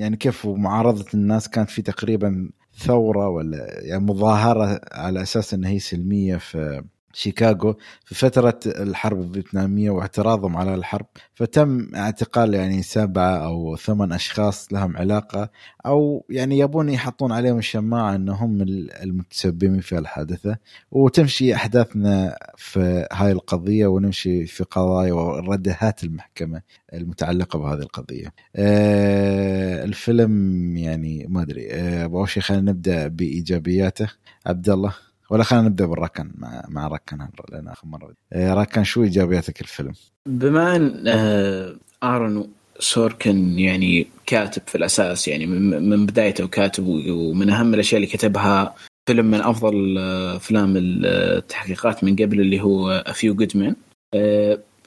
يعني كيف معارضة الناس كانت في تقريبا ثورة ولا يعني مظاهرة على أساس أنها هي سلمية في شيكاغو في فترة الحرب الفيتنامية واعتراضهم على الحرب فتم اعتقال يعني سبعة أو ثمان أشخاص لهم علاقة أو يعني يبون يحطون عليهم الشماعة أنهم المتسببين في الحادثة. وتمشي أحداثنا في هاي القضية ونمشي في قضايا وردهات المحكمة المتعلقة بهذه القضية. آه الفيلم يعني ما أدري آه أول شيء خلينا نبدأ بإيجابياته؟ عبد الله. ولا خلينا نبدأ بالركن مع مع ركن لأن آخر مرة آه، ركن شو إيجابياتك الفيلم؟ بما إن آه، آرون سوركن يعني كاتب في الأساس يعني من بدايته كاتب ومن أهم الأشياء اللي كتبها فيلم من أفضل آه، أفلام التحقيقات من قبل اللي هو افيو جودمان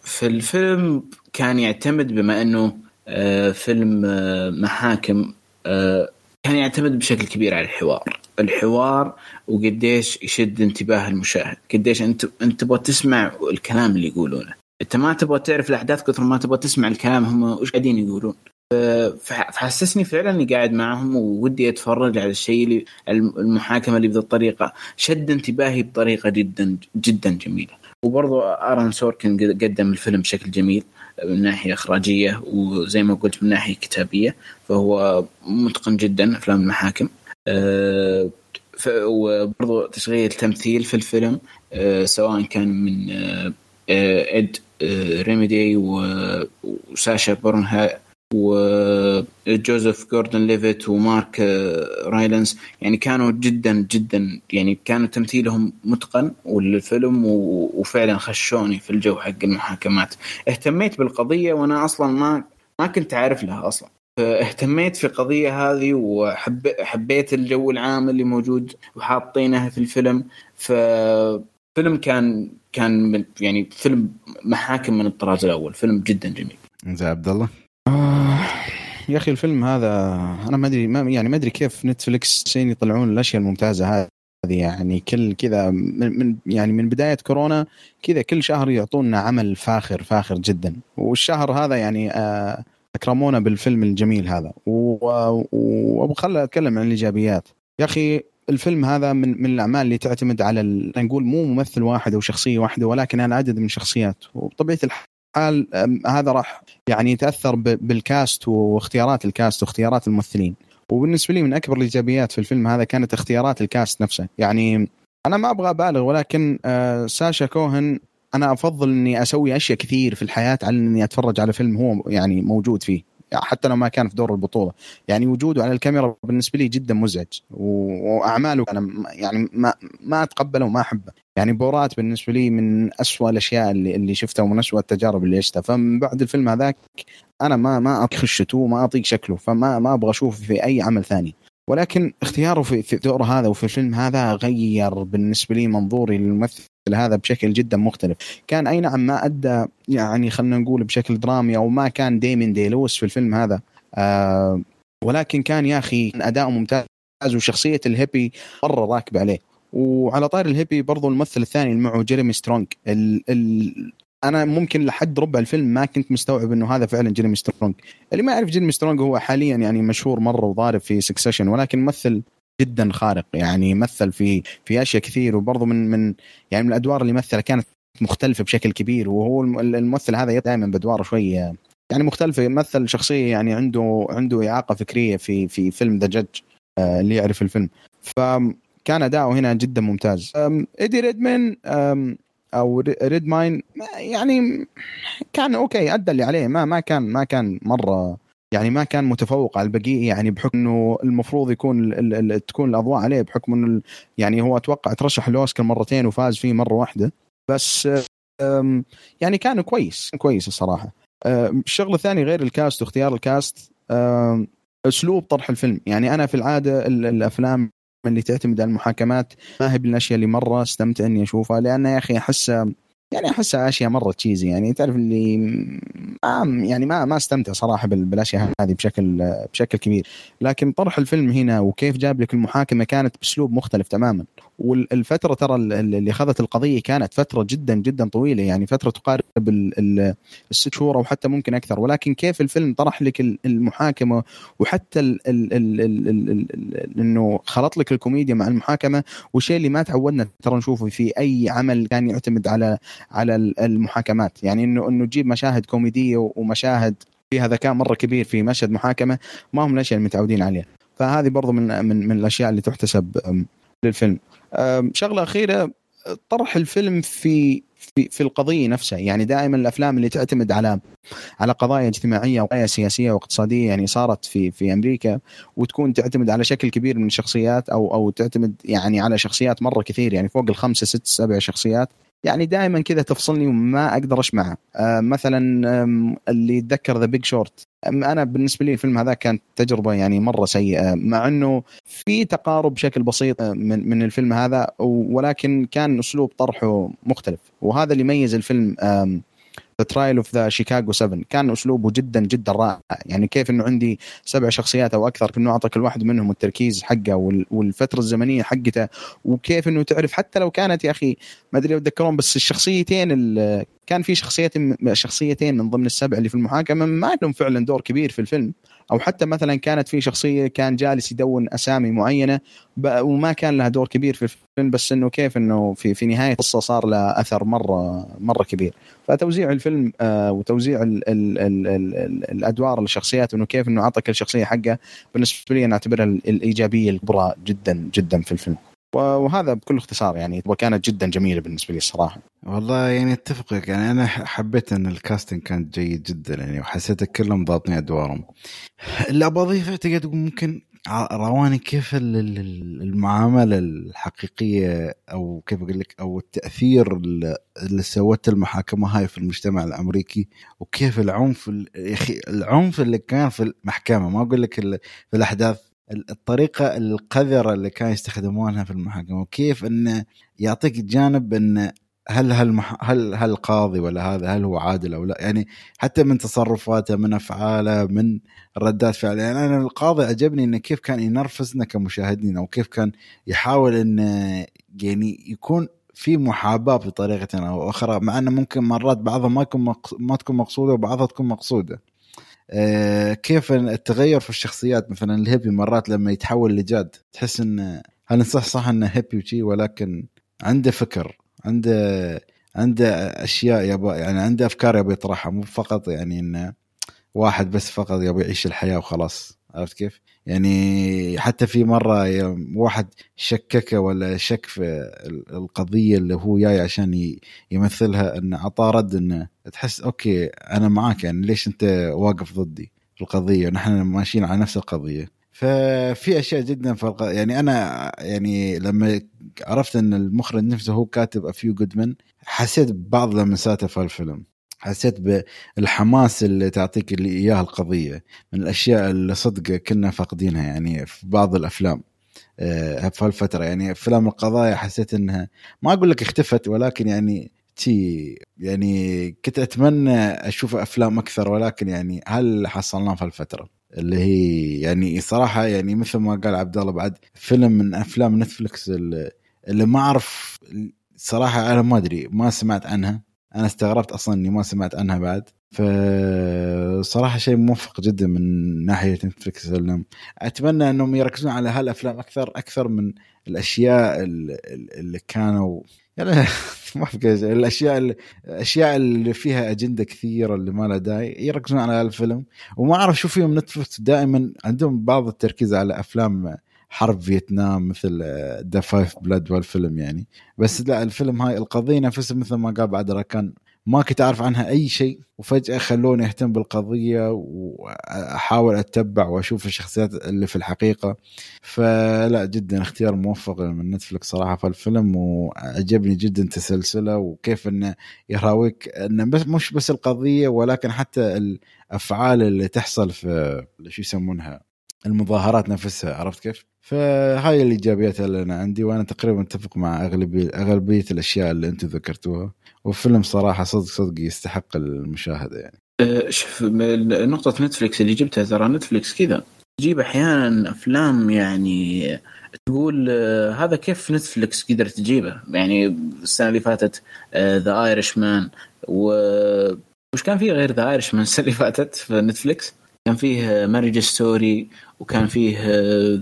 في الفيلم كان يعتمد بما إنه فيلم محاكم كان يعتمد بشكل كبير على الحوار. الحوار وقديش يشد انتباه المشاهد. قديش انت انت تبغى تسمع الكلام اللي يقولونه. انت ما تبغى تعرف الأحداث كثر ما تبغى تسمع الكلام هم وش قاعدين يقولون. فحسسني فعلا إني قاعد معهم وودي أتفرج على الشيء اللي المحاكمة اللي بهذه الطريقة شد انتباهي بطريقة جدا جدا جميلة. وبرضو ارون سوركن قدم الفيلم بشكل جميل من ناحية إخراجية وزي ما قلت من ناحية كتابية فهو متقن جدا أفلام المحاكم. وبرضو تشغيل تمثيل في الفيلم أه سواء كان من أه Eddie Redmayne و Sacha Baron Cohen و Joseph Gordon-Levitt و Mark Rylance يعني كانوا جدا جدا يعني كانوا تمثيلهم متقن والفيلم وفعلا خشوني في الجو حق المحاكمات. اهتميت بالقضية وأنا أصلا ما ما كنت عارف لها أصلا. اهتميت في القضية هذه وحبيت الجو العام اللي موجود وحاطينه في الفيلم. ففيلم كان كان يعني فيلم محاكم من الطراز الأول. فيلم جدا جميل. زي عبد الله. يا أخي الفيلم هذا أنا ما أدري ما يعني ما أدري كيف نتفلكس يطلعون الأشياء الممتازة هذه. يعني كل كذا من يعني من بداية كورونا كذا كل شهر يعطونا عمل فاخر فاخر جدا. والشهر هذا يعني آه، أكرمونا بالفيلم الجميل هذا. وأبغى خلي أتكلم عن الإيجابيات. يا أخي الفيلم هذا من من الأعمال اللي تعتمد على نقول مو ممثل واحد أو شخصية واحدة ولكن على عدد من الشخصيات وبطبيعة الحال حال هذا راح يعني يتأثر بالكاست واختيارات الكاست واختيارات الممثلين. وبالنسبة لي من أكبر الإيجابيات في الفيلم هذا كانت اختيارات الكاست نفسه. يعني أنا ما أبغى أبالغ ولكن آه، ساشا كوهن أنا أفضل إني أسوي أشياء كثير في الحياة على إني أتفرج على فيلم هو يعني موجود فيه. حتى لو ما كان في دور البطولة. يعني وجوده على الكاميرا بالنسبة لي جدا مزعج. وأعماله أنا يعني ما ما أتقبله وما أحبه. يعني بورات بالنسبة لي من أسوأ الأشياء اللي اللي شفتها ومن أسوأ التجارب اللي عشتها. فمن بعد الفيلم هذاك أنا ما ما أطيق خشته وما أطيق شكله. فما ما أبغى أشوفه في أي عمل ثاني. ولكن اختياره في دور هذا وفي الفيلم هذا غير بالنسبة لي منظوري للممثل. هذا بشكل جدا مختلف. كان أي نعم ما أدى يعني خلينا نقول بشكل درامي أو ما كان ديمين دي لويس في الفيلم هذا. آه ولكن كان يا أخي اداؤه ممتاز وشخصية ال hippie مرة راكبة عليه. وعلى طاري ال hippie برضو الممثل الثاني اللي معه Jeremy Strong. ال ال أنا ممكن لحد ربع الفيلم ما كنت مستوعب إنه هذا فعلا Jeremy Strong. اللي ما يعرف Jeremy Strong هو حاليا يعني مشهور مرة وضارب في Succession ولكن ممثل جدا خارق يعني مثل في في أشياء كثير وبرضه من من يعني من الأدوار اللي مثلها كانت مختلفة بشكل كبير وهو الممثل هذا دائما بادواره شوي يعني مختلفة مثل شخصية يعني عنده عنده إعاقة فكرية في في فيلم The Judge اللي يعرف الفيلم. فكان أداؤه هنا جدا ممتاز. Eddie Redman أو Redmayne يعني كان okay أدى اللي عليه ما ما كان ما كان مرة يعني ما كان متفوق على البقية يعني بحكم إنه المفروض يكون ال ال تكون الأضواء عليه بحكم إنه يعني هو أتوقع ترشح الاوسكار مرتين وفاز فيه مرة واحدة. بس يعني كان كويس كويس الصراحة. الشغله الثاني غير الكاست واختيار الكاست أسلوب طرح الفيلم. يعني أنا في العادة الأفلام اللي تعتمد على المحاكمات ما هي بالأشياء اللي مرة استمتع إني أشوفها لأن يا أخي احس يعني أحسها أشياء مرة تشيزي يعني. تعرف اللي ما يعني ما ما أستمتع صراحة بالأشياء هذه بشكل بشكل كبير. لكن طرح الفيلم هنا وكيف جاب لك المحاكمة كانت بأسلوب مختلف تماما. والفترة ترى اللي اخذت القضية كانت فترة جدا جدا طويلة يعني. فترة تقارب الست شهور أو حتى ممكن أكثر. ولكن كيف الفيلم طرح لك المحاكمة وحتى إنه خلط لك الكوميديا مع المحاكمة. والشيء اللي ما تعودنا ترى نشوفه في أي عمل كان يعتمد على على المحاكمات. يعني انه إنه تجيب مشاهد كوميدية ومشاهد فيها ذكاء مرة كبير في مشهد محاكمة ما هم الأشياء المتعودين عليها. فهذه برضو من من من الأشياء اللي تحتسب للفيلم. شغلة أخيرة طرح الفيلم في في في القضية نفسها. يعني دائما الأفلام اللي تعتمد على على قضايا اجتماعية وقضايا سياسية واقتصاديه يعني صارت في في أمريكا وتكون تعتمد على شكل كبير من الشخصيات أو أو تعتمد يعني على شخصيات مرة كثير. يعني فوق الخمسة ست سبع شخصيات يعني دائما كذا تفصلني وما أقدر أسمعها. آه مثلا اللي يتذكر The Big Short أنا بالنسبة لي الفيلم هذا كانت تجربة يعني مرة سيئة مع إنه في تقارب بشكل بسيط من من الفيلم هذا ولكن كان أسلوب طرحه مختلف. وهذا اللي يميز الفيلم The Trial of the Chicago 7 كان أسلوبه جدا جدا رائع. يعني كيف إنه عندي سبع شخصيات أو أكثر انه اعطى كل واحد منهم التركيز حقه والفترة الزمنية حقته. وكيف إنه تعرف حتى لو كانت يا أخي ما أدري لو تذكرون بس الشخصيتين كان في شخصيتين شخصيتين من ضمن السبع اللي في المحاكمة ما لهم فعلا دور كبير في الفيلم. أو حتى مثلا كانت في شخصية كان جالس يدون أسامي معينة وما كان لها دور كبير في الفيلم بس إنه كيف إنه في في نهاية القصة صار له أثر مرة مرة كبير. فتوزيع الفيلم آه وتوزيع ال ال ال ال ال الأدوار للشخصيات إنه كيف إنه اعطى كل شخصية حقها بالنسبة لي أنا أعتبرها الإيجابية الكبرى جدا جدا في الفيلم. وهذا بكل اختصار يعني وكانت جدا جميلة بالنسبة لي الصراحة. والله يعني أتفق يعني أنا حبيت إن الكاستنج كان جيد جدا يعني وحسيت كلهم ضابطين أدوارهم. اللي اضيفه أعتقد ممكن رواني كيف المعاملة الحقيقية أو كيف أقول لك أو التأثير اللي سوته المحاكمة هاي في المجتمع الأمريكي وكيف العنف يا أخي العنف اللي كان في المحكمة. ما أقول لك في الأحداث الطريقة القذرة اللي كانوا يستخدمونها في المحاكمه وكيف انه يعطيك جانب انه هل هل هل هل القاضي ولا هذا هل هو عادل أو لا؟ يعني حتى من تصرفاته من أفعاله من ردات فعله. يعني أنا القاضي عجبني انه كيف كان ينرفزنا كمشاهدين أو كيف كان يحاول انه يعني يكون في محاباة بطريقة أو أخرى مع إنه ممكن مرات بعضها ما يكون ما تكون مقصودة وبعضها تكون مقصودة. كيف التغير في الشخصيات مثلا الهيبي مرات لما يتحول لجاد تحس انه هل صح صح إنه هيبي وشي ولكن عنده فكر عنده عنده أشياء يبغى يعني عنده أفكار يبغى يطرحها مو فقط يعني إنه واحد بس فقط يبغى يعيش الحياة وخلاص. عرفت كيف؟ يعني حتى في مرة واحد شككه ولا شك في القضية اللي هو جاي عشان يمثلها انه أعطاه رد انه تحس أوكي أنا معاك يعني ليش أنت واقف ضدي في القضية؟ ونحن ماشيين على نفس القضية. ففي أشياء جدا فرق يعني أنا يعني لما عرفت إن المخرج نفسه هو كاتب A Few Good Men حسيت ببعض لمساته في الفيلم. حسيت بالحماس اللي تعطيك اللي إياه القضية من الأشياء اللي صدق كنا فاقدينها يعني في بعض الأفلام آه، في هالفترة يعني أفلام القضايا حسيت إنها ما أقول لك اختفت ولكن يعني تي يعني كنت أتمنى أشوف أفلام أكثر ولكن يعني هل حصلناه في الفترة اللي هي يعني صراحة يعني مثل ما قال عبد الله بعد فيلم من أفلام Netflix اللي, اللي ما أعرف صراحة أنا ما أدري ما سمعت عنها. أنا استغربت أصلا إني ما سمعت عنها بعد. فصراحة شيء موفق جدا من ناحية نتفلكس أتمنى إنهم يركزون على هالأفلام أكثر أكثر من الأشياء اللي كانوا يعني ما الأشياء الأشياء اللي فيها أجندة كثيرة اللي ما لها داعي يركزون على الفيلم وما أعرف شو فيهم نتفلكس دائما عندهم بعض التركيز على أفلام حرب فيتنام مثل Da 5 Bloods والفيلم يعني. بس لا الفيلم هاي القضية نفسها مثل ما قال بعد كان ما كنت أعرف عنها أي شيء. وفجأة خلوني أهتم بالقضية وأحاول أتبع وأشوف الشخصيات اللي في الحقيقة. فلا جدا اختيار موفق من Netflix صراحة في الفيلم وعجبني جدا تسلسله وكيف إنه يراويك إنه بس مش بس القضية ولكن حتى الأفعال اللي تحصل في شو يسمونها المظاهرات نفسها عرفت كيف؟ فهاي الايجابيات اللي أنا عندي وأنا تقريبا متفق مع اغلبيه أغلبية الأشياء اللي أنتم ذكرتوها. وفيلم صراحة صدق صدق يستحق المشاهدة يعني. أه، شوف نقطة Netflix اللي جبتها ترى. Netflix كذا. تجيب أحيانا أفلام يعني تقول آه، هذا كيف Netflix قدرت تجيبه؟ يعني السنة اللي فاتت The Irishman و وش كان فيه غير The Irishman السنة اللي فاتت في Netflix كان فيه Marriage Story وكان فيه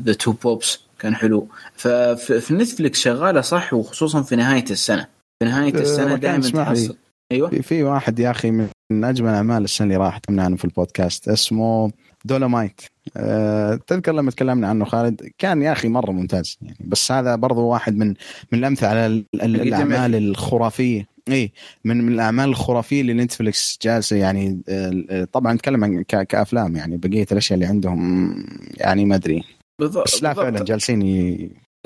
The Two Popes كان حلو. ففي Netflix شغالة صح؟ وخصوصا في نهاية السنة. في نهاية أه، السنة مكان دائما. تحصل. أيوه. في, واحد يا أخي من أجمل أعمال السنة اللي راحت تكلمنا عنه في البودكاست اسمه Dolemite أه تذكر لما تكلمنا عنه خالد؟ كان يا أخي مرة ممتاز يعني. بس هذا برضو واحد من من الأمثلة على ال- ال- الأعمال الخرافية. اي من من الأعمال الخرافية اللي Netflix جالسة يعني آه، طبعا نتكلم عن كأفلام يعني بقية الأشياء اللي عندهم يعني ما أدري. بالضبط بس لا. فعلا جالسين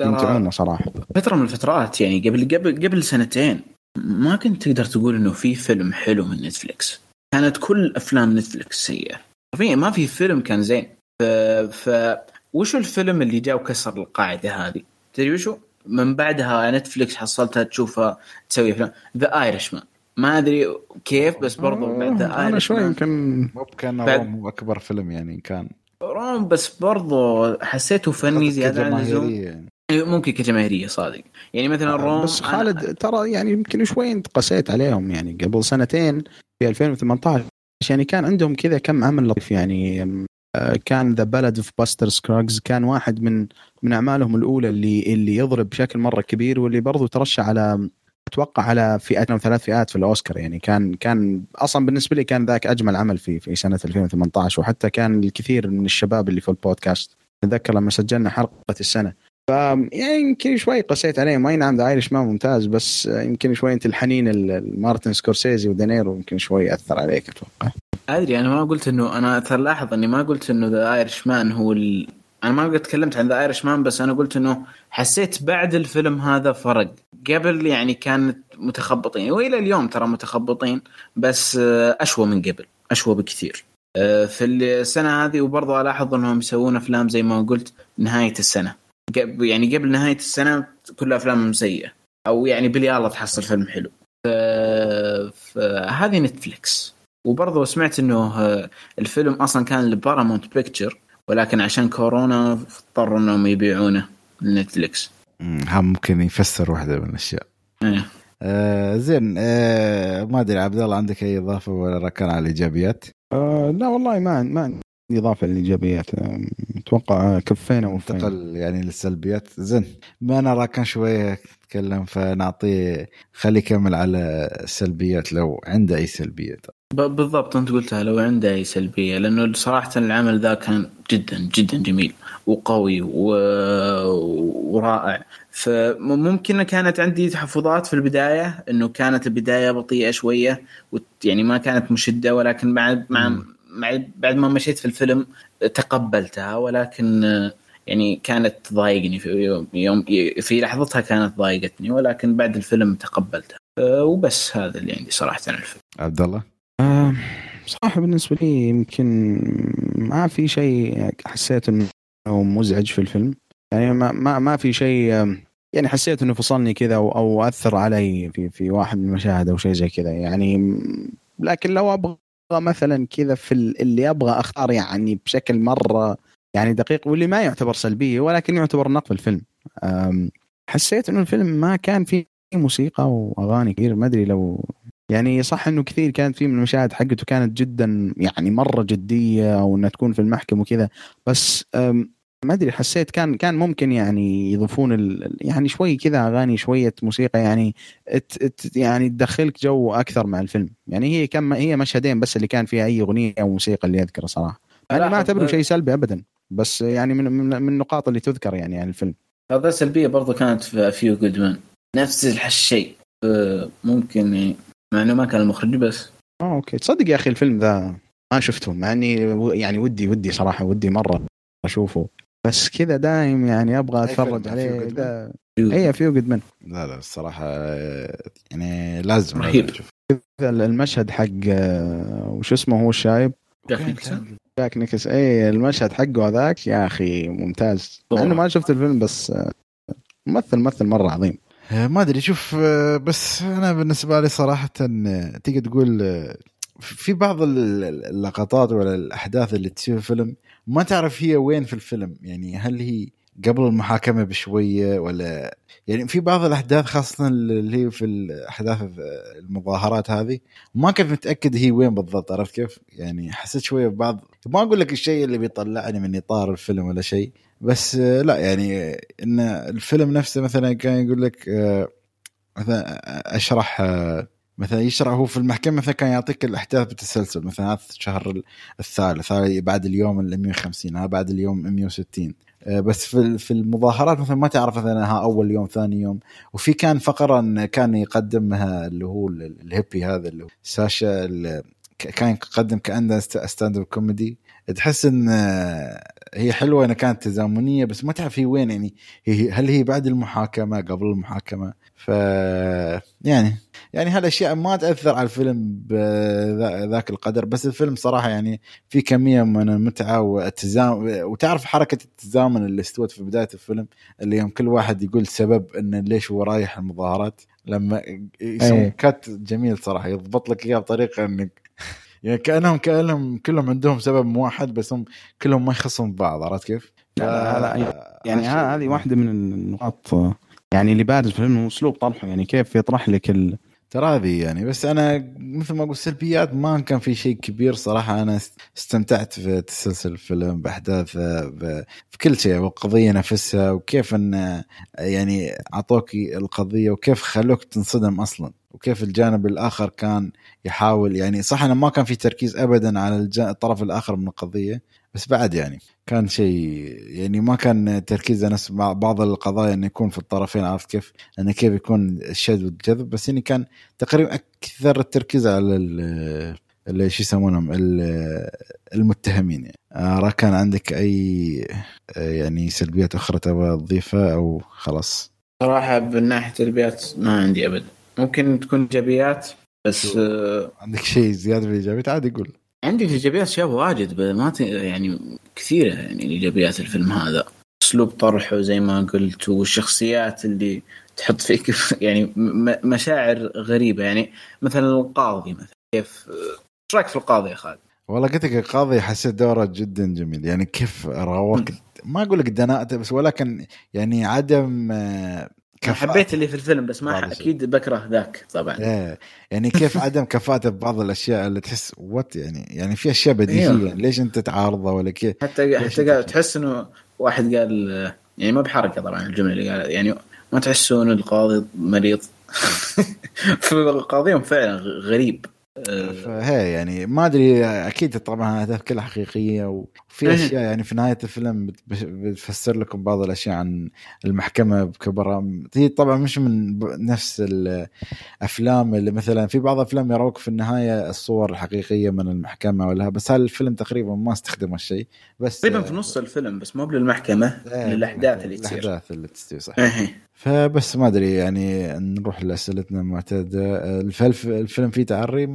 يمتعونا صراحة. فترة من الفترات يعني قبل قبل قبل سنتين ما كنت تقدر تقول إنه في فيلم حلو من Netflix كانت كل أفلام Netflix سيئة. حرفيا ما في فيلم كان زين. ف, ف... وشو الفيلم اللي جاء وكسر القاعدة هذه؟ تدري وشو؟ من بعدها Netflix حصلتها تشوفها تسوي افلام The Irishman ما أدري كيف بس برضو بعد ذا أنا شوي يمكن مو كان بعد- Roma هو أكبر فيلم يعني كان Roma بس برضو حسيته فني زيادة عن اللزوم. يعني. ممكن كجماهيرية صادق. يعني مثلا Roma بس أنا- خالد ترى يعني يمكن شوي انت قسيت عليهم يعني قبل سنتين في 2018 يعني كان عندهم كذا كم عمل لطيف يعني آه، كان The Ballad of Buster Scruggs كان واحد من من أعمالهم الأولى اللي اللي يضرب بشكل مرة كبير واللي برضو ترشح على أتوقع على فئتين أو ثلاث فئات في الأوسكار. يعني كان كان أصلا بالنسبة لي كان ذاك أجمل عمل في في سنة 2018 وحتى كان الكثير من الشباب اللي في البودكاست. اتذكر لما سجلنا حلقة السنة. ف يعني يمكن شوي قسيت عليهم اي نعم The Irishman ممتاز بس يمكن شوي أنت الحنين ال- ال- مارتن سكورسيزي ودينيرو يمكن شوي أثر عليك أتوقع. أدري أنا ما قلت إنه أنا ترى لاحظ إني ما قلت إنه The Irishman هو ال... أنا ما قد تكلمت عن The Irishman بس أنا قلت إنه حسيت بعد الفيلم هذا فرق. قبل يعني كانت متخبطين وإلى اليوم ترى متخبطين بس آه، أشوى من قبل أشوى بكثير. آه، في السنة هذه وبرضه ألاحظ إنهم يسوون أفلام زي ما قلت نهاية السنة. قب- يعني قبل نهاية السنة كل افلامهم سيئة. أو يعني باليلا تحصل فيلم حلو. فهذه Netflix. وبرضه سمعت إنه آه، الفيلم أصلا كان ل Paramount Pictures ولكن عشان كورونا اضطروا إنهم يبيعونه ل Netflix. أمم، ها ممكن يفسر واحدة من الأشياء. إيه. آه زين آه ما أدري عبد الله عندك أي إضافة ولا ركان على الإيجابيات؟ آه لا والله ما ما عندي إضافة للإيجابيات. آه، أتوقع كفينا وفينا انتقل يعني للسلبيات. زين. ما أنا ركان شوية تكلم فنعطيه خليه يكمل على السلبيات لو عنده أي سلبيات. ب- بالضبط أنت قلتها لو عنده أي سلبية لأنه صراحة العمل ذا كان جدا جدا جميل وقوي و... ورائع. فممكن كانت عندي تحفظات في البداية إنه كانت البداية بطيئة شوية وت... يعني ما كانت مشدة ولكن بعد مع... بعد ما مشيت في الفيلم تقبلتها ولكن آه، يعني كانت تضايقني في يوم, يوم في لحظتها كانت ضايقتني ولكن بعد الفيلم تقبلتها. أه، وبس هذا اللي عندي صراحة عن الفيلم. عبد الله؟ آه، صراحة بالنسبة لي يمكن ما في شيء حسيت إنه مزعج في الفيلم. يعني ما ما, ما في شيء يعني حسيت إنه فصلني كذا أو, أو أثر علي في في واحد من المشاهد أو شيء زي كذا. يعني لكن لو أبغى مثلا كذا في ال- اللي أبغى أختار يعني بشكل مرة يعني دقيق واللي ما يعتبر سلبية ولكن يعتبر نقد الفيلم. حسيت إنه الفيلم ما كان فيه موسيقى وأغاني كثير ما أدري لو يعني صح إنه كثير كانت في من المشاهد حقته كانت جدا يعني مرة جدية أو انها تكون في المحكمة وكذا بس ما أدري حسيت كان كان ممكن يعني يضيفون ال- يعني شوي كذا أغاني شوية موسيقى يعني ت ت يعني تدخلك جو أكثر مع الفيلم. يعني هي كم هي مشهدين بس اللي كان فيها أي أغنية أو موسيقى اللي أذكره صراحة. أنا ما لاحظ- اعتبره شيء سلبي ابدا بس يعني من من, من النقاط اللي تذكر يعني عن الفيلم. هذا سلبية برضو كانت في A Few Good Men نفس الشيء. أه، ممكن يعني مع إنه ما كان المخرج بس. آه أوكي. تصدق يا أخي الفيلم ذا ما شفته مع إني يعني ودي ودي صراحة ودي مرة أشوفه. بس كذا دايم يعني أبغى أتفرج؟ عليه A Few Good Men لا لا الصراحة يعني لازم رهيب. المشهد حق آه، وش اسمه هو الشايب؟ جاك نيكلسون؟ جاك نيكلسون اي المشهد حقه هذاك يا أخي ممتاز. إنه ما شفت الفيلم بس آه، ممثل ممثل مرة عظيم. آه، ما أدري شوف بس أنا بالنسبة لي صراحة تيجي تقول في بعض ال- ال- اللقطات ولا الأحداث اللي تصير في الفيلم ما تعرف هي وين في الفيلم يعني هل هي قبل المحاكمة بشوية ولا يعني في بعض الأحداث خاصة اللي هي في الأحداث المظاهرات هذه ما كنت متأكد هي وين بالضبط عرفت كيف؟ يعني حسيت شوية ببعض ما أقول لك الشيء اللي بيطلعني من إطار الفيلم ولا شيء بس لا يعني إن الفيلم نفسه مثلا كان يقول لك آه، مثلا أشرح آه، مثلا يشرح هو في المحكمة مثلا كان يعطيك الأحداث بالتسلسل مثلا هذا الشهر الثالث هذا بعد اليوم ال 150 هذا بعد اليوم 160 آه، بس في في المظاهرات مثلا ما تعرف مثلا ها أول يوم ثاني يوم. وفي كان فقرة كان يقدمها اللي هو ال- ال hippie هذا اللي هو ساشا كان يقدم كأنه stand-up comedy تحس إن آه، هي حلوة انها كانت تزامنية بس ما تعرف هي وين يعني هي هل هي بعد المحاكمة قبل المحاكمة؟ ف يعني يعني هالاشياء ما تأثر على الفيلم بذاك القدر بس الفيلم صراحة يعني في كمية من المتعة والتزامن وتعرف حركة التزامن اللي استوت في بداية الفيلم اللي يوم كل واحد يقول سبب انه ليش هو رايح المظاهرات لما يسوون أيه. كات جميل صراحة يضبط لك إياه بطريقة إنك يعني كانهم كأنهم كلهم عندهم سبب واحد بس هم كلهم ما يخصهم ببعض عرفت كيف؟ لا، لا، لا، ف- يعني هذه واحدة من النقاط يعني اللي بارز في الفيلم هو اسلوب طرحه يعني كيف يطرح لك ال... ترى هذه يعني. بس أنا مثل ما أقول سلبيات ما كان في شيء كبير صراحة. أنا است- استمتعت في تسلسل الفيلم باحداثه ب- في كل شيء والقضية نفسها وكيف إن يعني أعطوك القضية وكيف خلوك تنصدم أصلا وكيف الجانب الآخر كان يحاول. يعني صح إنه ما كان في تركيز ابدا على الطرف الآخر من القضية. بس بعد يعني. كان شيء يعني ما كان تركيز نفس بعض القضايا إنه يكون في الطرفين عرفت كيف؟ انه كيف يكون الشد والجذب بس يعني كان تقريبا أكثر التركيز على ال- اللي شو يسمونهم؟ ال- المتهمين يعني. آه، كان عندك أي يعني سلبيات أخرى تبغى تضيفها أو خلاص؟ صراحة من ناحية البيات ما عندي ابدا ممكن تكون إيجابيات بس آه، عندك شيء زيادة بالايجابيات عادي قول. عندي ايجابيات اشياء واجد ما. يعني كثيرة يعني ايجابيات الفيلم هذا أسلوب طرحه زي ما قلت والشخصيات اللي تحط فيك يعني مشاعر غريبة يعني مثلا القاضي مثلا كيف إيش رأيك في القاضي يا خالد؟ والله قلت لك القاضي حسيت دوره جدا جميل يعني كيف راوك ما أقول لك دناءته بس ولكن يعني عدم كفاءة. حبيت اللي في الفيلم بس ما. أكيد بكره ذاك طبعا إيه يعني كيف عدم كفاءته ببعض الأشياء اللي تحس وات يعني يعني في أشياء بديهية أيوه. ليش أنت تعارضه ولا كيف حتى حتى قال؟ تحس إنه واحد قال يعني ما بحركة طبعا الجملة اللي قالها يعني ما تحسون القاضي مريض فالقاضي فعلا غريب فهي يعني ما أدري أكيد طبعا الاهداف كلها حقيقية وفي إيه. أشياء يعني في نهاية الفيلم بت- بتفسر لكم بعض الأشياء عن المحكمة بكبرها هي طبعا مش من نفس الافلام اللي مثلا في بعض الافلام يروك في النهاية الصور الحقيقية من المحكمة ولا بس هذا الفيلم تقريبا ما استخدم هالشيء بس تقريبا في نص الفيلم بس مو للمحكمه إيه، للأحداث اللي تصير الأحداث اللي تصير صح إيه. فبس ما أدري يعني نروح لأسئلتنا المعتادة الفيلم الفيلم فيه تعري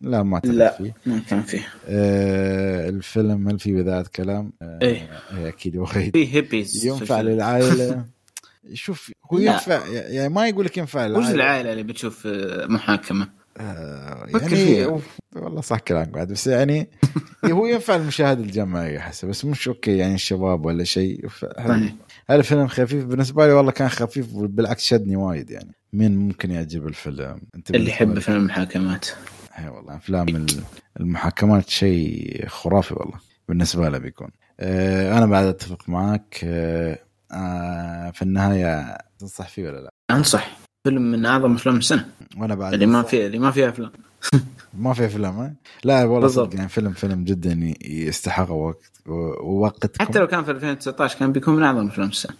لا ما لا. فيه ما كان فيه آه الفيلم هل فيه بذات كلام؟ آه إيه. إيه أكيد وايد فيه هيبيز ينفع. للعائلة شوف هو لا. ينفع يعني ما يقول لك ينفع وش للعائلة العائلة اللي بتشوف آه، محاكمة؟ آه يعني. أوف، والله صح كلامك بعد بس يعني هو ينفع المشاهد الجماعي احس بس مش أوكي يعني الشباب ولا شيء. هذا الفيلم خفيف. بالنسبة لي والله كان خفيف بالعكس شدني وايد يعني. مين ممكن يعجب الفيلم؟ أنت اللي يحب؟ فيلم المحاكمات. اي والله أفلام ال- المحاكمات شيء خرافي والله. بالنسبة له بيكون. آه أنا بعد أتفق معك آه آه في النهاية تنصح فيه ولا لا؟ أنصح. فيلم من أعظم أفلام السنة. وأنا بعد اللي ما. فيه اللي ما فيها أفلام. ما في أفلام؟ لا والله. صدق يعني فيلم فيلم جدا يستحق وقت ووقتكم. حتى لو كان في 2019 كان بيكون من أعظم أفلام السنة.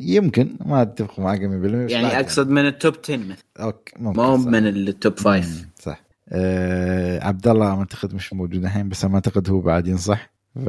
يمكن. ما أتفق معك 100% بس يعني بعد أقصد من ال top 10 مثلا. okay ممكن ما هو صح. من ال top 5 مم، صح. آه عبد الله أعتقد مش موجود الحين بس ما أعتقد هو بعد ينصح. ف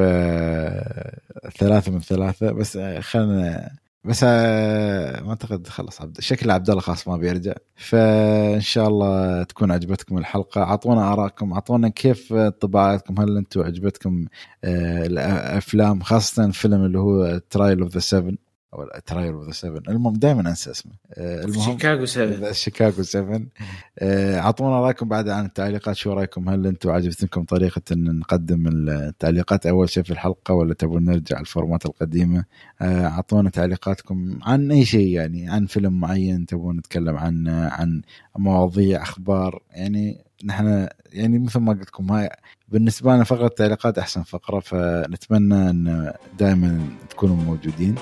ثلاثة من ثلاثة بس خلينا بس آه، ما أعتقد خلص عبد شكل عبد الله خلاص ما بيرجع. فإن شاء الله تكون عجبتكم الحلقة. أعطونا آرائكم أعطونا كيف انطباعاتكم هل أنتم عجبتكم آه، الأفلام خاصة الفيلم اللي هو Trial of the 7 أو Trial of the 7 المهم دائما أنسى اسمه. آه، المهم شيكاغو 7 شيكاغو 7 آه، أعطونا رأيكم بعد عن التعليقات. شو رأيكم؟ هل أنتم عجبتكم طريقة إن نقدم التعليقات؟ أول شيء في الحلقة ولا تبون نرجع ال format القديمة؟ آه، أعطونا تعليقاتكم عن أي شيء يعني عن فيلم معين تبون نتكلم عن عن مواضيع أخبار. يعني نحن يعني مثل ما قلت لكم هاي بالنسبة لنا فقرة التعليقات أحسن فقرة فنتمنى إن دائما تكونوا موجودين.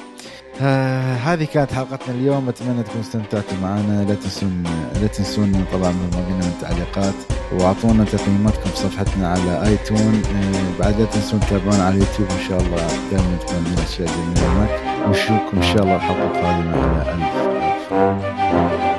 آه هذه كانت حلقتنا اليوم. أتمنى تكونوا استمتعتوا معنا. لا تنسون لا تنسون طبعا مثل ما من التعليقات وأعطونا تقييماتكم في صفحتنا على آيتون. آه بعد لا تنسون تتابعونا على اليوتيوب إن شاء الله دائما تكون عندنا اشياء جميله هناك ونشوفكم إن شاء الله الحلقة القادمه على الف ألف.